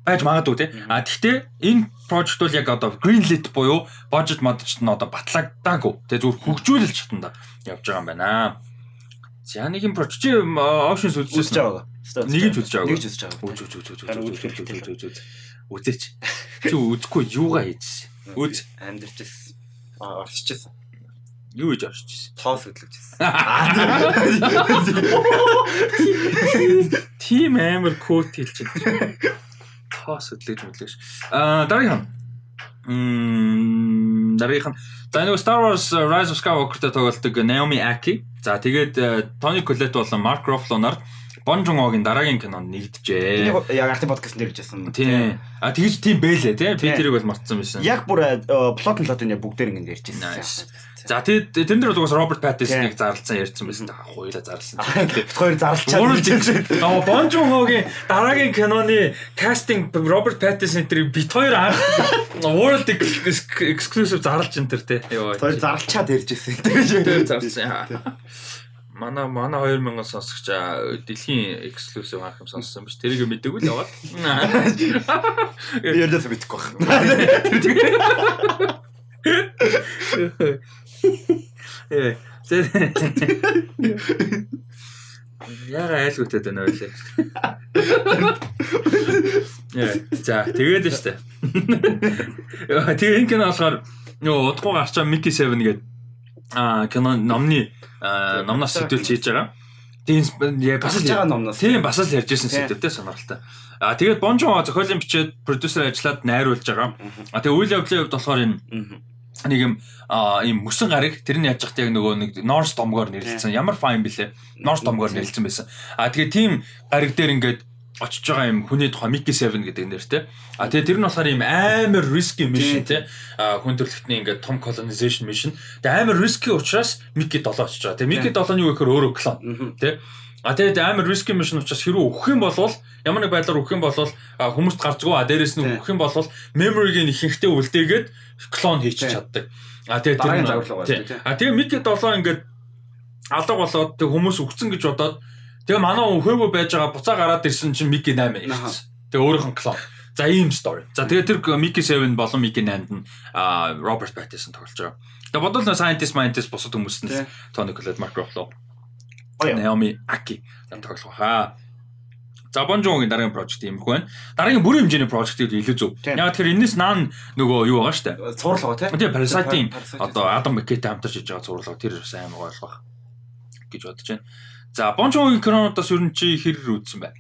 байж магадгүй тий. А тэгтээ энэ project бол яг одоо greenlit буюу budget модч нь одоо батлагдаагүй. Тэгээ зүгээр хөгжүүлэлт шатанда явж байгаа юм байна. За нэг юм чи options Үзэж байгаа. Нэг ч үзэж байгаа. Нэг ч үзэж байгаа. Үз үз үз үз үз үз. Үзээч. Чи үзэхгүй юугаа хийж? Үз. Амьдэрчээс. Аа орччихсан. Юу хийж орчихсон? Тоос хөдлөгчсэн. [laughs] Тим амар код хэлчихэж. Тоос хөдлөж мэдлэж. Аа дараагийн. Мм дараагийн. За нэг Star Wars uh, Rise of Skywalker-тэй тоглолдог Naomi Aki. За тэгээд uh, Tony Collette болон Mark Ruffalo-нар Bon Joon-ho-гийн дараагийн кинонд нэгдэжээ. Яг яг арти подкаст нэр хийжсэн. Тийм. А тэгж тийм бэлээ тий. Би Тийм. тэрийг бол мартсан байсан. Яг бүр плот плот энэ бүгдээр ингэ ярьжсэн. Nice. За тэгээд тэрэн дээр бол угаас Роберт Паттинсоныг зарлсан ярьсан байсан. Хоёулаа зарлсан. Хоёр зарлчаад Аа Bon Joon-ho-гийн дараагийн киноны кастинг Роберт Паттинсон тэр бит хоёр анх World exclusive зарлж энэ төр те. Йоо. Хоёр зарлчаад ярьжсэн. Тэр зарлсан. Манай манай 2000 сонсогч дэлхийн exclusive анх юм сонссон биш. Тэрийг мэдээгүй л яваад. Ярьдаас мэдэхгүй байна. [laughs] [laughs] [laughs] Ээ. Яга айлгүйтэй байна ойлээ. Яа, за тэгээд нь штэ. Яа, тэгээ энэ кино болохоор нөгөө удахгүй гарч байгаа Mickey 7 гэдэг аа кино номны аа, номноос сэтүүлж хийж байгаа. Тийм яа бас л байгаа номноос. Тийм бас л ярьж ирсэн Тийм. сэдвтэй сонирхолтой. А тэгээд Бонжо зохиолын бичээд продюсер ажиллаад найруулж байгаа. А тэгээд үйл явдлын хувьд болохоор энэ нэг юм ийм мөсөн гарыг тэр нь яаж яхад яг нөгөө нэг Norse домгоор нэрлэлсэн. Ямар файн блэ? Norse домгоор нэрлэлсэн байсан. А тэгээд тийм гариг дээр ингээд очиж байгаа юм хүний тухай Mickey 7 гэдэг нэртэй. А тэгээд тэр нь болохоор ийм амар risky mission тий. А хүн төрөлхтний ингээд том colonization mission. Тэгээд амар risky учраас Mickey 7 очиж байгаа. Тэгээд Mickey 7 нь юу гэхээр өөрөө клон тий. А тэгээд амар risky mission учраас хэрэг өгөх юм бол ямар нэг байдлаар өгөх юм бол хүмүүст гарцгүй а дээрэс нь өгөх юм бол memory-г ихэнхдээ үлдээгээд клон хийчих чаддаг. А тэгээд тэр нь- загварлага байна. А тэгээд Mickey 7 ингээд алга болоод тэг хүмүүс өгцөн гэж бодоод тэгээ манай өхөөгүй байж байгаа буцаа гараад ирсэн чинь Mickey 8 ирсэн. Тэгээ өөрийнх нь клон. За ийм story. За тэгээ тэр Mickey 7 болон Mickey 8 нь Роберт Паттинсон тоглож байгаа. Тэгээ бодвол scientist scientist босод хүмүүс нь. Tony Collette, Mark Ruffalo. Naomi Aki зам тоглох хаа. За Jovi-гийн дараагийн project юм байна. Дараагийн бүрийн хэмжээний project-ийг илүү зөв. Яг тэр энэс наан нөгөө юу байгаа штэ. Цуурлага тий. Тэгээ Parasite-ийн Parasite. одоо Адам Маккейтэй хамтарч хийж байгаа зурлага тэр бас амар гоё болох гэж бодож байна. За Jovi-гийн кинонуудаас ер нь чи хэр үзсэн бэ?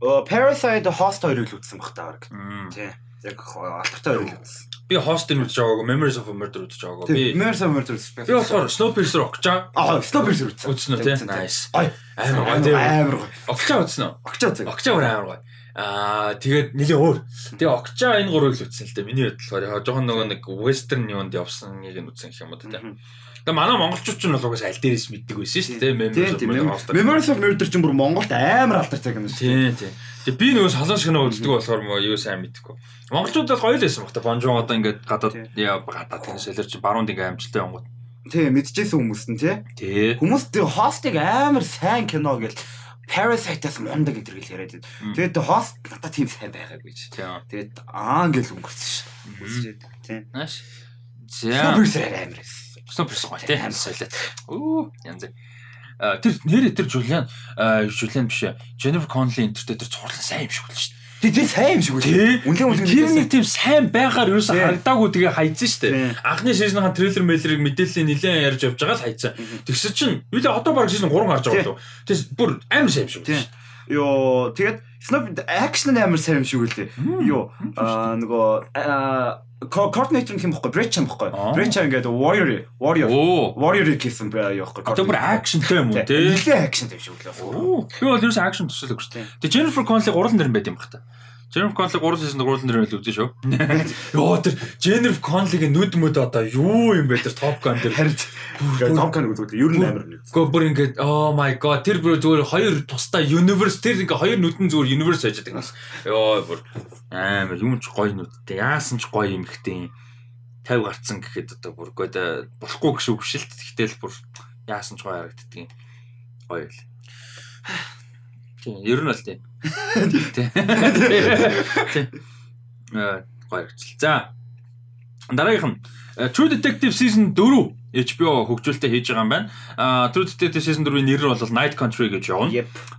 Оо, Parasite Host хоёрыг л үзсэн баг та баг. Мм. Тий. Яг алдартай хоёрыг л үзсэн. Би Hostel үзэж байгаагүй, Memories of a Murder үзэж байгаагүй. Би Би Mercer Mercer би болохоор Snowpiercer Okja Аа, Snowpiercer үзсэн. үзсэн үү те? Nice. Амар гоё. Амар гоё. Okja үзсэн үү? Огчоо цаг. Окча өөр амар гоё. Аа тэгээд нэлээ өөр. Тэгээ Окча энэ гурыг л үтсэн л дээ. Миний бодлохоор яг жоохон нөгөө нэг western юунд явсан нэг нь үтсэн гэх юм уу те. Тэгээ манай монголчууд ч нь бол угсаа аль дээрээс мэддэг байсан шүү дээ. Memories of Murder чинь бүр Монголд амар алдартай юм шүү. Тийм тийм. Тэгээ би нөгөө солонгос кино үздэг болохоор мөө юу сайн мэдэхгүй. Монголчууд бол гоё л байсан баг та. Бонжон одоо ингээд гадаад яа гадаад тийм солирч баруунд ингээд амжилттай явгод. Тийм мэдчихсэн хүмүүс нь тий. Хүмүүс тэр хостыг амар сайн кино гэж Parasite-аас мундаг энэ гэж яриад байна. Тэгээд хост надад тийм сайн байгаагүй ч. Тэгээд аа ингээл өнгөрсөн шүү. Үзчихэд тийм. Нааш. За. Super амар байсан. Снопперс гоё тий хамс солиод. Оо янз. Тэр нэрээ тэр Жулиан Жулиан биш Jennifer Connelly энтертэй тэр цуурлан сайн юм шиг л шүү дээ. Тэг тэр сайн юм шиг? Тий. Үнэн үнэн Тэр нэг тийм сайн байгаар юусэн Тий. харагдаагүй тэгээ хайцсан шүү дээ. Анхны сизнийхэн трейлер мэйлэрийг мэдээллийн нэлээд ярьж явж байгаа л хайцсан. Тэгсэн чинь юу л одоо баг сизон 3 гарч байгаа л. Тэгс бүр амар сайн юм шиг. Тийм. Йоо тэгээд Snoop action амар сайн юм шиг үлээ. Аа нөгөө coordinator юм бохгүй юм бохгүй. Brett ингээд warrior warrior warrior гэсэн бай юу бохгүй. Одоо бүр акшнтай юм уу тий? Нилээ action юм шиг үлээ. Би бол ерөөс акшн төсөөлөг шүү дээ. Тэгээ Jennifer Connelly гурван нэр байт юм бах та. Jennifer Connelly гурван сизон гурван нэр байл үзэн шүү. [laughs] Йоо тэр Jennifer Connelly-гийн нүд мүд одоо юу юм бэ тэр Top Gun дээр. Харин Tom Cruise үзвэл ер нь амар нэг. Го бүр ингээд oh my god тэр бүр зүгээр хоёр тустай universe тэр ингээ хоёр нүдэн зүгээр universe байж байгаа юм. Йоо бүр амар юм ч гоё нүдтэй. Яасан ч гоё юм ихтэй. 50 гарцсан гэхэд одоо бүр гойд болохгүй гэсэн үг шилт. Тэгтэл бүр яасан ч гоё харагддаг юм. Гоё л. Тийм, ер нь бол тийм. Тийм. Аа, гоё харагдчихлаа. За. Дараагийнх нь э, True Detective Season 4 HBO хөгжүүлэлтээ хийж байгаа юм байна. Аа True Detective Season 4-ийн нэр нь бол Night Country гэж явна.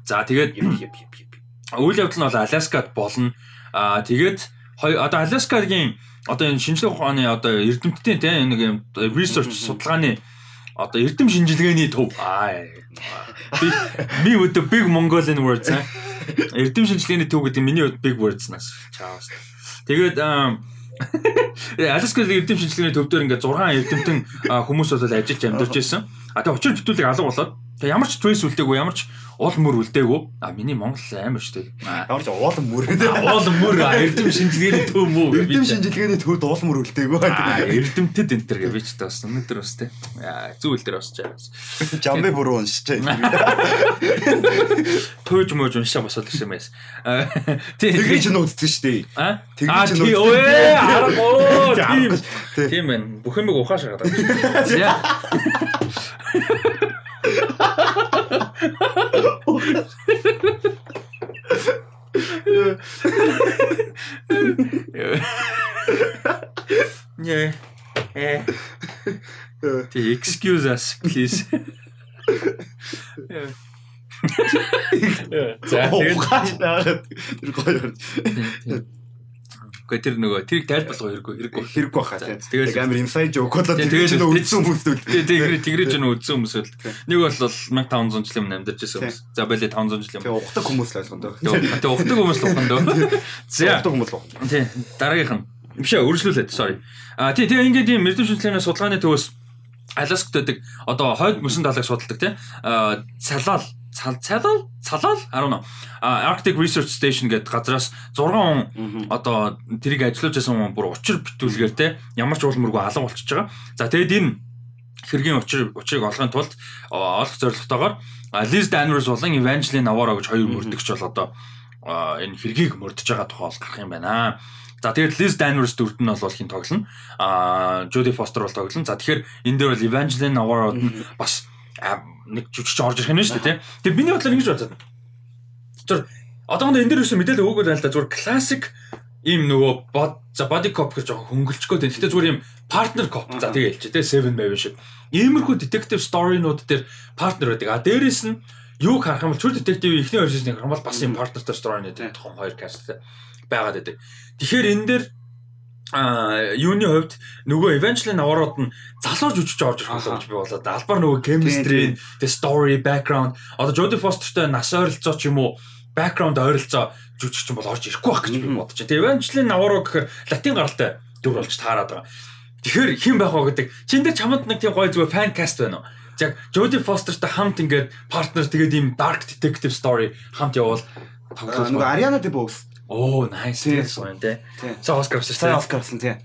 За тэгээд үйл явдал нь бол Аляскад болно. Аа тэгээд одоо Аляскагийн одоо энэ шинжлэх ухааны одоо эрдэмтдийн тийм нэг юм research судалгааны одоо эрдэм шинжилгээний төв. Аа. Би with the big Mongolian words. Эрдэм шинжилгээний төв гэдэг миний хувьд big words нас. Чаавс. Тэгээд аа Аляскагийн эрдэм шинжилгээний төв дээр ингээд 6 эрдэмтэн хүмүүс бол ажиллаж амьдарч байсан. А тэгээ очир битүүлэг алга болоод тэгээ ямар ч trace үлдээгүй ямар ч уул мөр үлдээгүй. А миний Монгол амар. Аа, Ямар ч уулан мөр. Уул мөр эрдэм шинжилгээний төв мөө. Эрдэм шинжилгээний төвд уулан мөр үлдээгүй. Аа, эрдэмтэд энэ төр гэж би ч бас өнөөдөр бас. Аа, зүүл дээр бас чаас. Жамбы бүрүү уншиж. Төөж мөөж уншаа босоод ирсэн юм тий. Тэгэж дээ. Аа, тэгж Аа, нь тий. үздэг. Өө, аргагүй. Тийм. Тий. Тийм байна. Бүх юмыг ухааш хагаад. За. [laughs] [laughs] Yeah. Eh. Тий, excuse us please. За, тэгээд Ухааш наагаад тэр гоё. Гэхдээ тэр нөгөө тэрийг тайлбарлах хэрэггүй хэрэггүй. Хэрэг баха За, тийм. тэгэл- Тэг амар inside joke болоо Тэг- тэгэж тэгэл- нөө үлдсэн хүмүүс үү. Тэгээ тэгрээ тэгрээ ч нөө үдсэн хүмүүс л. Нэг бол 1500 жилийн өмнө амьдарч байсан хүмүүс. За байлээ 500 жилийн өмнө. ухдаг хүмүүс л ойлгоно доо. Тэгээ ухдаг хүмүүс л дөө. За. Ухдаг хүмүүс л. Тий, дараагийнх нь. Биш ээ, үргэлжлүүлээд sorry. А тий, тэгээ ингээд ийм эрдэм шинжилгээний судалгааны төвөөс Аляскт байдаг одоо хойд мөсөн далайг судалдаг тий. А цалал цал цалал цалал I don't know. Arctic Research Station гэдэг газраас 6 он одоо тэрийг ажиллаж байсан хүн бүр учир битүүлгээр те ямар ч уулмөргүй алга болчихж байгаа. За тэгээд энэ хэргийн учир учрыг олохын тулд олох зорилготойгоор Liz Danvers болон Evangeline Navarro гэж хоёр мөрдөгч бол одоо энэ хэргийг мөрдөж байгаа тухай бол гарах юм байна. За тэгээд Liz Danvers дүрд нь бол хин тоглоно. А Jodie Foster бол тоглоно. За тэгэхээр энэ дээр бол Evangeline Navarro бас а, нэг жүжигч орж ирэх нь шүү дээ тий. Тэгээд миний бодлоор ингэж бодсон. Зүр одоохондоо энэ дээр юусэн мэдээлэл байна л да. Зүгээр классик ийм нөгөө бод за body cop гэж жоохон хөнгөлчгөө дээ. Гэтэ зүгээр ийм partner cop. За тэгээ хэлчих тий 7 Maven шиг. Иймэрхүү detective story-нууд дээр партнер байдаг. А дээрэс нь юуг харах юм бол True Detective ихний оригинал харах юм бол бас ийм partnerтай story-нууд том хоёр cast байгаад байдаг. Тэгэхээр энэ дээр а юуны хувьд нөгөө Evangeline Navarro-д нь залуу жүжигч орж ирэх болов гэж би болоод албаар нөгөө chemistry, the story, background одоо Jodie Foster-тай нас ойролцоо ч юм уу background ойролцоо жүжигч юм бол орж ирэхгүй байх гэж би бодож байна. Тэгээ Evangeline Navarro гэхээр латин гаралтай дүр болж таарад байгаа. Тэгэхээр хэн байх вэ гэдэг. Чин дээр чамд нэг тийм гоё зүгээр фан каст байна уу? Яг Jodie Foster-тай хамт ингээд партнер тэгээд ийм dark detective story хамт явуул Нөгөө Ариана Дебос. Оо, nice. Тийм. Тийм тий. За Оскар авсан шүү. Оскар авсан тий.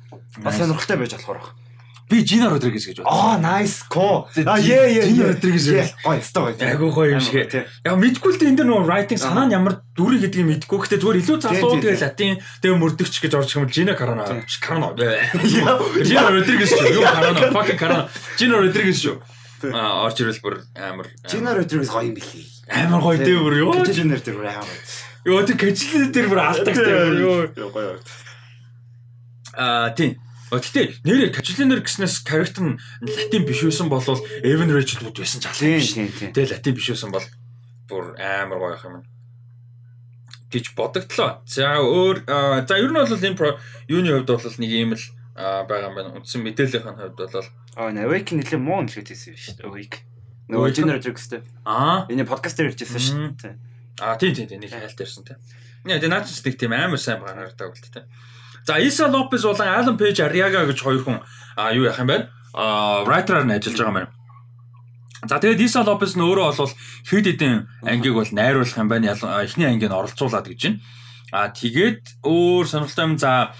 Бас сонирхолтой байж болохоор баг. Би Gina Rodriguez гэж бодсон. Аа, nice. Ко. Тий, Аа, яа яа. Gina. Rodriguez Гоё, өстой гоё. тий. Айгуу гоё юм шиг. тий. Яг мэдгүй л дээ энэ дэр нөгөө writing санаа нь ямар дүрийг гэдгийг мэдгүй. Гэхдээ зүгээр илүү залуу тэгээ латин тэгээ мөрдөгч гэж орж юм Gina Carano. Carano. Gina Rodriguez шүү. Юу Carano? Fucking Carano. Gina Rodriguez шүү. Аа орж ирэл бүр амар Gina Rodriguez гоё юм билий. амар гоё дээ бүр. Кэжинэр дээр бүр амар гоё. Юу тэр кэжлээ дээр бүр алтагтай бүр юу. Гоё. Аа тийм. Гэхдээ нэрээ кэжлэнер гэснээс character нь латин биш байсан бол Evan Rachel Wood байсан ч Тийм, биш. Тэгээ латин биш байсан бол бүр амар гоё юм гэж бодогдлоо. За өөр за ер нь бол энэ юуны хувьд бол нэг юм л аа, байгаа юм байна. Үндсэн мэдээллийн хувьд бол Аа, Awake нэлээ муу нэлээд хийсэн шүү дээ. Awake. Нөгөө? Gina Rodriguez-тэй. аа Энэ подкаст дээр ярьжсэн шүү дээ. Аа тийм тийм тийм нэг хайлт ирсэн тийм. Яа тэгээ наач нэг тийм амар сайн байгаа харагдаа бол тийм. За Иса Лопес болон Алан Пейж Ариага гэж хоёр хүн аа юу яах юм бэ? Аа writer-аар нь ажиллаж байгаа юм байна. За тэгээд Иса Лопес нь өөрөө бол хэд хэдэн ангийг бол найруулах юм байна. А, Эхний ангийг нь оролцуулаад гэж байна. А тэгээд өөр сонирхолтой юм за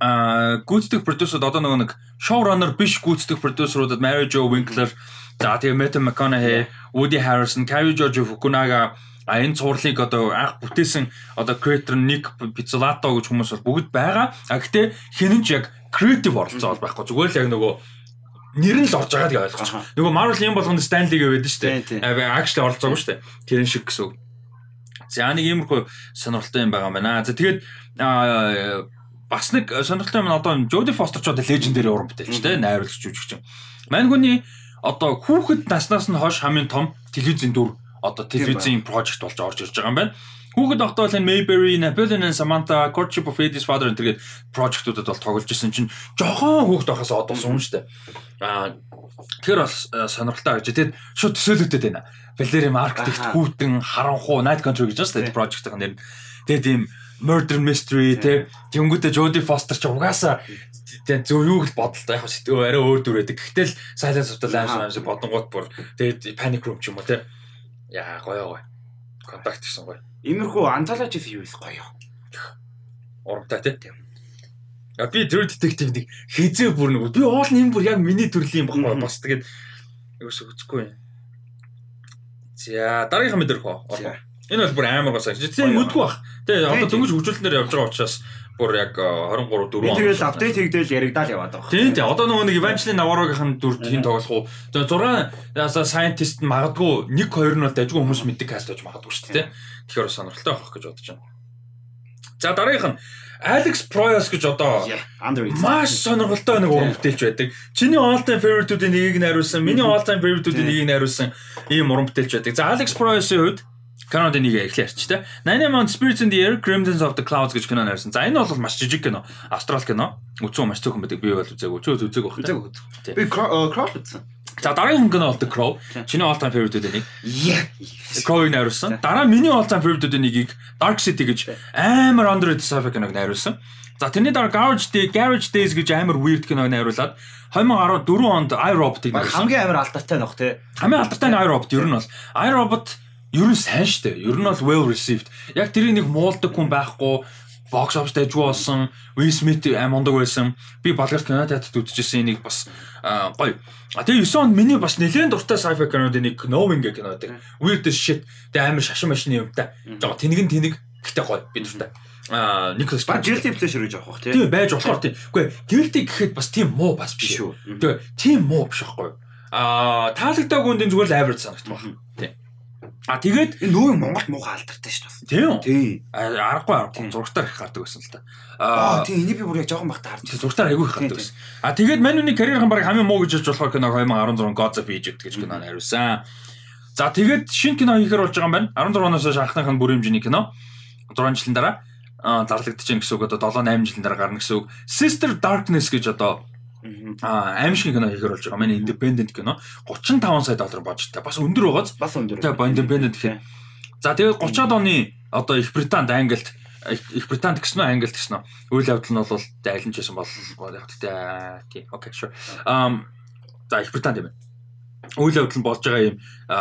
а гүйцэтгэх продюсерд одоо нөгөө нэг showrunner биш гүйцэтгэх продюсеруудад Mary Jo Winkler за тэгээд Matthew McConaughey, Woody Harrelson, Carrie George Fukunaga а энэ цуурлыг одоо анх бүтээсэн одоо creator Nick Pizzolatto гэж хүмүүс бол бүгд байгаа. А гэтээ хинэн ч яг creative оролцоо бол байхгүй. Зүгээр л яг нөгөө нэр нь л орж байгааг ойлгочих. Аха. Нөгөө Marvel юм болгонд Stanley гэвэд нь шүү Тийм, дээ. тийм. Actually оролцоогүй шүү дээ. Тэрэн шиг гэсэн үг. За нэг иймэрхүү сонирхолтой юм байгаа юм байна. За тэгээд бас нэг сонирхолтой юм нь одоо Jodie Foster ч одоо legendary уран бүтээлч те найруулагч жүжигч. Мань хүний одоо хүүхэд наснаас нь хойш хамгийн том телевизийн дүр одоо телевизийн project болж орж ирж байгаа юм байна. Хүүхэд багтаа бол энэ Mayberry, Napoleon and Samantha, Courtship of Eddie's Father төргээд project-уудад бол тоглож ирсэн чинь жохон хүүхэд байхаас одоосон юм шүү дээ. Аа тэр бас э, сонирхолтой гэж. Тэгээд шууд төсөөлөгдөд байна. Valerie Architect Аха. хүүтэн харанхуу Night Country гэж байна шүү дээ project-ийн нэр. Тэгээд ийм murder mystery те тэнгуүтэ Jodie Foster ч угаасаа тэг зөв юу л бодолтой яг сэтгэв арай өөр дүр байдаг. Гэтэл Silence of the Lambs амс бодонгууд бүр тэгээд Panic Room ч юм уу те. Яа гоё гоё. Контакт гэсэн гоё. Иймэрхүү антологи хийвээс гоё. Урамтай те. А би True Detective нэг хизээ бүр нэг би уул нь юм бүр яг миний төрлийн баггүй бас тэгээд юус үзэхгүй. За дараагийнхаа мэдэрх үү? За. Энэ бол бүр амар гоо. Тэгээ Гоё. мэдгүй бах. Тэгээ Тийм, одоо тийм. дөнгөж хөгжүүлэлтээр явж байгаа учраас бүр яг э, 23 4 Би тэгэл апдейт хийгдэл яригдал яваад байгаа. Тийм тийм. Одоо нөгөө нэг Evangeline Navarro-гийн дүр хин тоглох уу? Тэгээ 6 ясаа scientist нь магадгүй 1 2 нь бол дайггүй хүмүүс мэддэг каст байж магадгүй шүү дээ. Тэгэхээр сонирхолтой байх гэж бодож байна. За дараагийнх нь Alex Proyas гэж одоо маш сонирхолтой нэг уран бүтээлч байдаг. Чиний all time favorite-үүдийн нэгийг найруулсан, миний all time favorite-үүдийн Тийм. нэгийг найруулсан ийм уран бүтээлч байдаг. За Alex Proyas-ийн хувьд Канадын нэг эхлэх ярьч та. 98 Spirits in the Air, Crimson of the Clouds гэж кино найруулсан. За энэ бол маш жижиг кино. Австрал кино. Үзсэн маш цөөхөн байдаг. Би бол үзээгүй. Чөө үзээгүй байх. Тийм. үү. Би Crawl үзсэн. За дараагийн кино бол The Crow. Чиний all time favorite-үүдийн нэг. Yeah. Crow-ыг найруулсан. Дараа миний all time favorite-үүдийн нэгийг Dark City гэж амар underrated sci-fi киног найруулсан. За тэрний дараа Garage Day, Garage Days гэж амар weird киног найруулад 2014 онд iRobot-ыг найруулсан. хамгийн амар алдартай нөх те. Хамгийн алдартай нь iRobot ер нь бол iRobot ер нь сайн штэ. Ер нь бол well received. Яг тэрийг нэг муулдаг хүн байхгүй бокс офс дайжгүй болсон. Will Smith аим ундаг байсан. Би Болгар кино театрт үзчихсэн энийг бас гоё. А тэгээ 9 онд миний бас нэлээд дуртай sci-fi кинод нэг Knowing гэх кино байдаг. Weird shit. Тэгээ амар шашин машины юмтай. Жоо тэнэг нь тэнэг гэхдээ гоё би дуртай. Аа Nicholas Баг guilty pleasure гэж авах те. Тийм байж болохоор тийм. Үгүй guilty гэхэд бас тийм муу бас биш шүү. үү. Тэгээ тийм муу биш байхгүй. Аа таалагдаагүй үндийн зүгээр л average санагдах байна. Тийм. А тэгээд Энэ нөө Монгол муухай алдартай шүү дээ. тийм үү? Тийм. Аргагүй аргагүй зургатаар их гардаг байсан л та. Аа тийм энийг би бүр яг жоохон бахта харж. зургатаар айгүй их гардаг байсан. А тэгээд Мануны карьерийн баг хамгийн муу гэж хэлж болохоор кино 2016 Gods of Egypt гэж кино найруулсан. За тэгээд шинэ кино хийхээр болж байгаа юм байна. 16 оноос хойш анхных нь бүрийн хэмжээний кино. 6 жилийн дараа аа зарлагдаж байна гэсэн үг одоо 7 8 жилийн дараа гарна гэсэн үг. Sister Darkness гэж одоо. Аа аим шиг кино хийхээр болж байгаа. Манай independent кино 35 сая доллар бажтай. Бас өндөр байгааз. Бас өндөр. Тэгээ independent гэхээр. За тэгээд 30-аад оны одоо Их Британд Англид Их Британд гэсэн үү Англид гэсэн үү? Үйл явдал нь бол айлын ч байсан бол тэ тий. Окей, sure. Um за Их Британд юм. Үйл явдал нь болж байгаа юм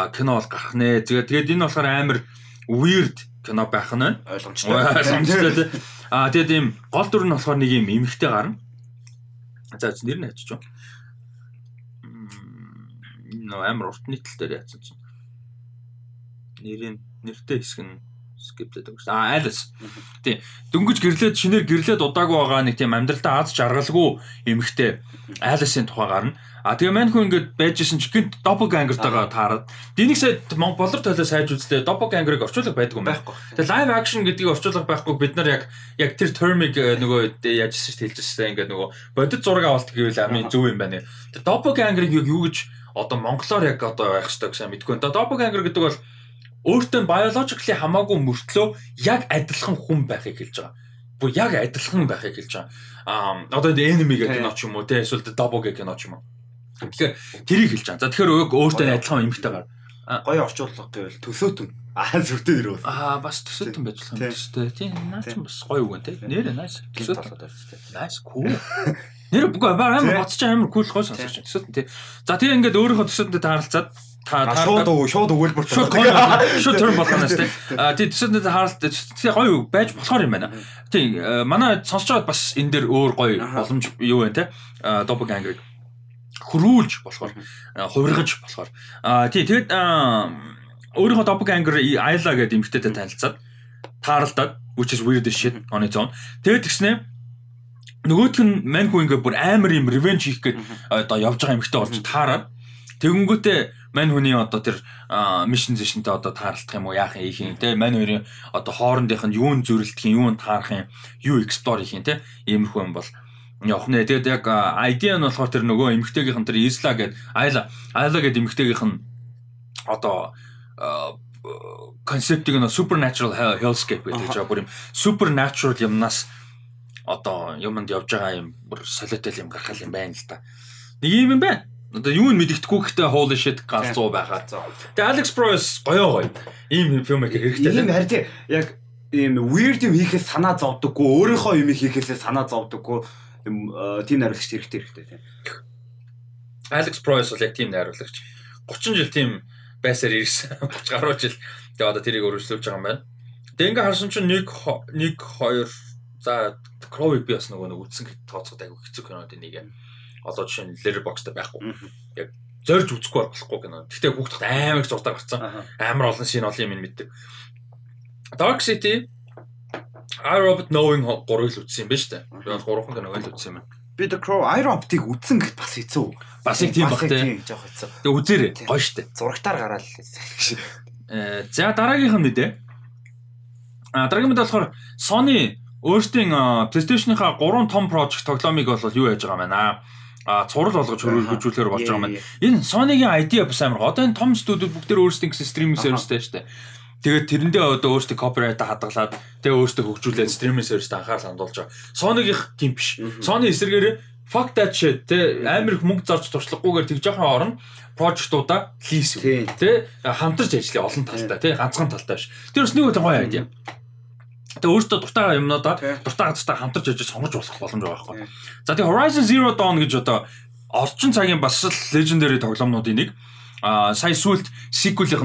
кино бол гарах нэ. Тэгээд тэгээд энэ болохоор амар weird кино байх нь. Ойлгомжтой. Ойлгомжтой. Аа тэгээд ийм гол дүр нь болохоор нэг юм эмхтэй гарна. За нэр нь ачиж байна. Нөө амар урт нийтлэл дээр яатсан чинь. Нэрийн нэртэй хэсэг нь скиптед өгч. Аа Alice. Тийм. Дөнгөж гэрлээд шинээр гэрлээд удаагүй байгаа нэг тийм амьдралдаа аз жаргалгүй эмэгтэй Alice-ийн тухай гарна. А тэгээ мань хүн ингээд байжсэн чи гинт doppelganger-тайгаа таарад. Бинийг сая болор тойлоо сайж үзлээ. Doppelganger-ыг орчуулга байдаг юм байхгүй. Тэгээ live action гэдгийг орчуулга байхгүй бид нар яг яг тэр term-ыг э, нөгөө яажсэн шүү хэлжсэн ингээд нөгөө бодит зураг авалт гэвэл амын зөв юм байна. Тэр doppelganger-ыг юу гэж одоо монголоор яг одоо байх хэрэгтэй гэсэн мэдгүй. Doppelganger гэдэг бол өөртөө biologically хамаагүй мөртлөө яг адилхан хүн байхыг хэлж байгаа. Бүр яг адилхан байхыг хэлж байгаа. Аа одоо enemy гэх кино ч юм уу те эсвэл double гэх кино ч юм уу. Тэгэхээр тэрийг хэлж байгаа. За тэгэхээр өөртөө адилхан эмэгтэй гар. Гоё орчуулга гэвэл төсөөтөн. Аа зүртэй нэр бол. Аа бас төсөөтөн байж болох юм тест. Тийм наа ч бас гоё үг нэ. Нэр nice. Төсөөтөн. Nice cool. [laughs] Нэр үгүй амар боцч амар cool гоё сонсож байна. Төсөөтөн тий. За тэгээ ингээд өөрийнхөө төсөөтөнтэй тааралцаад та шууд шууд өгүүлбэр шууд [laughs] шууд төрн болохоос тий. А тий төсөөдөө харалт тий гоё байж болохоор юм байна. Тий манай сонсож байгаад бас энэ дээр өөр гоё боломж юу вэ тий. Double gang хөрүүлж болохоор хувиргаж болохоор. Тий тэгэд өөрийнхөө double ganger Ayla гэдэг эмэгтэйтэй танилцаад тааралдаад which is weird shit on its own. Тэгээд тэгснэ нөгөөх нь мань хүн ингээ бүр амар юм revenge хийх гээд одоо явж байгаа эмэгтэй болж таараад тэгэнгүүтээ мань хүний одоо тэр мишн зэшнтэй одоо таарлах юм уу яах юм ийх юм те? Мань хоёрын одоо хоорондынх нь юун зөрөлдөх юм юун таарах юм юу эксплор хийх юм те иймэрхүү юм бол явах нэ тэгээд яг ID нь болохоор тэр нөгөө эмгтээгийнх нь тэр Isla гэдэг Ayla Ayla гэдэг эмгтээгийнх нь одоо концептыг нь supernatural hellscape гэдэг чинь бүр юм supernatural юмнаас одоо юмд явж байгаа юм бүр солиотой юм гаргал юм байна л да. Нэг юм юм байна. Одоо юу нь мэддэхгүй гэхдээ holy shit галзуу байгаа. Тэгээ Alex Proyas гоёо гоё. Ийм их хэрэгтэй. Ийм харин яг ийм weird юм хийхээс санаа зовдөггүй, өөрийнхөө юм хийхээсээ санаа зовдөггүй юм тийм найруулагч хэрэгтэй хэрэгтэй тийм. Alex Proyas бол яг тийм найруулагч. 30 жил тийм байсаар ирсэн. [laughs] 30 гаруй жил тэгээ одоо тэрийг өргөжлүүлж байгаа юм байна. Тэгээ ингээ харсан чинь 1 1 2 за Crow би бас нөгөө нэг үтсэн тооцоход айгүй хэцүү кинод нэг одоо жишээ нь Letterboxd байхгүй. Яг зорж үзэхгүй болохгүй кино. Гэхдээ хүүхдүүд амар их зурдаг гарцсан. Амар олон шин олон юм мэддэг. Dark City I Robot Knowing 3-ыг л үзсэн юм байна шүү дээ. Би бол 3хан киног л үзсэн юм байна. Би The Crow I Robot-ыг үзсэн гэхэд бас хэцүү. Бас их тийм баг тий. Жоох хэцүү. Тэгээ үзээрэй. Гоё шүү дээ. Зурагтаар гараал. Э за дараагийнх нь мэдээ. А дараагийн мэдээ болохоор Sony өөрсдийн PlayStation-ийнхаа 3 том project тоглоомыг бол юу яаж байгаа юм байна а цурал болгож хөрвүүлжүүлэхээр болж байгаа юм байна. Энэ Sony-гийн ID бас амар. Одоо энэ том студиуд бүгд өөрсдийн гэсэн стриминг сервистэй шүү дээ. Тэгээд тэрэндээ одоо өөрсдөө копирайт хадгалаад тэгээ өөрсдөө хөгжүүлээд стриминг сервист анхаарал хандуулж байгаа. Sony-гийнх тийм биш. Sony эсэргээр fuck that shit те амар их мөнгө зарж туршлагагүйгээр тэг жоохон орно прожектуудаа хийс те хамтарч ажиллая олон талтай те ганцхан талтай биш. Тэр үгүй гоё айдиа. Тэгээ өөртөө дуртай юмнуудаа дуртай газартаа хамтарч яж сонгож болох боломж байгаа байхгүй. За тэгээ Horizon Zero Dawn гэж одоо орчин цагийн бас л legendary тоглоомнуудын нэг сая сүлд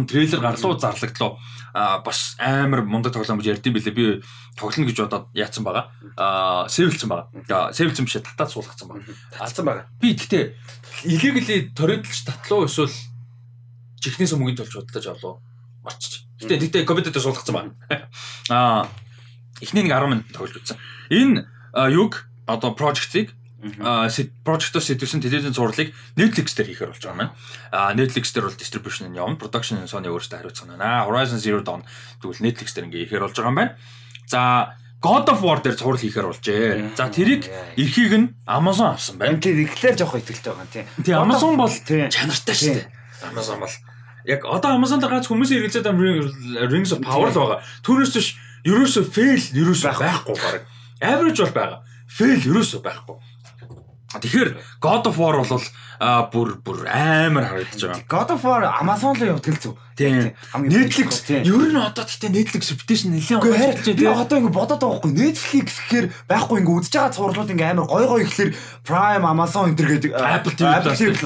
нь трейлер гарлуу зарлагдлаа а бас амар мундаг тоглоом гэж ярьдсан билээ би тоглоно гэж бодоод яатсан байгаа. А сэвэлцэн байгаа. Сэвэлцэн бишээ татаад суулгацсан байгаа. Алдсан байгаа. би гэхдээ illegally торидэлж татлуу эсвэл чихнээс мөнгөний төлж бодлож олоо марччих гэтээ тэгтээ компьютер дээр суулгацсан байна [laughs] а эхний нэг 10 минут тоглож үзсэн. Энэ юг одоо project-ыг project-оос сэтгүүлсэн телевизэн зурлыг Netflix дээр хийхээр болж байгаа юм. А Netflix дээр бол distribution нь явна. Production нь Sony өөрөөсөө хариуцсан байна. Horizon Zero Dawn тэгвэл Netflix дээр ингээ хийхээр болж байгаа юм байна. За God of War дээр зураг хийхээр болжээ. За тэрийг эрхийг нь Amazon авсан байна. Тэр ихлээр жоох итгэлтэй байгаа юм. Тий Amazon бол чанартай шүү дээ. Amazon бол яг одоо Amazon дээр гац хүмүүсийн хэрэгцээд Rings of Power л байгаа. Түүнээс биш ерөөсөө fail ерөөсөө байхгүй баг. Average бол байгаа. Fail ерөөсөө байхгүй. Тэгэхээр God of War бол бүр бүр амар харагдаж байгаа. God of War Amazon руу явдаг л зү. Тийм. Netflix тийм. ер нь одоо тэгтээ Netflix reputation нэлээд харин болж би байна. одоо ингэ бодоод байгаа байхгүй Netflix гэхээр байхгүй ингэ үзэж байгаа цувралууд ингэ амар гой гой гэхээр Prime Amazon энэ төр гэдэг Apple TV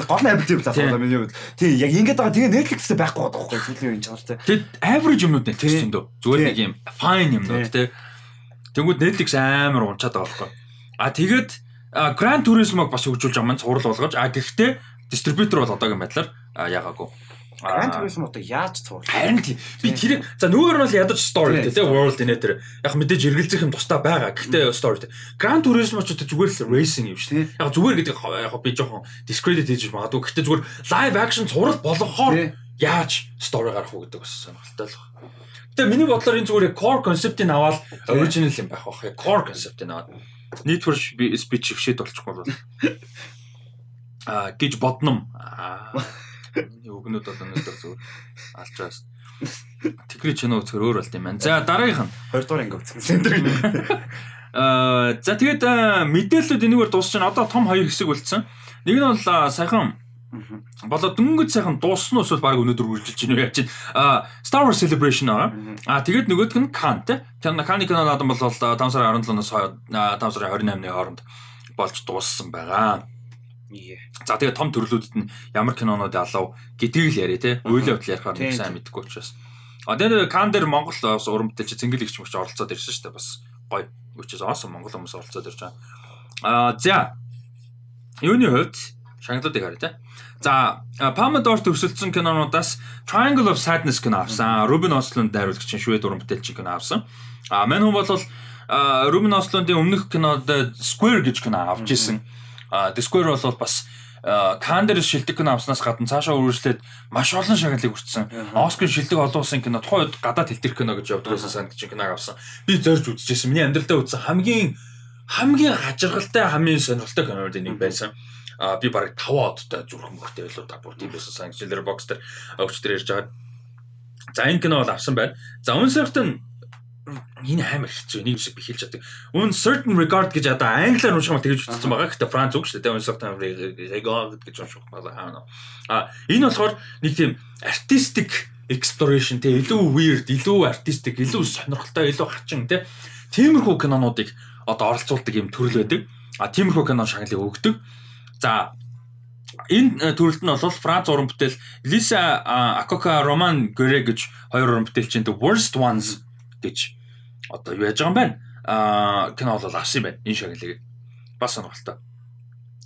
гол нь Apple TV Тийм. байна миний хувьд. Тийм яг ингэж байгаа тэгээ Netflix-тэй байхгүй байгаа байхгүй сүүлийн үеийн чанартай. Тэгэд average юмнууд Netflix Тийм. юм дөө. Зүгээр нэг Тийм. юм fine юмнууд те. Тэнгүүд Netflix амар унчаад байгаа байхгүй. А тэгээд а, Gran Turismo-г бас хөгжүүлж байгаа маань цуврал болгож а гэхдээ дистрибьютор бол одоогийн байдлаар яагаагүй. А, Gran Turismo одоо яаж цуврал? Харин тийм. би тэр за нөгөөр нь бол ядаж story Тийм, те story. world инэ тэр яг мэдээж эргэлзэх юм тустай байгаа. Гэхдээ story те. Gran Turismo ч зүгээр л racing юм шүү. Яг зүгээр гэдэг яг би жоохон discredit хийж магадгүй. Гэхдээ зүгээр live action цуврал болгохоор Тийм. яаж story гарах уу гэдэг бас сонирхолтой л байна. Гэтэ миний бодлоор энэ зүгээр core concept-ийг аваад original юм байх бах. Core concept-ийг аваад Need for Speed шигшээд болчихгүй бол [laughs] аа гэж бодном. Аа өгнөд [laughs] бол өнөөдөр зүгээр алж байгаас. Тэгрий ч нөө зөвхөр өөр болт юм байна. За дараагийнх нь 20 дугаар ингэ үзсэн. Центр. [laughs] Аа за тэгээд мэдээллүүд энэгээр дуусч байна. Одоо том хоёр хэсэг болцсон. Нэг нь бол аа, саяхан болоо дөнгөж сайхан дууссан уу эсвэл баг өнөөдөр үргэлжилж уу яаж чинь а Star Wars Celebration аа а тэгээд нөгөөх нь Khan те Khan Khan-ы кино наадам бол 5 сарын 17-наас 5 сарын 28-ны хооронд болж дууссан байгаа. За тэгээд том төрлүүдэд нь ямар кинонууд алав гэдгийг л яриа те. Үйл явдал ярихаар нэг сайн мэдэхгүй учраас. А тэгээд Khan дээр Монгол бас уран бүтээлч цэнгэлэгч мөч оролцоод ирсэн шүү дээ бас гоё. Is awesome Монгол хүмүүс оролцоод ирж байгаа. А за юуны хувьд шагналуудыг харъя те. За Pamador төвсөлдсөн кинонуудаас Triangle of Sadness кино авсан. Ruben Östlund найруулагчийн швед уран бүтээлч кино авсан. А мань хүн бол Ruben Östlund-ийн өмнөх кинод Square гэж кино авч ирсэн. А The Square бол бас Кандер шилдэг кино авснаас гадна цаашаа үргэлжлээд маш олон шагналыг хүртсэн. Оскар шилдэг олон улсын кино тухайн үед гадаад хэлтэр кино гэж явдаг байсан санагдаж киног авсан. Би зорж үзчихсэн. Миний амьдралдаа үзсэн хамгийн хамгийн хажиргалтай хамгийн сонирхолтой кинонуудын нэг байсан. А би бараг 5 одтой зүрхэн мөхтэй байлуу та бүр тийм байсан санагдаж лэр бокс дээр өвчтөр ярьж байгаа. За энэ кино бол авсан байна. За нь энэ амар хэцүү нэг шиг би хэлж чаддаг. Un certain regard гэж одоо англиар унших юм тэгж үтсэн байгаа. Гэхдээ Франц үг шүү дээ. Un certain regard гэж унших байгаа. А энэ болохоор нэг тийм artistic exploration те илүү weird, илүү artistic, илүү сонирхолтой, илүү хачин те. Тиймэрхүү кинонуудыг одоо оролцуулдаг юм төрөл байдаг. А тиймэрхүү кино шагналыг өгдөг. За энэ э, төрөлд нь бол Франц уран бүтээл Лиса Акока Роман Горе гэж хоёр уран бүтээлчийн The Worst Ones гэж одоо юу яаж байгаа юм байна. Аа кино бол авсан юм байна. Энэ шагналыг бас сонирхолтой.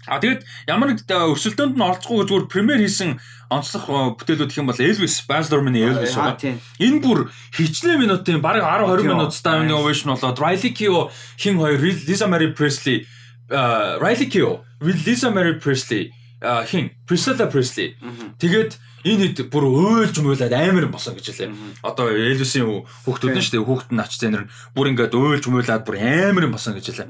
А тэгэд ямар нэг э, өрсөлдөөнд нь орцгоо зүгээр премьер хийсэн онцлог э, бүтээлүүд гэх юм бол Elvis, Baz Luhrmann-ы Elvis тийм. Энэ бүр хичнээн минутын бараг 10 20 Тийм. минут standing ovation болоод Riley Keough хин хоёр Lisa Marie Presley Riley Keough, Lisa Marie Presley хин Priscilla Presley тэгээд энэ хэд бүр өөлж мөөлээд амар босон гэж хэлээ. Одоо Elvis-ийн хүүхдүүд нь шүү дээ. Хүүхд нь ач зэнэр бүр ингээд өөлж мөөлээд бүр амар босон гэж хэлээ.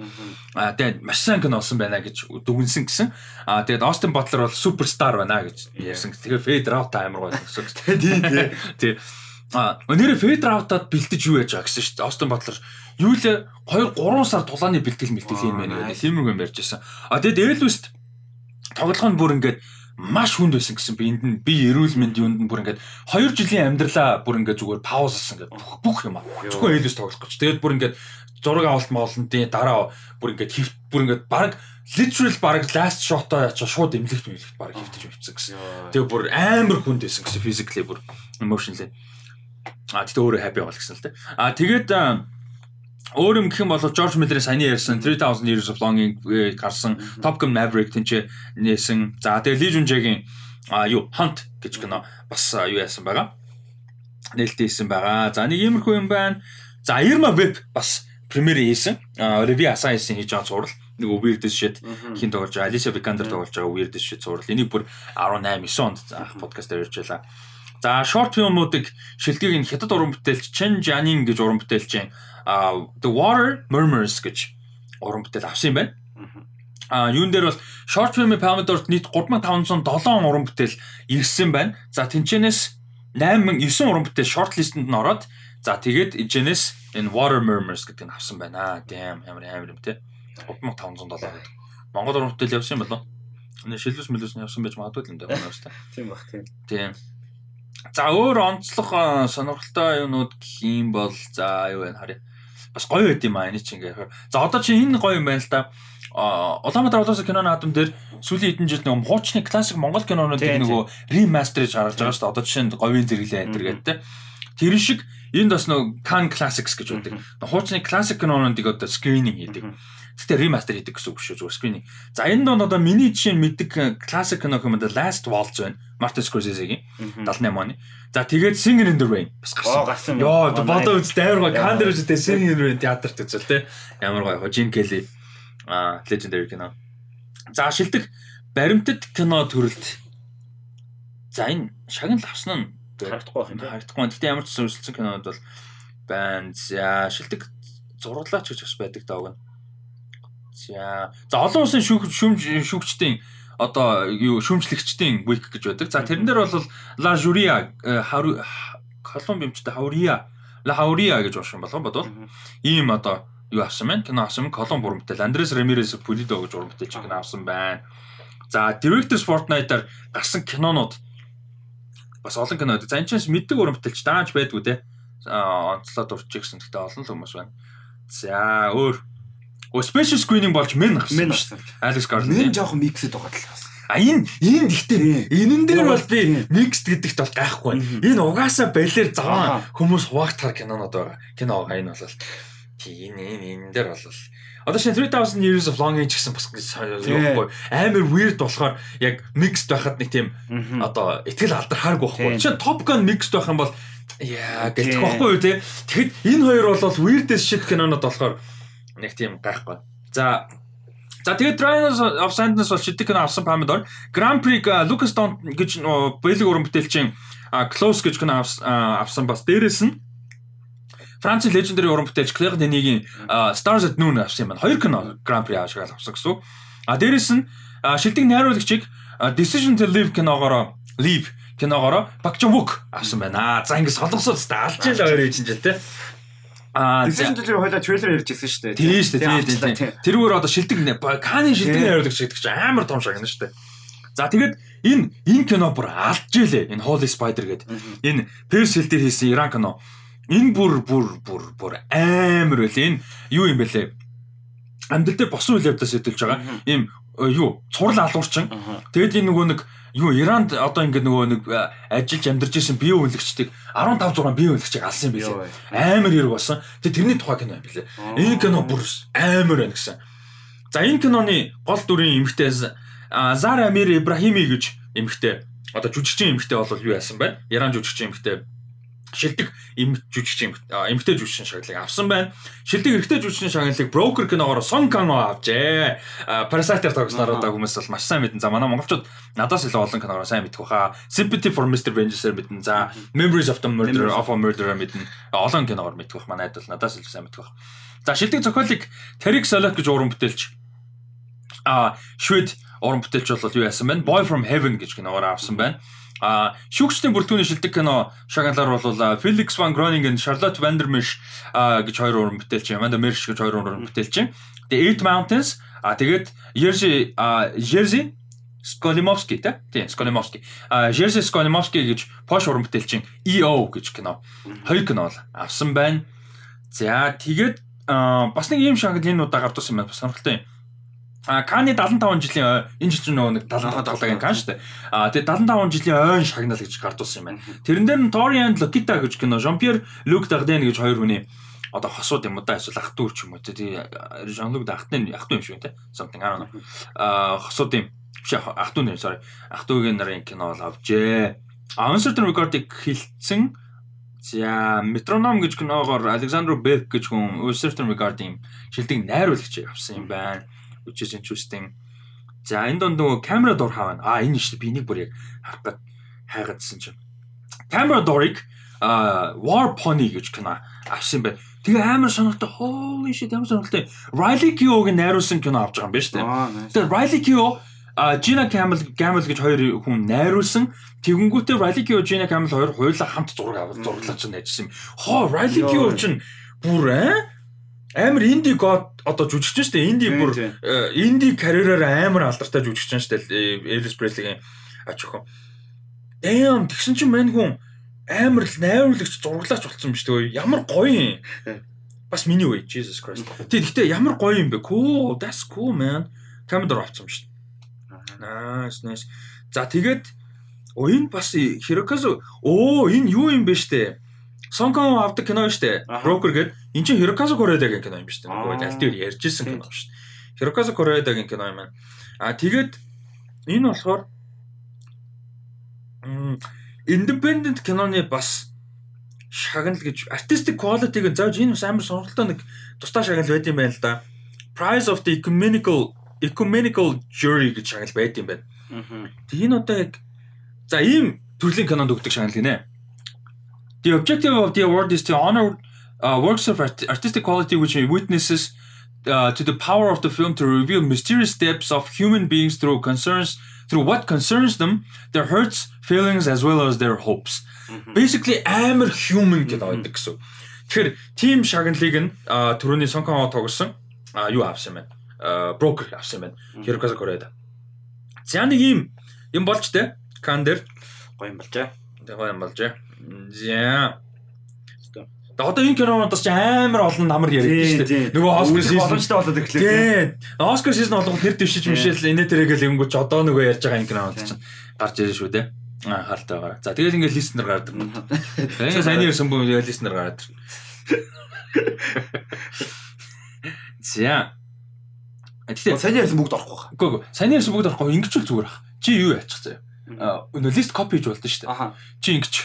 А тэгээд маш сайн кино болсон байна гэж дүгнсэн гэсэн. А тэгээд Austin Butler бол суперстар байна гэж ярьсан. Тэгээд Fade Out амар гоё гэсэн. Тийм. [laughs] Тий. А нэрэ Fade Out-ад бэлтэж юу яаж байгаа гэсэн шүү дээ. Austin Butler юу лээ 2 3 сар тулааны бэлтгэл мэлтгэл юм байна гэдэг. Тиймэрхүү юм ярьж байсан. А тэгээд Elvis тоглох нь бүр ингээд маш хүнд байсан гэсэн би энд нь би эрүүл мэнд юунд нь бүр ингээд 2 жилийн амьдралаа бүр ингээд зүгээр паузсан ингээд бүх бүх юм аа. Зөвхөн Elvis тоглох гэж. Тэгээд бүр ингээд зураг авалт маалнтын дараа бүр ингээд хөвт бүр ингээд баг literal баг last shot-аа ячаа шууд эмнэлэгт мэлэгт баг хөвтөж хөвцсөн гэсэн. Тэгээ бүр амар хүнд байсан гэсэн physically бүр emotionally. А тэгтээ өөрөө happy бол гэсэн л дээ. А тэгээд өөр юм гэх юм бол George Miller-ийн саяны ярьсан 3000 Years of Longing э, гарсан Top Gun Maverick тэнцээ нээсэн. За тэгээ Lee Jun-jae-гийн а юу Hunt гэж кино бас юу яасан байгаа. Нээлттэй хийсэн байгаа. За нэг иймэрхүү юм байна. За Irma Web бас премьер хийсэн. Review Assign-ийн хийж байгаа зураг нэг weird shit хин тоглож байгаа. Alicia Vikander тоглож байгаа weird shit зураг. Энийг бүр 18 9 онд анх подкаст дээр ярьж байлаа. За short film-уудыг шилдэг нь хятад уран бүтээлч Chen Jianing гэж уран бүтээлчийн а The Water Murmurs гэж уран бүтээл авсан юм байна. А юун дээр бол short film Palmador-т нийт 3507 уран бүтээл ирсэн байна. За тэнчэнэс 8 9 уран бүтээл short list-энд нь ороод за тэгээд энэчнээс энэ Water Murmurs гэдэг нь авсан байна. Damn ямар амар юм те. 3507 гэдэг. Монгол уран бүтээл явсан юм болов. Нэг шилбэс мэлбэс нь явсан байж магадгүй л юм даа. [laughs] Тийм бах тийм. Тийм. За өөр онцлог сонирхолтой юмнууд гэх юм бол за юу вэ харъя. Бас гоё байд юм аа энэ чинь ингээ. За одоо чи энэ гоё юм байна л да. Улаанбаатар улаас киноны наадам дээр сүүлийн хэдэн жилд нэг хуучны классик монгол кинонуудыг Тийм, нөгөө ремастерж гаргаж байгаа шүү дээ. Одоо жишээ нь говийн зэрэглээ энэ гэдэг те. Тэр шиг энд бас нөгөө Can Classics гэж үүдэг. Хуучны классик кинонуудыг одоо скрининг хийдэг. Гэтэ ремастер хийдэг гэсэн үг шүү зүгээр скрининг. За энэ донд одоо миний жишээ нь мэддэг классик кино юм да Last Waltz байна. Martin Scorsese-гийн 78 оны. За тэгээд Singer in the Rain бас Оо гарсан. гарсан. Йоо бодоо үз амар гоё. Яа. Кан дээр үз тэ Singer in the Rain театрт үзэл те. Ямар гоё. Jim Kelly а legendary кино. За шилдэг баримтат кино төрөлд. За энэ шагнал авсан нь Харагдахгүй тийм. харагдахгүй. Гэтэ ямар ч зөвсөлсөн кинонууд бол байна. За шилдэг зураглаач гэж бас байдаг дааг нь. За олон улсын шүүгчдийн одоо юу шүүмжлэгчдийн week гэж байдаг. За тэрэн дээр бол La Juria Хару Колумбимчтай Хаурия La Hauria гэж унших юм болов бодвол ийм одоо юу авсан байна? Кино авсан Колумб уран бүтээл Андрес Рамирес Пулидо гэж уран бүтээлч кино авсан байна. За Directors Fortnite-аар гарсан кинонууд бас олон кино. За энэ ч мэддэг уран бүтээлч дааж байдгүй те. Онцлоод урчих гэсэн гэхдээ олон л хүмүүс байна. За өөр О special screening болж мен. Мен авсан. Мен Garland. жоохон миксэд байгаа л бас. А энэ энэ гэхдээ энэн дээр бол би mixed гэдэгт бол гайхгүй. Энэ угаасаа балер заваа хүмүүс хуваагдахар кинонод байгаа. Кино байгаа энэ бол тийм энэ энэ дээр бол Одоо шинэ 3000 Years of Longing гэсэн бас юухгүй амар weird болохоор яг mixed байхад нэг тийм одоо итгэл алдархааргүй байхгүй. Жишээ нь Top Gun mixed байх юм бол яа гэлтэх байхгүй юу те. Тэгэхэд энэ хоёр бол weirdest shit кинонод болохоор нэг тийм гайхгүй. За За тэгээд Dragons of Sandness бол шидэг кино авсан Pomodoro. Grand Prix Lucas Don гэж Бэлэг уран бүтээлчийн а, Close гэж кино авсан бас дээрэс нь Францын legendary уран бүтээлч Claire Denis-ийн Stars at Noon авсан юм байна. Хоёр кино Grand Prix авшгаал авсан гэсэн. А дээрэс нь шилдэг найруулагчийг Decision to Live киногоороо Leave киногоороо Park Chan-wook авсан байна. За ингэ солонгосууд та алж яла хоёр ээж чинь те. А Decision to хоёлаа трейлер ярьж ирсэн шүү дээ. Тийм шүү дээ. Тийм тийм. Тэрүүгээр одоо шилдэг нэ Каны шилдэг Тийм. найруулагч гэдэг чинь амар том шагна шүү дээ. За тэгээд энэ энэ кино бүр алж жилээ. Энэ Holy Spider гэдэг. Энэ Persil дээр хийсэн Иран кино. Энэ бүр бүр бүр бүр амар байл. Энэ юу юм бэлээ? Амьдрал дээр босон үйл явдлаас хөдөлж байгаа. Ийм юу цурал алуурчин. Аха. Тэгээд энэ нөгөө нэг юу Иранд одоо ингэ нөгөө нэг э, ажиллаж амьдарч исэн бие үйлэгчдийг 15 6 бие үйлэгчийг алсан юм билээ. Амар хэрэг болсон. Тэгээд тэрний тухай кино юм билээ. Энэ кино бүр амар байна гэсэн. За энэ киноны гол дүрийн эмэгтэй Зара Амир Ибрахими гэж эмэгтэй одоо жүжигчин эмэгтэй бол юу яасан байна? Иран жүжигчин эмэгтэй шилдэг эм жүжигчин эмэгтэй а, эмэгтэй жүжигчин шагналыг авсан байна. Шилдэг эрэгтэй жүжигчин шагналыг Broker киногоор Сон Кано авчээ. Parasite-аар тогсноор одоо хүмүүс бол маш сайн мэднэ. За манай монголчууд надаас илүү олон киногоор сайн мэдэх баха. Sympathy for Mr. Vengeance-ээр мэднэ. За Memories of the Murder Memories of a Murderer мэднэ. Олон киногоор мэдэх бах. Манайд бол надаас илүү сайн мэдэх бах. За шилдэг зохиолыг Тарик Солих гэж уран бүтээлч а швед уран бүтээлч бол юу яасан байна? Boy from Heaven гэж киногоор авсан байна. А шүүгчдийн бүрэлдэхүүний шилдэг кино шагналаар бол Charlotte van der Mesch а, гэж хоёр уран бүтээлч, Amanda Mersch гэж хоёр уран бүтээлч. Тэгээ Eight Mountains а тэгээд Jerzy Jerzy Skolimowski тэ? Тийм, Skolimowski. А Jerzy Skolimowski гэж Posh уран бүтээлчин EO гэж кино. Хоёр кино бол авсан байна. За тэгээд бас нэг ийм шагнал энэ удаа гардуулсан юм байна. Бас сонирхолтой юм. А Каны 75 жилийн ой- энэ жил чинь нөгөө нэг 75 тоглогийн кан шүү дээ. А тэгээд 75 жилийн ойн шагнал гэж гардуулсан юм байна. Тэрэн дээр нь Tori and Lokita гэж кино, Jean-Pierre Luc Dardenne гэж хоёр хүний одоо хосууд юм уу да эсвэл ах トゥ ч юм уу тий Jean-Luc Dardenne ах トゥ юм шиг тий something I don't know. А хосууд юм биш ах トゥ нэр sorry. Ах トゥ гийн нарын кино бол авжээ. А Uncertain Regard-ыг хилцсэн За Metronom гэж киногоор Alexander Berg гэж хүн Uncertain Regard-ийн шилдэг найруулагчийг авсан юм байна. Which is interesting. За энэ донд нөгөө камера дор хаваа. А энэ шүү дээ би энийг бүр яг харах гээд хайгаадсан чинь. Камера дорыг а War Pony гэж кино авсан байна. Тэгээ амар сонирхолтой. Holy shit ямар сонирхолтой. Riley Keough-ыг найруулсан кино авч байгаа юм байна шүү дээ. Тэгээ Riley Keough а Gina Campbell Campbell гэж хоёр хүн найруулсан. Тэгэнгүүтээ Riley Keough Gina Campbell хоёр хоёулаа хамт зураг аваад зураглаж чинь ажилласан юм. Хоо Riley. Keough чинь бүр аа амар инди год одоо жүжигчин шүү дээ. Инди бүр э, инди карьераар амар алдартай жүжигчин шүү дээ. Элвис Преслигийн ач охин. Дэм тэгсэн чинь мань хүн амар л найруулагч зураглаач болсон биз дээ. Ямар гоё юм. Бас миний үе Jesus Christ. Тэг гэхдээ ямар гоё юм бэ? Cool, that's cool man. Камер авцсан биз дээ. Nice, nice. За тэгээд оо энэ бас Хироказу оо энэ юу юм бэ штэ? Сонкон авдаг кино штэ. Broker гээд эн чинь Хироказу Коредагийн кино юм штэ. Нөгөө Аа. альтер ярьжсэн кино штэ. Хироказу Коредагийн кино юм байна. А тэгээд энэ болохоор independent киноны бас шагнал гэж artistic quality-г зааж энэ бас амар сонирхолтой нэг тусдаа шагнал байт юм байна л да. Prize of the Ecumenical Ecumenical Jury гэж шагнал байт юм байна. Тэг энэ одоо яг за ийм төрлийн кинонд өгдөг шагнал гинэ. The objective of the award is to honor uh, works of art- artistic quality which witnesses uh, to the power of the film to reveal mysterious depths of human beings through concerns through what concerns them, their hurts, feelings as well as their hopes. Basically амар human кино гэдэг гэсэн. Тэгэхээр team шагналыг нь түрүүний Сонкон тоглосон юу авсан юм бэ? Broker авсан юм байна. Hirokazu Koreeda. За нэг юм юм болж тэ. Кан дээр Гоё юм болж аа. тэгээ юм болж. За. Одоо энэ кинонуудаас ч амар олон намар яриад шүү дээ. Нөгөө Оскар season боломжтой болоод ирэхлээр. Тийм. Оскар season болгох нэр дэвшиж мишэл инээ тэрэгээл ингэнгүүч одоо нөгөө ярьж байгаа энэ кинонууд чинь гарч ирэн шүү дээ. Аа хаалтай байгаа. За тэгэл ингээд листнер гардаг. Тэгээ сайн ирсэн бүм листнер гараад. За. Тэгтээ Сайн ярьсан бүгд орохгүй хаа. Үгүй үгүй. Сайн ярьсан бүгд орохгүй ингэчүүл зүгээр ах. Чи юу яачих заяа. Аа өнөө лист копи хийж болдсон шүү дээ. Чи ингэж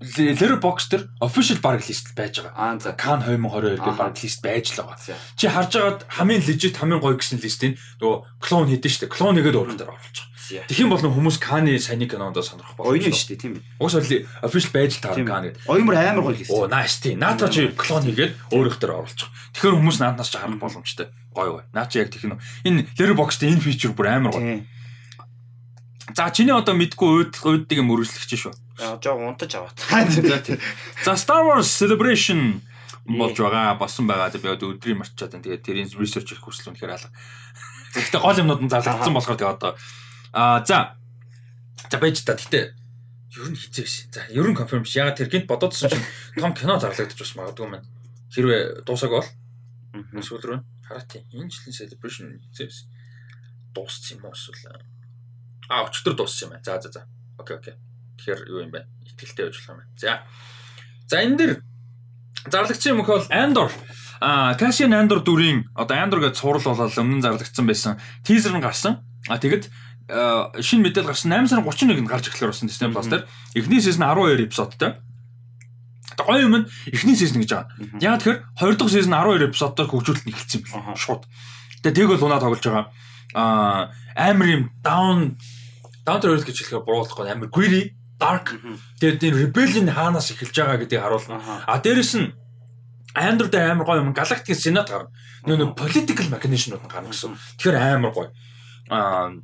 Letterboxd дээр official баг лист байж байгаа. Аа за. Can 2022 гэх Аха. баг лист байж л байгаа. Чи харж агаад хамгийн legit хамгийн гоё гэсэн листийг нөгөө клон хийдэж штэ. Клон нэгэд өөрөөр дээр оруулж байгаа. Тэгэх юм бол хүмүүс Каны сайн кинонд сонирх. Ойно шүү дээ тийм үү. Уус бол official байж л таарна. Кан гэдэг. Оюмар амар гоё хийсэн. Оо nice тийм. Наатаа чи клон хийгээд өөрөөх дээр оруулж байгаа. Тэгэхээр хүмүүс нааднаас ч харах боломжтой. Гоё гоё. Наа чи яг тех нь энэ Letterboxd энэ feature бүр амар гоё. За чиний одоо мэдгүй уйд уйддаг юм өргөжлөгч шүү. Жоо унтаж аваад. [laughs] За Star Wars Celebration болж байгаа болсон байгаа. Би одоо өдрийн марчаад байна. Тэгээд тэрийн research их хүсэл үнэхээр алга. Гэхдээ гол юмнууд нь зарлагдсан болохоор тэгээд одоо аа за за байж та. Гэтэ ер нь хизээ биш. За ер нь confirm биш. Ягаад тэр гинт бодоодсон чинь том кино зарлагдаж бас магадгүй маань. Хэрвээ дуусаг бол сүүл рүү хараа тийм. Энэ жилийн celebration хизээ биш. Дууссан юм уу эсвэл аа өчтөр дууссан юм байна. За за за. Окей окей. Тэгэхээр юу юм бэ? Итгэлтэй байж болох юм байна. За. За энэ дэр зарлагдсан юм хөл Andor а Cassian Andor дүрийн одоо Andor гэж цуврал болоод өмнө зарлагдсан байсан. Teaser нь гарсан. А тэгэд шинэ мэдээлэл гарсан 8 сарын 31-нд гарч эхлэх болсон Disney Plus дээр. Эхний season 12 эпизодтой. Одоо гоё юм нь эхний season гэж байгаа. Яг тэгэхээр 2 дахь season 12 эпизодтой хөгжүүлэлт нь эхэлсэн юм. Шууд. Тэгээ тэг бол унаа тоглож байгаа. Аа амар юм down down to earth гэж хэлэхээр буруулахгүй амар gritty, dark. Тэгээд энэ rebellion хаанаас эхэлж байгаа гэдгийг харуулна. А дээрэс нь дээр амар гоё юм галактикийн сенат гарна. Нөө political нь гарна гэсэн. Тэгэхээр амар гоё. Аа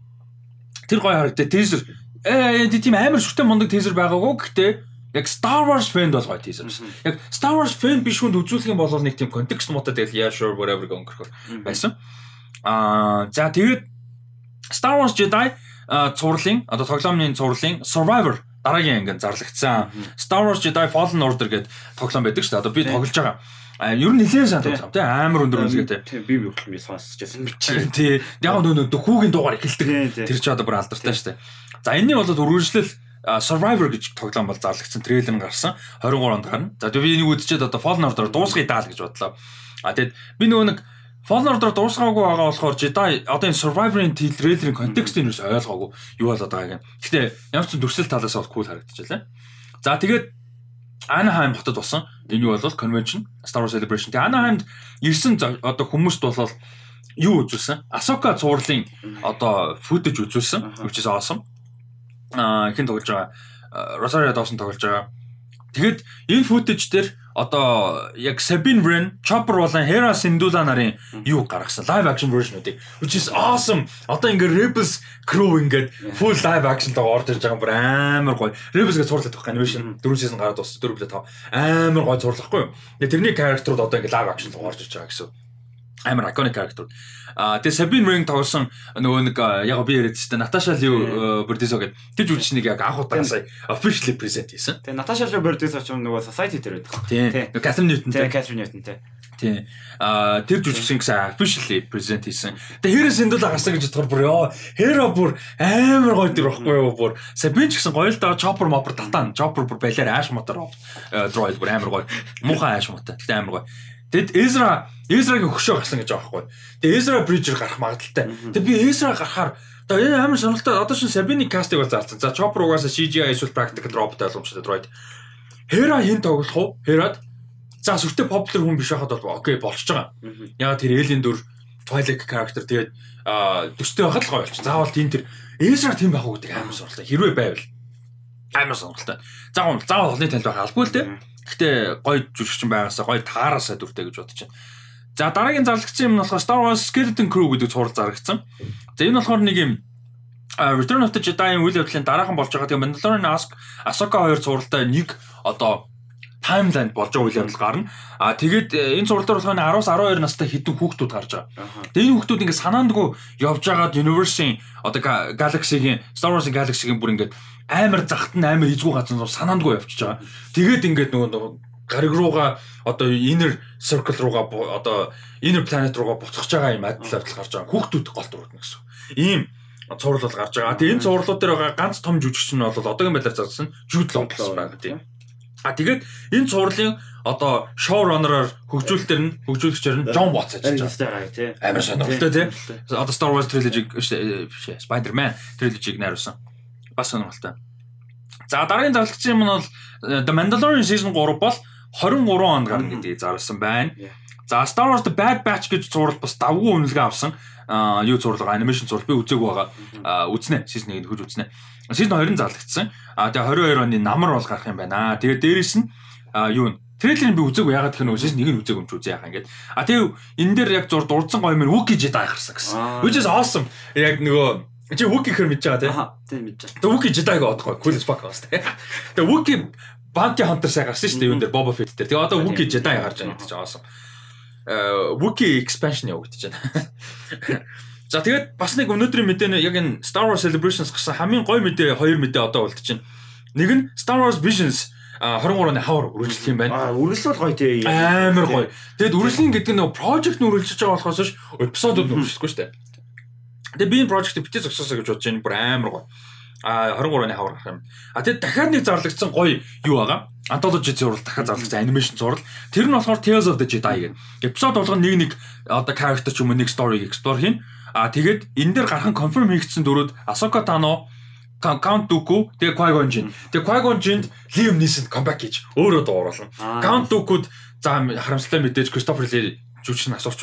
тэр гоё харагдаа teaser э тийм амар шүтэн мундаг teaser байгаагүй гэхдээ яг Star Wars fan бол гоё teaser. Яг Star Wars fan биш хүнд үзүүлэх юм бол нэг тийм контекст муутай тэгэл yeah sure whatever гонхор байсан. Аа за тэгээд Star Wars Jedi цувралын одоо тоглоомны цувралын Survivor дараагийн ангид зарлагдсан. Star Wars Jedi Fallen Order гэдэг тоглоом байдаг шүү дээ. Одоо би тоглож байгаа. А ер нь нэлээд сайн тоглоом тий амар өндөр үнэлгээтэй. Тийм би би хөтлөм би сонсож байсан би чи. Тий. Яг нөө нөө хүүгийн дугаар эхэлдэг. Тэр ч одоо бүр алдартай шүү дээ. За энэний бол үргэлжлэл Survivor гэж тоглоом бол зарлагдсан трейлер нь гарсан 23 онд гарна. За би энийг үзчихэд одоо Fallen Order дуусгая даа л гэж бодлоо. А тэгэд би нөгөө нэг Fallen Order дуусгаагүй байгаа болохоор Jedi одоо энэ Survivor-ын трейлерийн контекстыг юус ойлгоогүй юу болоод байгааг. Гэхдээ ямар ч дүрсэл талаас бол cool харагдчихлаа. За тэгээд Anaheim хотод болсон. Энэ юу бол convention Star Wars Celebration. Тэгээ Anaheimд ирсэн одоо хүмүүст бол юу үзүүлсэн? Ahsoka цувралын одоо footage үзүүлсэн. Which is awesome. Аа хин тоглож байгаа? А, Rosario Dawson тоглож байгаа. Тэгэд энэ footage дээр одоо яг Sabine Wren, Chopper болон Hera Syndulla нарын юу гаргасан live action version-уудыг which is awesome. Одоо ингээ Rebels crew ингээд full live action тагаа орж ирж байгаа бүр амар гоё. Rebels гэж цуурлаад байгаа animation 4 season гараад дууссан 4 билээ тав. Амар гоё цуурлахгүй юу? Тэгээ тэрний character-ууд одоо ингээ live action тагаа орж ирж байгаа гэсэн амар iconic character. А тэгээ Sabine Wren тоглосон нөгөө нэг яг би яриад чинь Наташа Liu Bordizzo гэдэг тэр жүжигчнийг яг анх удаа сая officially present хийсэн. Тэгээ Наташа Liu Bordizzo ч нөгөө society дээр байдаг. Тийм. Catherine Newton тийм Catherine Newton тийм. Тийм. А тэр жүжигчин гэсэн officially present хийсэн. Тэгээ хэрэг сэндүүл гарсан гэж бодохоор бүр ёо хэро бүр амар гоё дэр байхгүй юу бүр Sabine ч гэсэн гоё л даа chopper mopper татан chopper бүр балиар ааш мотор droid бүр амар гоё. Муухай ааш мотор. Тэгтээ амар гоё. Тэгэд Эзра Эзрагийн хөшөө гарсан гэж байгаа байхгүй. Тэгээ Эзра Бриджер гарах магадaltaй. Тэгээ би Эзра гарахаар одоо энэ амар сонирхолтой одоо шин Сабини кастыг бол заалцсан. За Chopper угаасаа CGI эсвэл practical robot ойлгомжтой droid. Хера хин тоглох уу? Херад за сүртэй popular хүн биш байхад бол окей болчихж байгаа. Ягаад тэр Alien дүр Twilight character тэгээд төстэй байхад л гоё болчих. Заавал тийм тэр Эзра тийм байх уу гэдэг амар сонирхолтой. Хэрвээ байвал амар сонирхолтой. Заавал заавал олны танд байх албагүй л дээ. Гэхдээ гоё жүжигчин байгаасаа гоё таараасаа дүртэй гэж бодож байна. За дараагийн зарлагчсан юм нь болохоор Star Wars Skeleton Crew гэдэг цуврал зарагдсан. За энэ болохоор нэг юм Return of the Jedi-ийн үйл явдлын дараахан болж байгаа. Тэгээ Mandalorian Ask Ahsoka хоёр цувралтай нэг одоо таймлайн болж байгаа үйл явдал гарна. А тэгээд энэ цуврал дээр болохоор 10-аас 12 настай хэдэн хүүхдүүд гарч байгаа. Тэгээд энэ хүүхдүүд ингээд санаандгүй явж байгаад Universe-ийн одоо Galaxy-гийн Star Wars-ийн Galaxy-гийн бүр ингээд амар захт нь амар эзгүй газар санаандгүй явчихж байгаа. Тэгээд ингээд нөгөө гариг руугаа одоо inner circle руугаа одоо inner planet руугаа буцаж байгаа юм адил адил гарч байгаа. Хүүхдүүд голд урдна гэсэн. Ийм цуврал бол гарч байгаа. Тэгээ энэ цувралууд дээр байгаа ганц том жүжигч нь бол одоогийн байдлаар зарсан Law гэсэн байгаа тийм. А тэгээд энэ цувралын одоо showrunner-аар хөгжүүлэлтэр нь хөгжүүлэгчээр нь John Watts ажиллаж байгаа тийм. Амар сонирхолтой тийм. Одоо Star Wars trilogy Spider-Man trilogy-г найруулсан бас сонирхолтой. За дараагийн зарлагчийн юм нь бол э, The Mandalorian season 3 бол 23 онд гарна гэдгийг зарласан байна. За Star Wars The Bad Batch гэж зурвал бас давгүй үнэлгээ авсан. Юу зурлага анимашн зурлал би үзег байгаа. Үзнэ. Season 1-ийг хөж үзнэ. Season 2-ын зарлагдсан. Аа тэгээ 22 оны намар бол гарах юм байна. Тэгээ дээрэс нь юу Трейлерыг би үзег ягаад гэх нь season 1-ийг үзег юм ч үзээ яхаа ингээд. А тэгээ энэ дээр яг зур дурдсан гоё юм Wookiee Jedi гарсан гэсэн. Which is awesome. Яг нөгөө Чи Wookie хэр мэдж байгаа тийм. Тийм мэдж байгаа. Тэгээ Wookie Jedi-г одохгүй cool as fuck бас тийм. Тэгээ Wookie Bounty Hunter сая гарсан шүү дээ юун дээр Boba Fett дээр. Тэгээ одоо Wookie Jedi гарч байгаа чинь awesome. Э Wookie expansion явагдаж байна. [laughs] За тэгээд бас нэг өнөөдрийн мэдээ яг энэ Star Wars Celebrations гэсэн хамгийн гоё мэдээ хоёр мэдээ одоо болд чинь. Нэг нь Star Wars Visions 23-ны хавар үргэлжлэх юм байна. Аа үргэлжлэл гоё тий. Амар гоё. Тэгэд үргэлжлэн гэдэг нь project нь үргэлжлэж байгаа болохоос ш эпизодууд үргэлжлэхгүй шүү дээ. Тэгээ би энэ project битээ зогсоосоо гэж бодож байна. Бүр амар гоё. А 23-ны хавар гарах юм. А тэгээд дахиад нэг зарлагдсан гоё юу байгаа. Anthology зурвал дахиад зарлагдсан анимашн зурвал. Тэр нь болохоор Tales of the Jedi гэдэг. Эпизод болгоно нэг нэг одоо character ч юм уу нэг story-г explore хийн. А тэгээд энэ дээр гархан confirm хийгдсэн дөрүүд Ahsoka Tano Count Dooku тэгээ Qui-Gon Jinn. Тэгээ Qui-Gon Jinn Liam Neeson comeback гэж өөрөө дууруулсан. Count Dooku-д за харамсалтай мэдээж Christopher Lee жүжигч нь асууч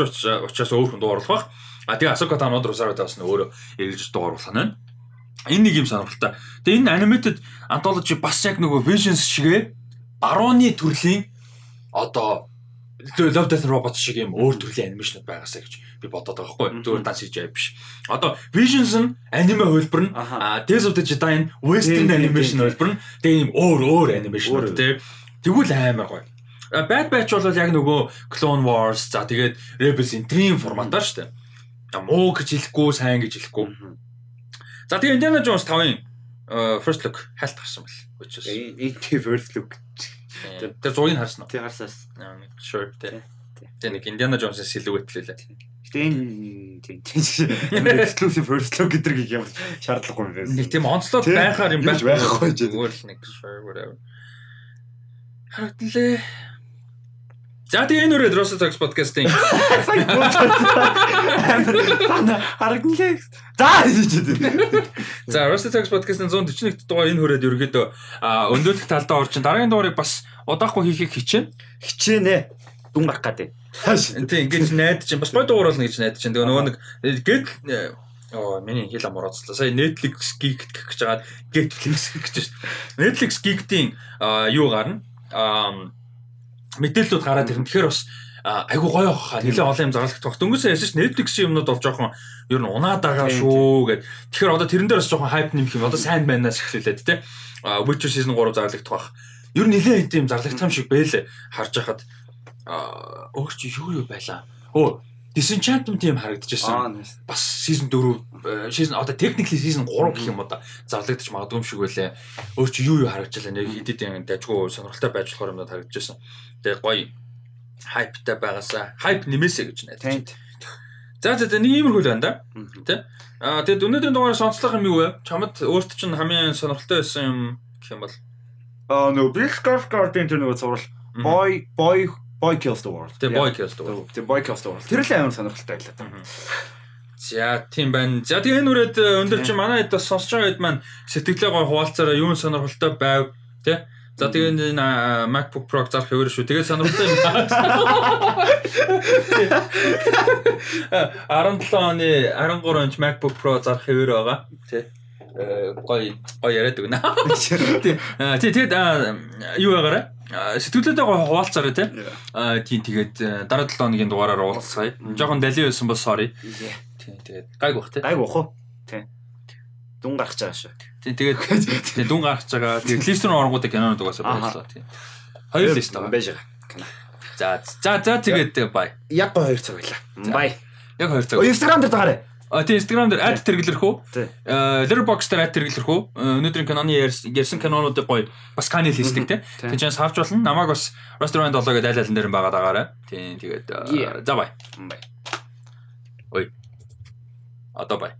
учраас өөр хүн дууруулах бах. А тэгээ Асока Танод Росарота бас өөрөө эргэлж дууруулах нь. Энэ нэг юм сонирхолтой. Тэгээ энэ animated anthology бас яг нөгөө Visions шигээ барууны төрлийн одоо Love Death Robots шиг юм өөр төрлийн анимашнууд байгаасаа гэж би бодоод байгаа байхгүй зүгээр данс хийж биш. Одоо Visions нь аниме хөлбөр нь Tales of the Jedi нь western animation хөлбөр нь тэгээ юм өөр өөр анимашнууд тий. Тэгвэл амар гоё. Bad Batch бол яг нөгөө Clone Wars за тэгээд Rebels энэ форматаар шүү дээ муу гэж хэлэхгүй сайн гэж хэлэхгүй. За тэгээ Indiana Jones 5-ын first look хайлт гарсан бэл. Энэ first look. Тэр зургийг харсан уу? Тий харсан. Sure тий. Тэгээ нэг Indiana Jones-ийн л лээ. Гэтэ энэ тийм exclusive first look гэдэг юм шаардлагагүй юм байна. Нэг тийм онцлог байхаар юм байхгүй байхгүй. Зүгээр л нэг whatever. Харагдлаа. За тэгээ энэ үрээд Rosa Talks podcast-ийн харагдлаа. За За Rosa Talks podcast-ийн 141 дугаар энэ хүрээд ерөөдөө өндөөлөх талдаа орчин дараагийн дугаарыг бас удаахгүй хийхийг хичээнэ. Хичээнэ. Дүн гарах гэдэг. Тийм ингэж найдаж чинь бас гой дугаар болно гэж найдаж чинь. Тэгээ нөгөө нэг гээд Оо миний хэл ам орооцлоо. Сая Netflix Geek гэх гэж байгаа Netflix гэж дээ. Netflix Geek-ийн юу гарна? Аа мэдээллүүд гараад ирнэ. Тэгэхээр бас айгу гоё баха. Нилээ олон юм зарлагдах бах. Дөнгөсөө ясэж Netflix-ийн юмнууд бол жоохон ер нь унаад байгаа Тийм, шүү гэд. Тэгэхээр одоо тэрэн дээр бас жоохон хайп нэмэх юм. Одоо сайн байнаас эхлүүлээд те. Witcher season 3 зарлагдах бах. Ер нь нилээ хэдийн юм зарлагдах юм шиг байлээ. Харж хахад а өөр чи юу юу байлаа. Өө Disenchantment тийм харагдчихсан бас season 4 season одоо technically season 3 гэх юм да зарлагдчих магадгүй юм шиг байлаа. Өөр чи юу юу харагдчихлаа нэг хидэд юм дажгүй сонирхолтой байж болохоор юмнууд харагдчихсан. Тэгээ гоё хайптай байгаасаа хайп нэмээсэ гэж найдаж. Тэнт. За за за нэг иймэрхүү л байна да. Тэ. Аа тэгээд өнөөдрийн дугаараа сонслох юм юу вэ? Чамд өөрт чинь хамгийн сонирхолтой байсан юм гэх юм бол Аа нөө Bill Skarsgård-ийн тэр нөгөө зурвал Boy Boy Boy Kills the World. Тэ boy kills дуу. Тэр Boy Kills the World. Тэр л амар сонирхолтой байлаа. За тийм байна. За тэгээ энэ үрээд өндөр чи манай хэд бас сонсож байгаа хэд маань сэтгэлээ гой хуваалцаараа юу сонирхолтой байв тий. За тэгээ энэ MacBook Pro зарах хэвээр шүү. Тэгээ сонирхолтой юм. 17 [laughs] оны 13 инч MacBook Pro зарах хэвээр байгаа. Тий. Э, Гой гой яриад өгнө. Тий. а, Тий тэгээд юу байгаарай? А, Сэтгэлдээ гой хуваалцаарай тий. Тийм тэгээд э, дараа 7 хоногийн дугаараар уулзцгаая. Жохон дали байсан бол sorry. Тийм тэгээд гайг бах тий. Гайг бах уу? Тий. Дүн гарч байгаа шүү. Тийм тэгээд дүн гарч байгаа. Тэгээд лист рүү оронгуудыг кинонод угаасаа боллоо тийм. Хоёр лист байгаа. байж байгаа. За за за тэгээд бай. Яг гоо хоёр цаг байлаа. Бай. Яг хоёр цаг. Instagram дээр дагаарай. А тийм Instagram дээр ad тэргэлэрх үү? Тий. Letterboxd дээр ad тэргэлэрх үү? Өнөөдрийн киноны ярьс- ярьсан кинонуудыг гоё бас сканы хийсдэг. Тий. Чинь харж болно. Намайг бас Restaurant 7 гэдэг айл айлан дээр байгаа дагаарай. Тийм тэгээд за бай. Бай. Одоо бай.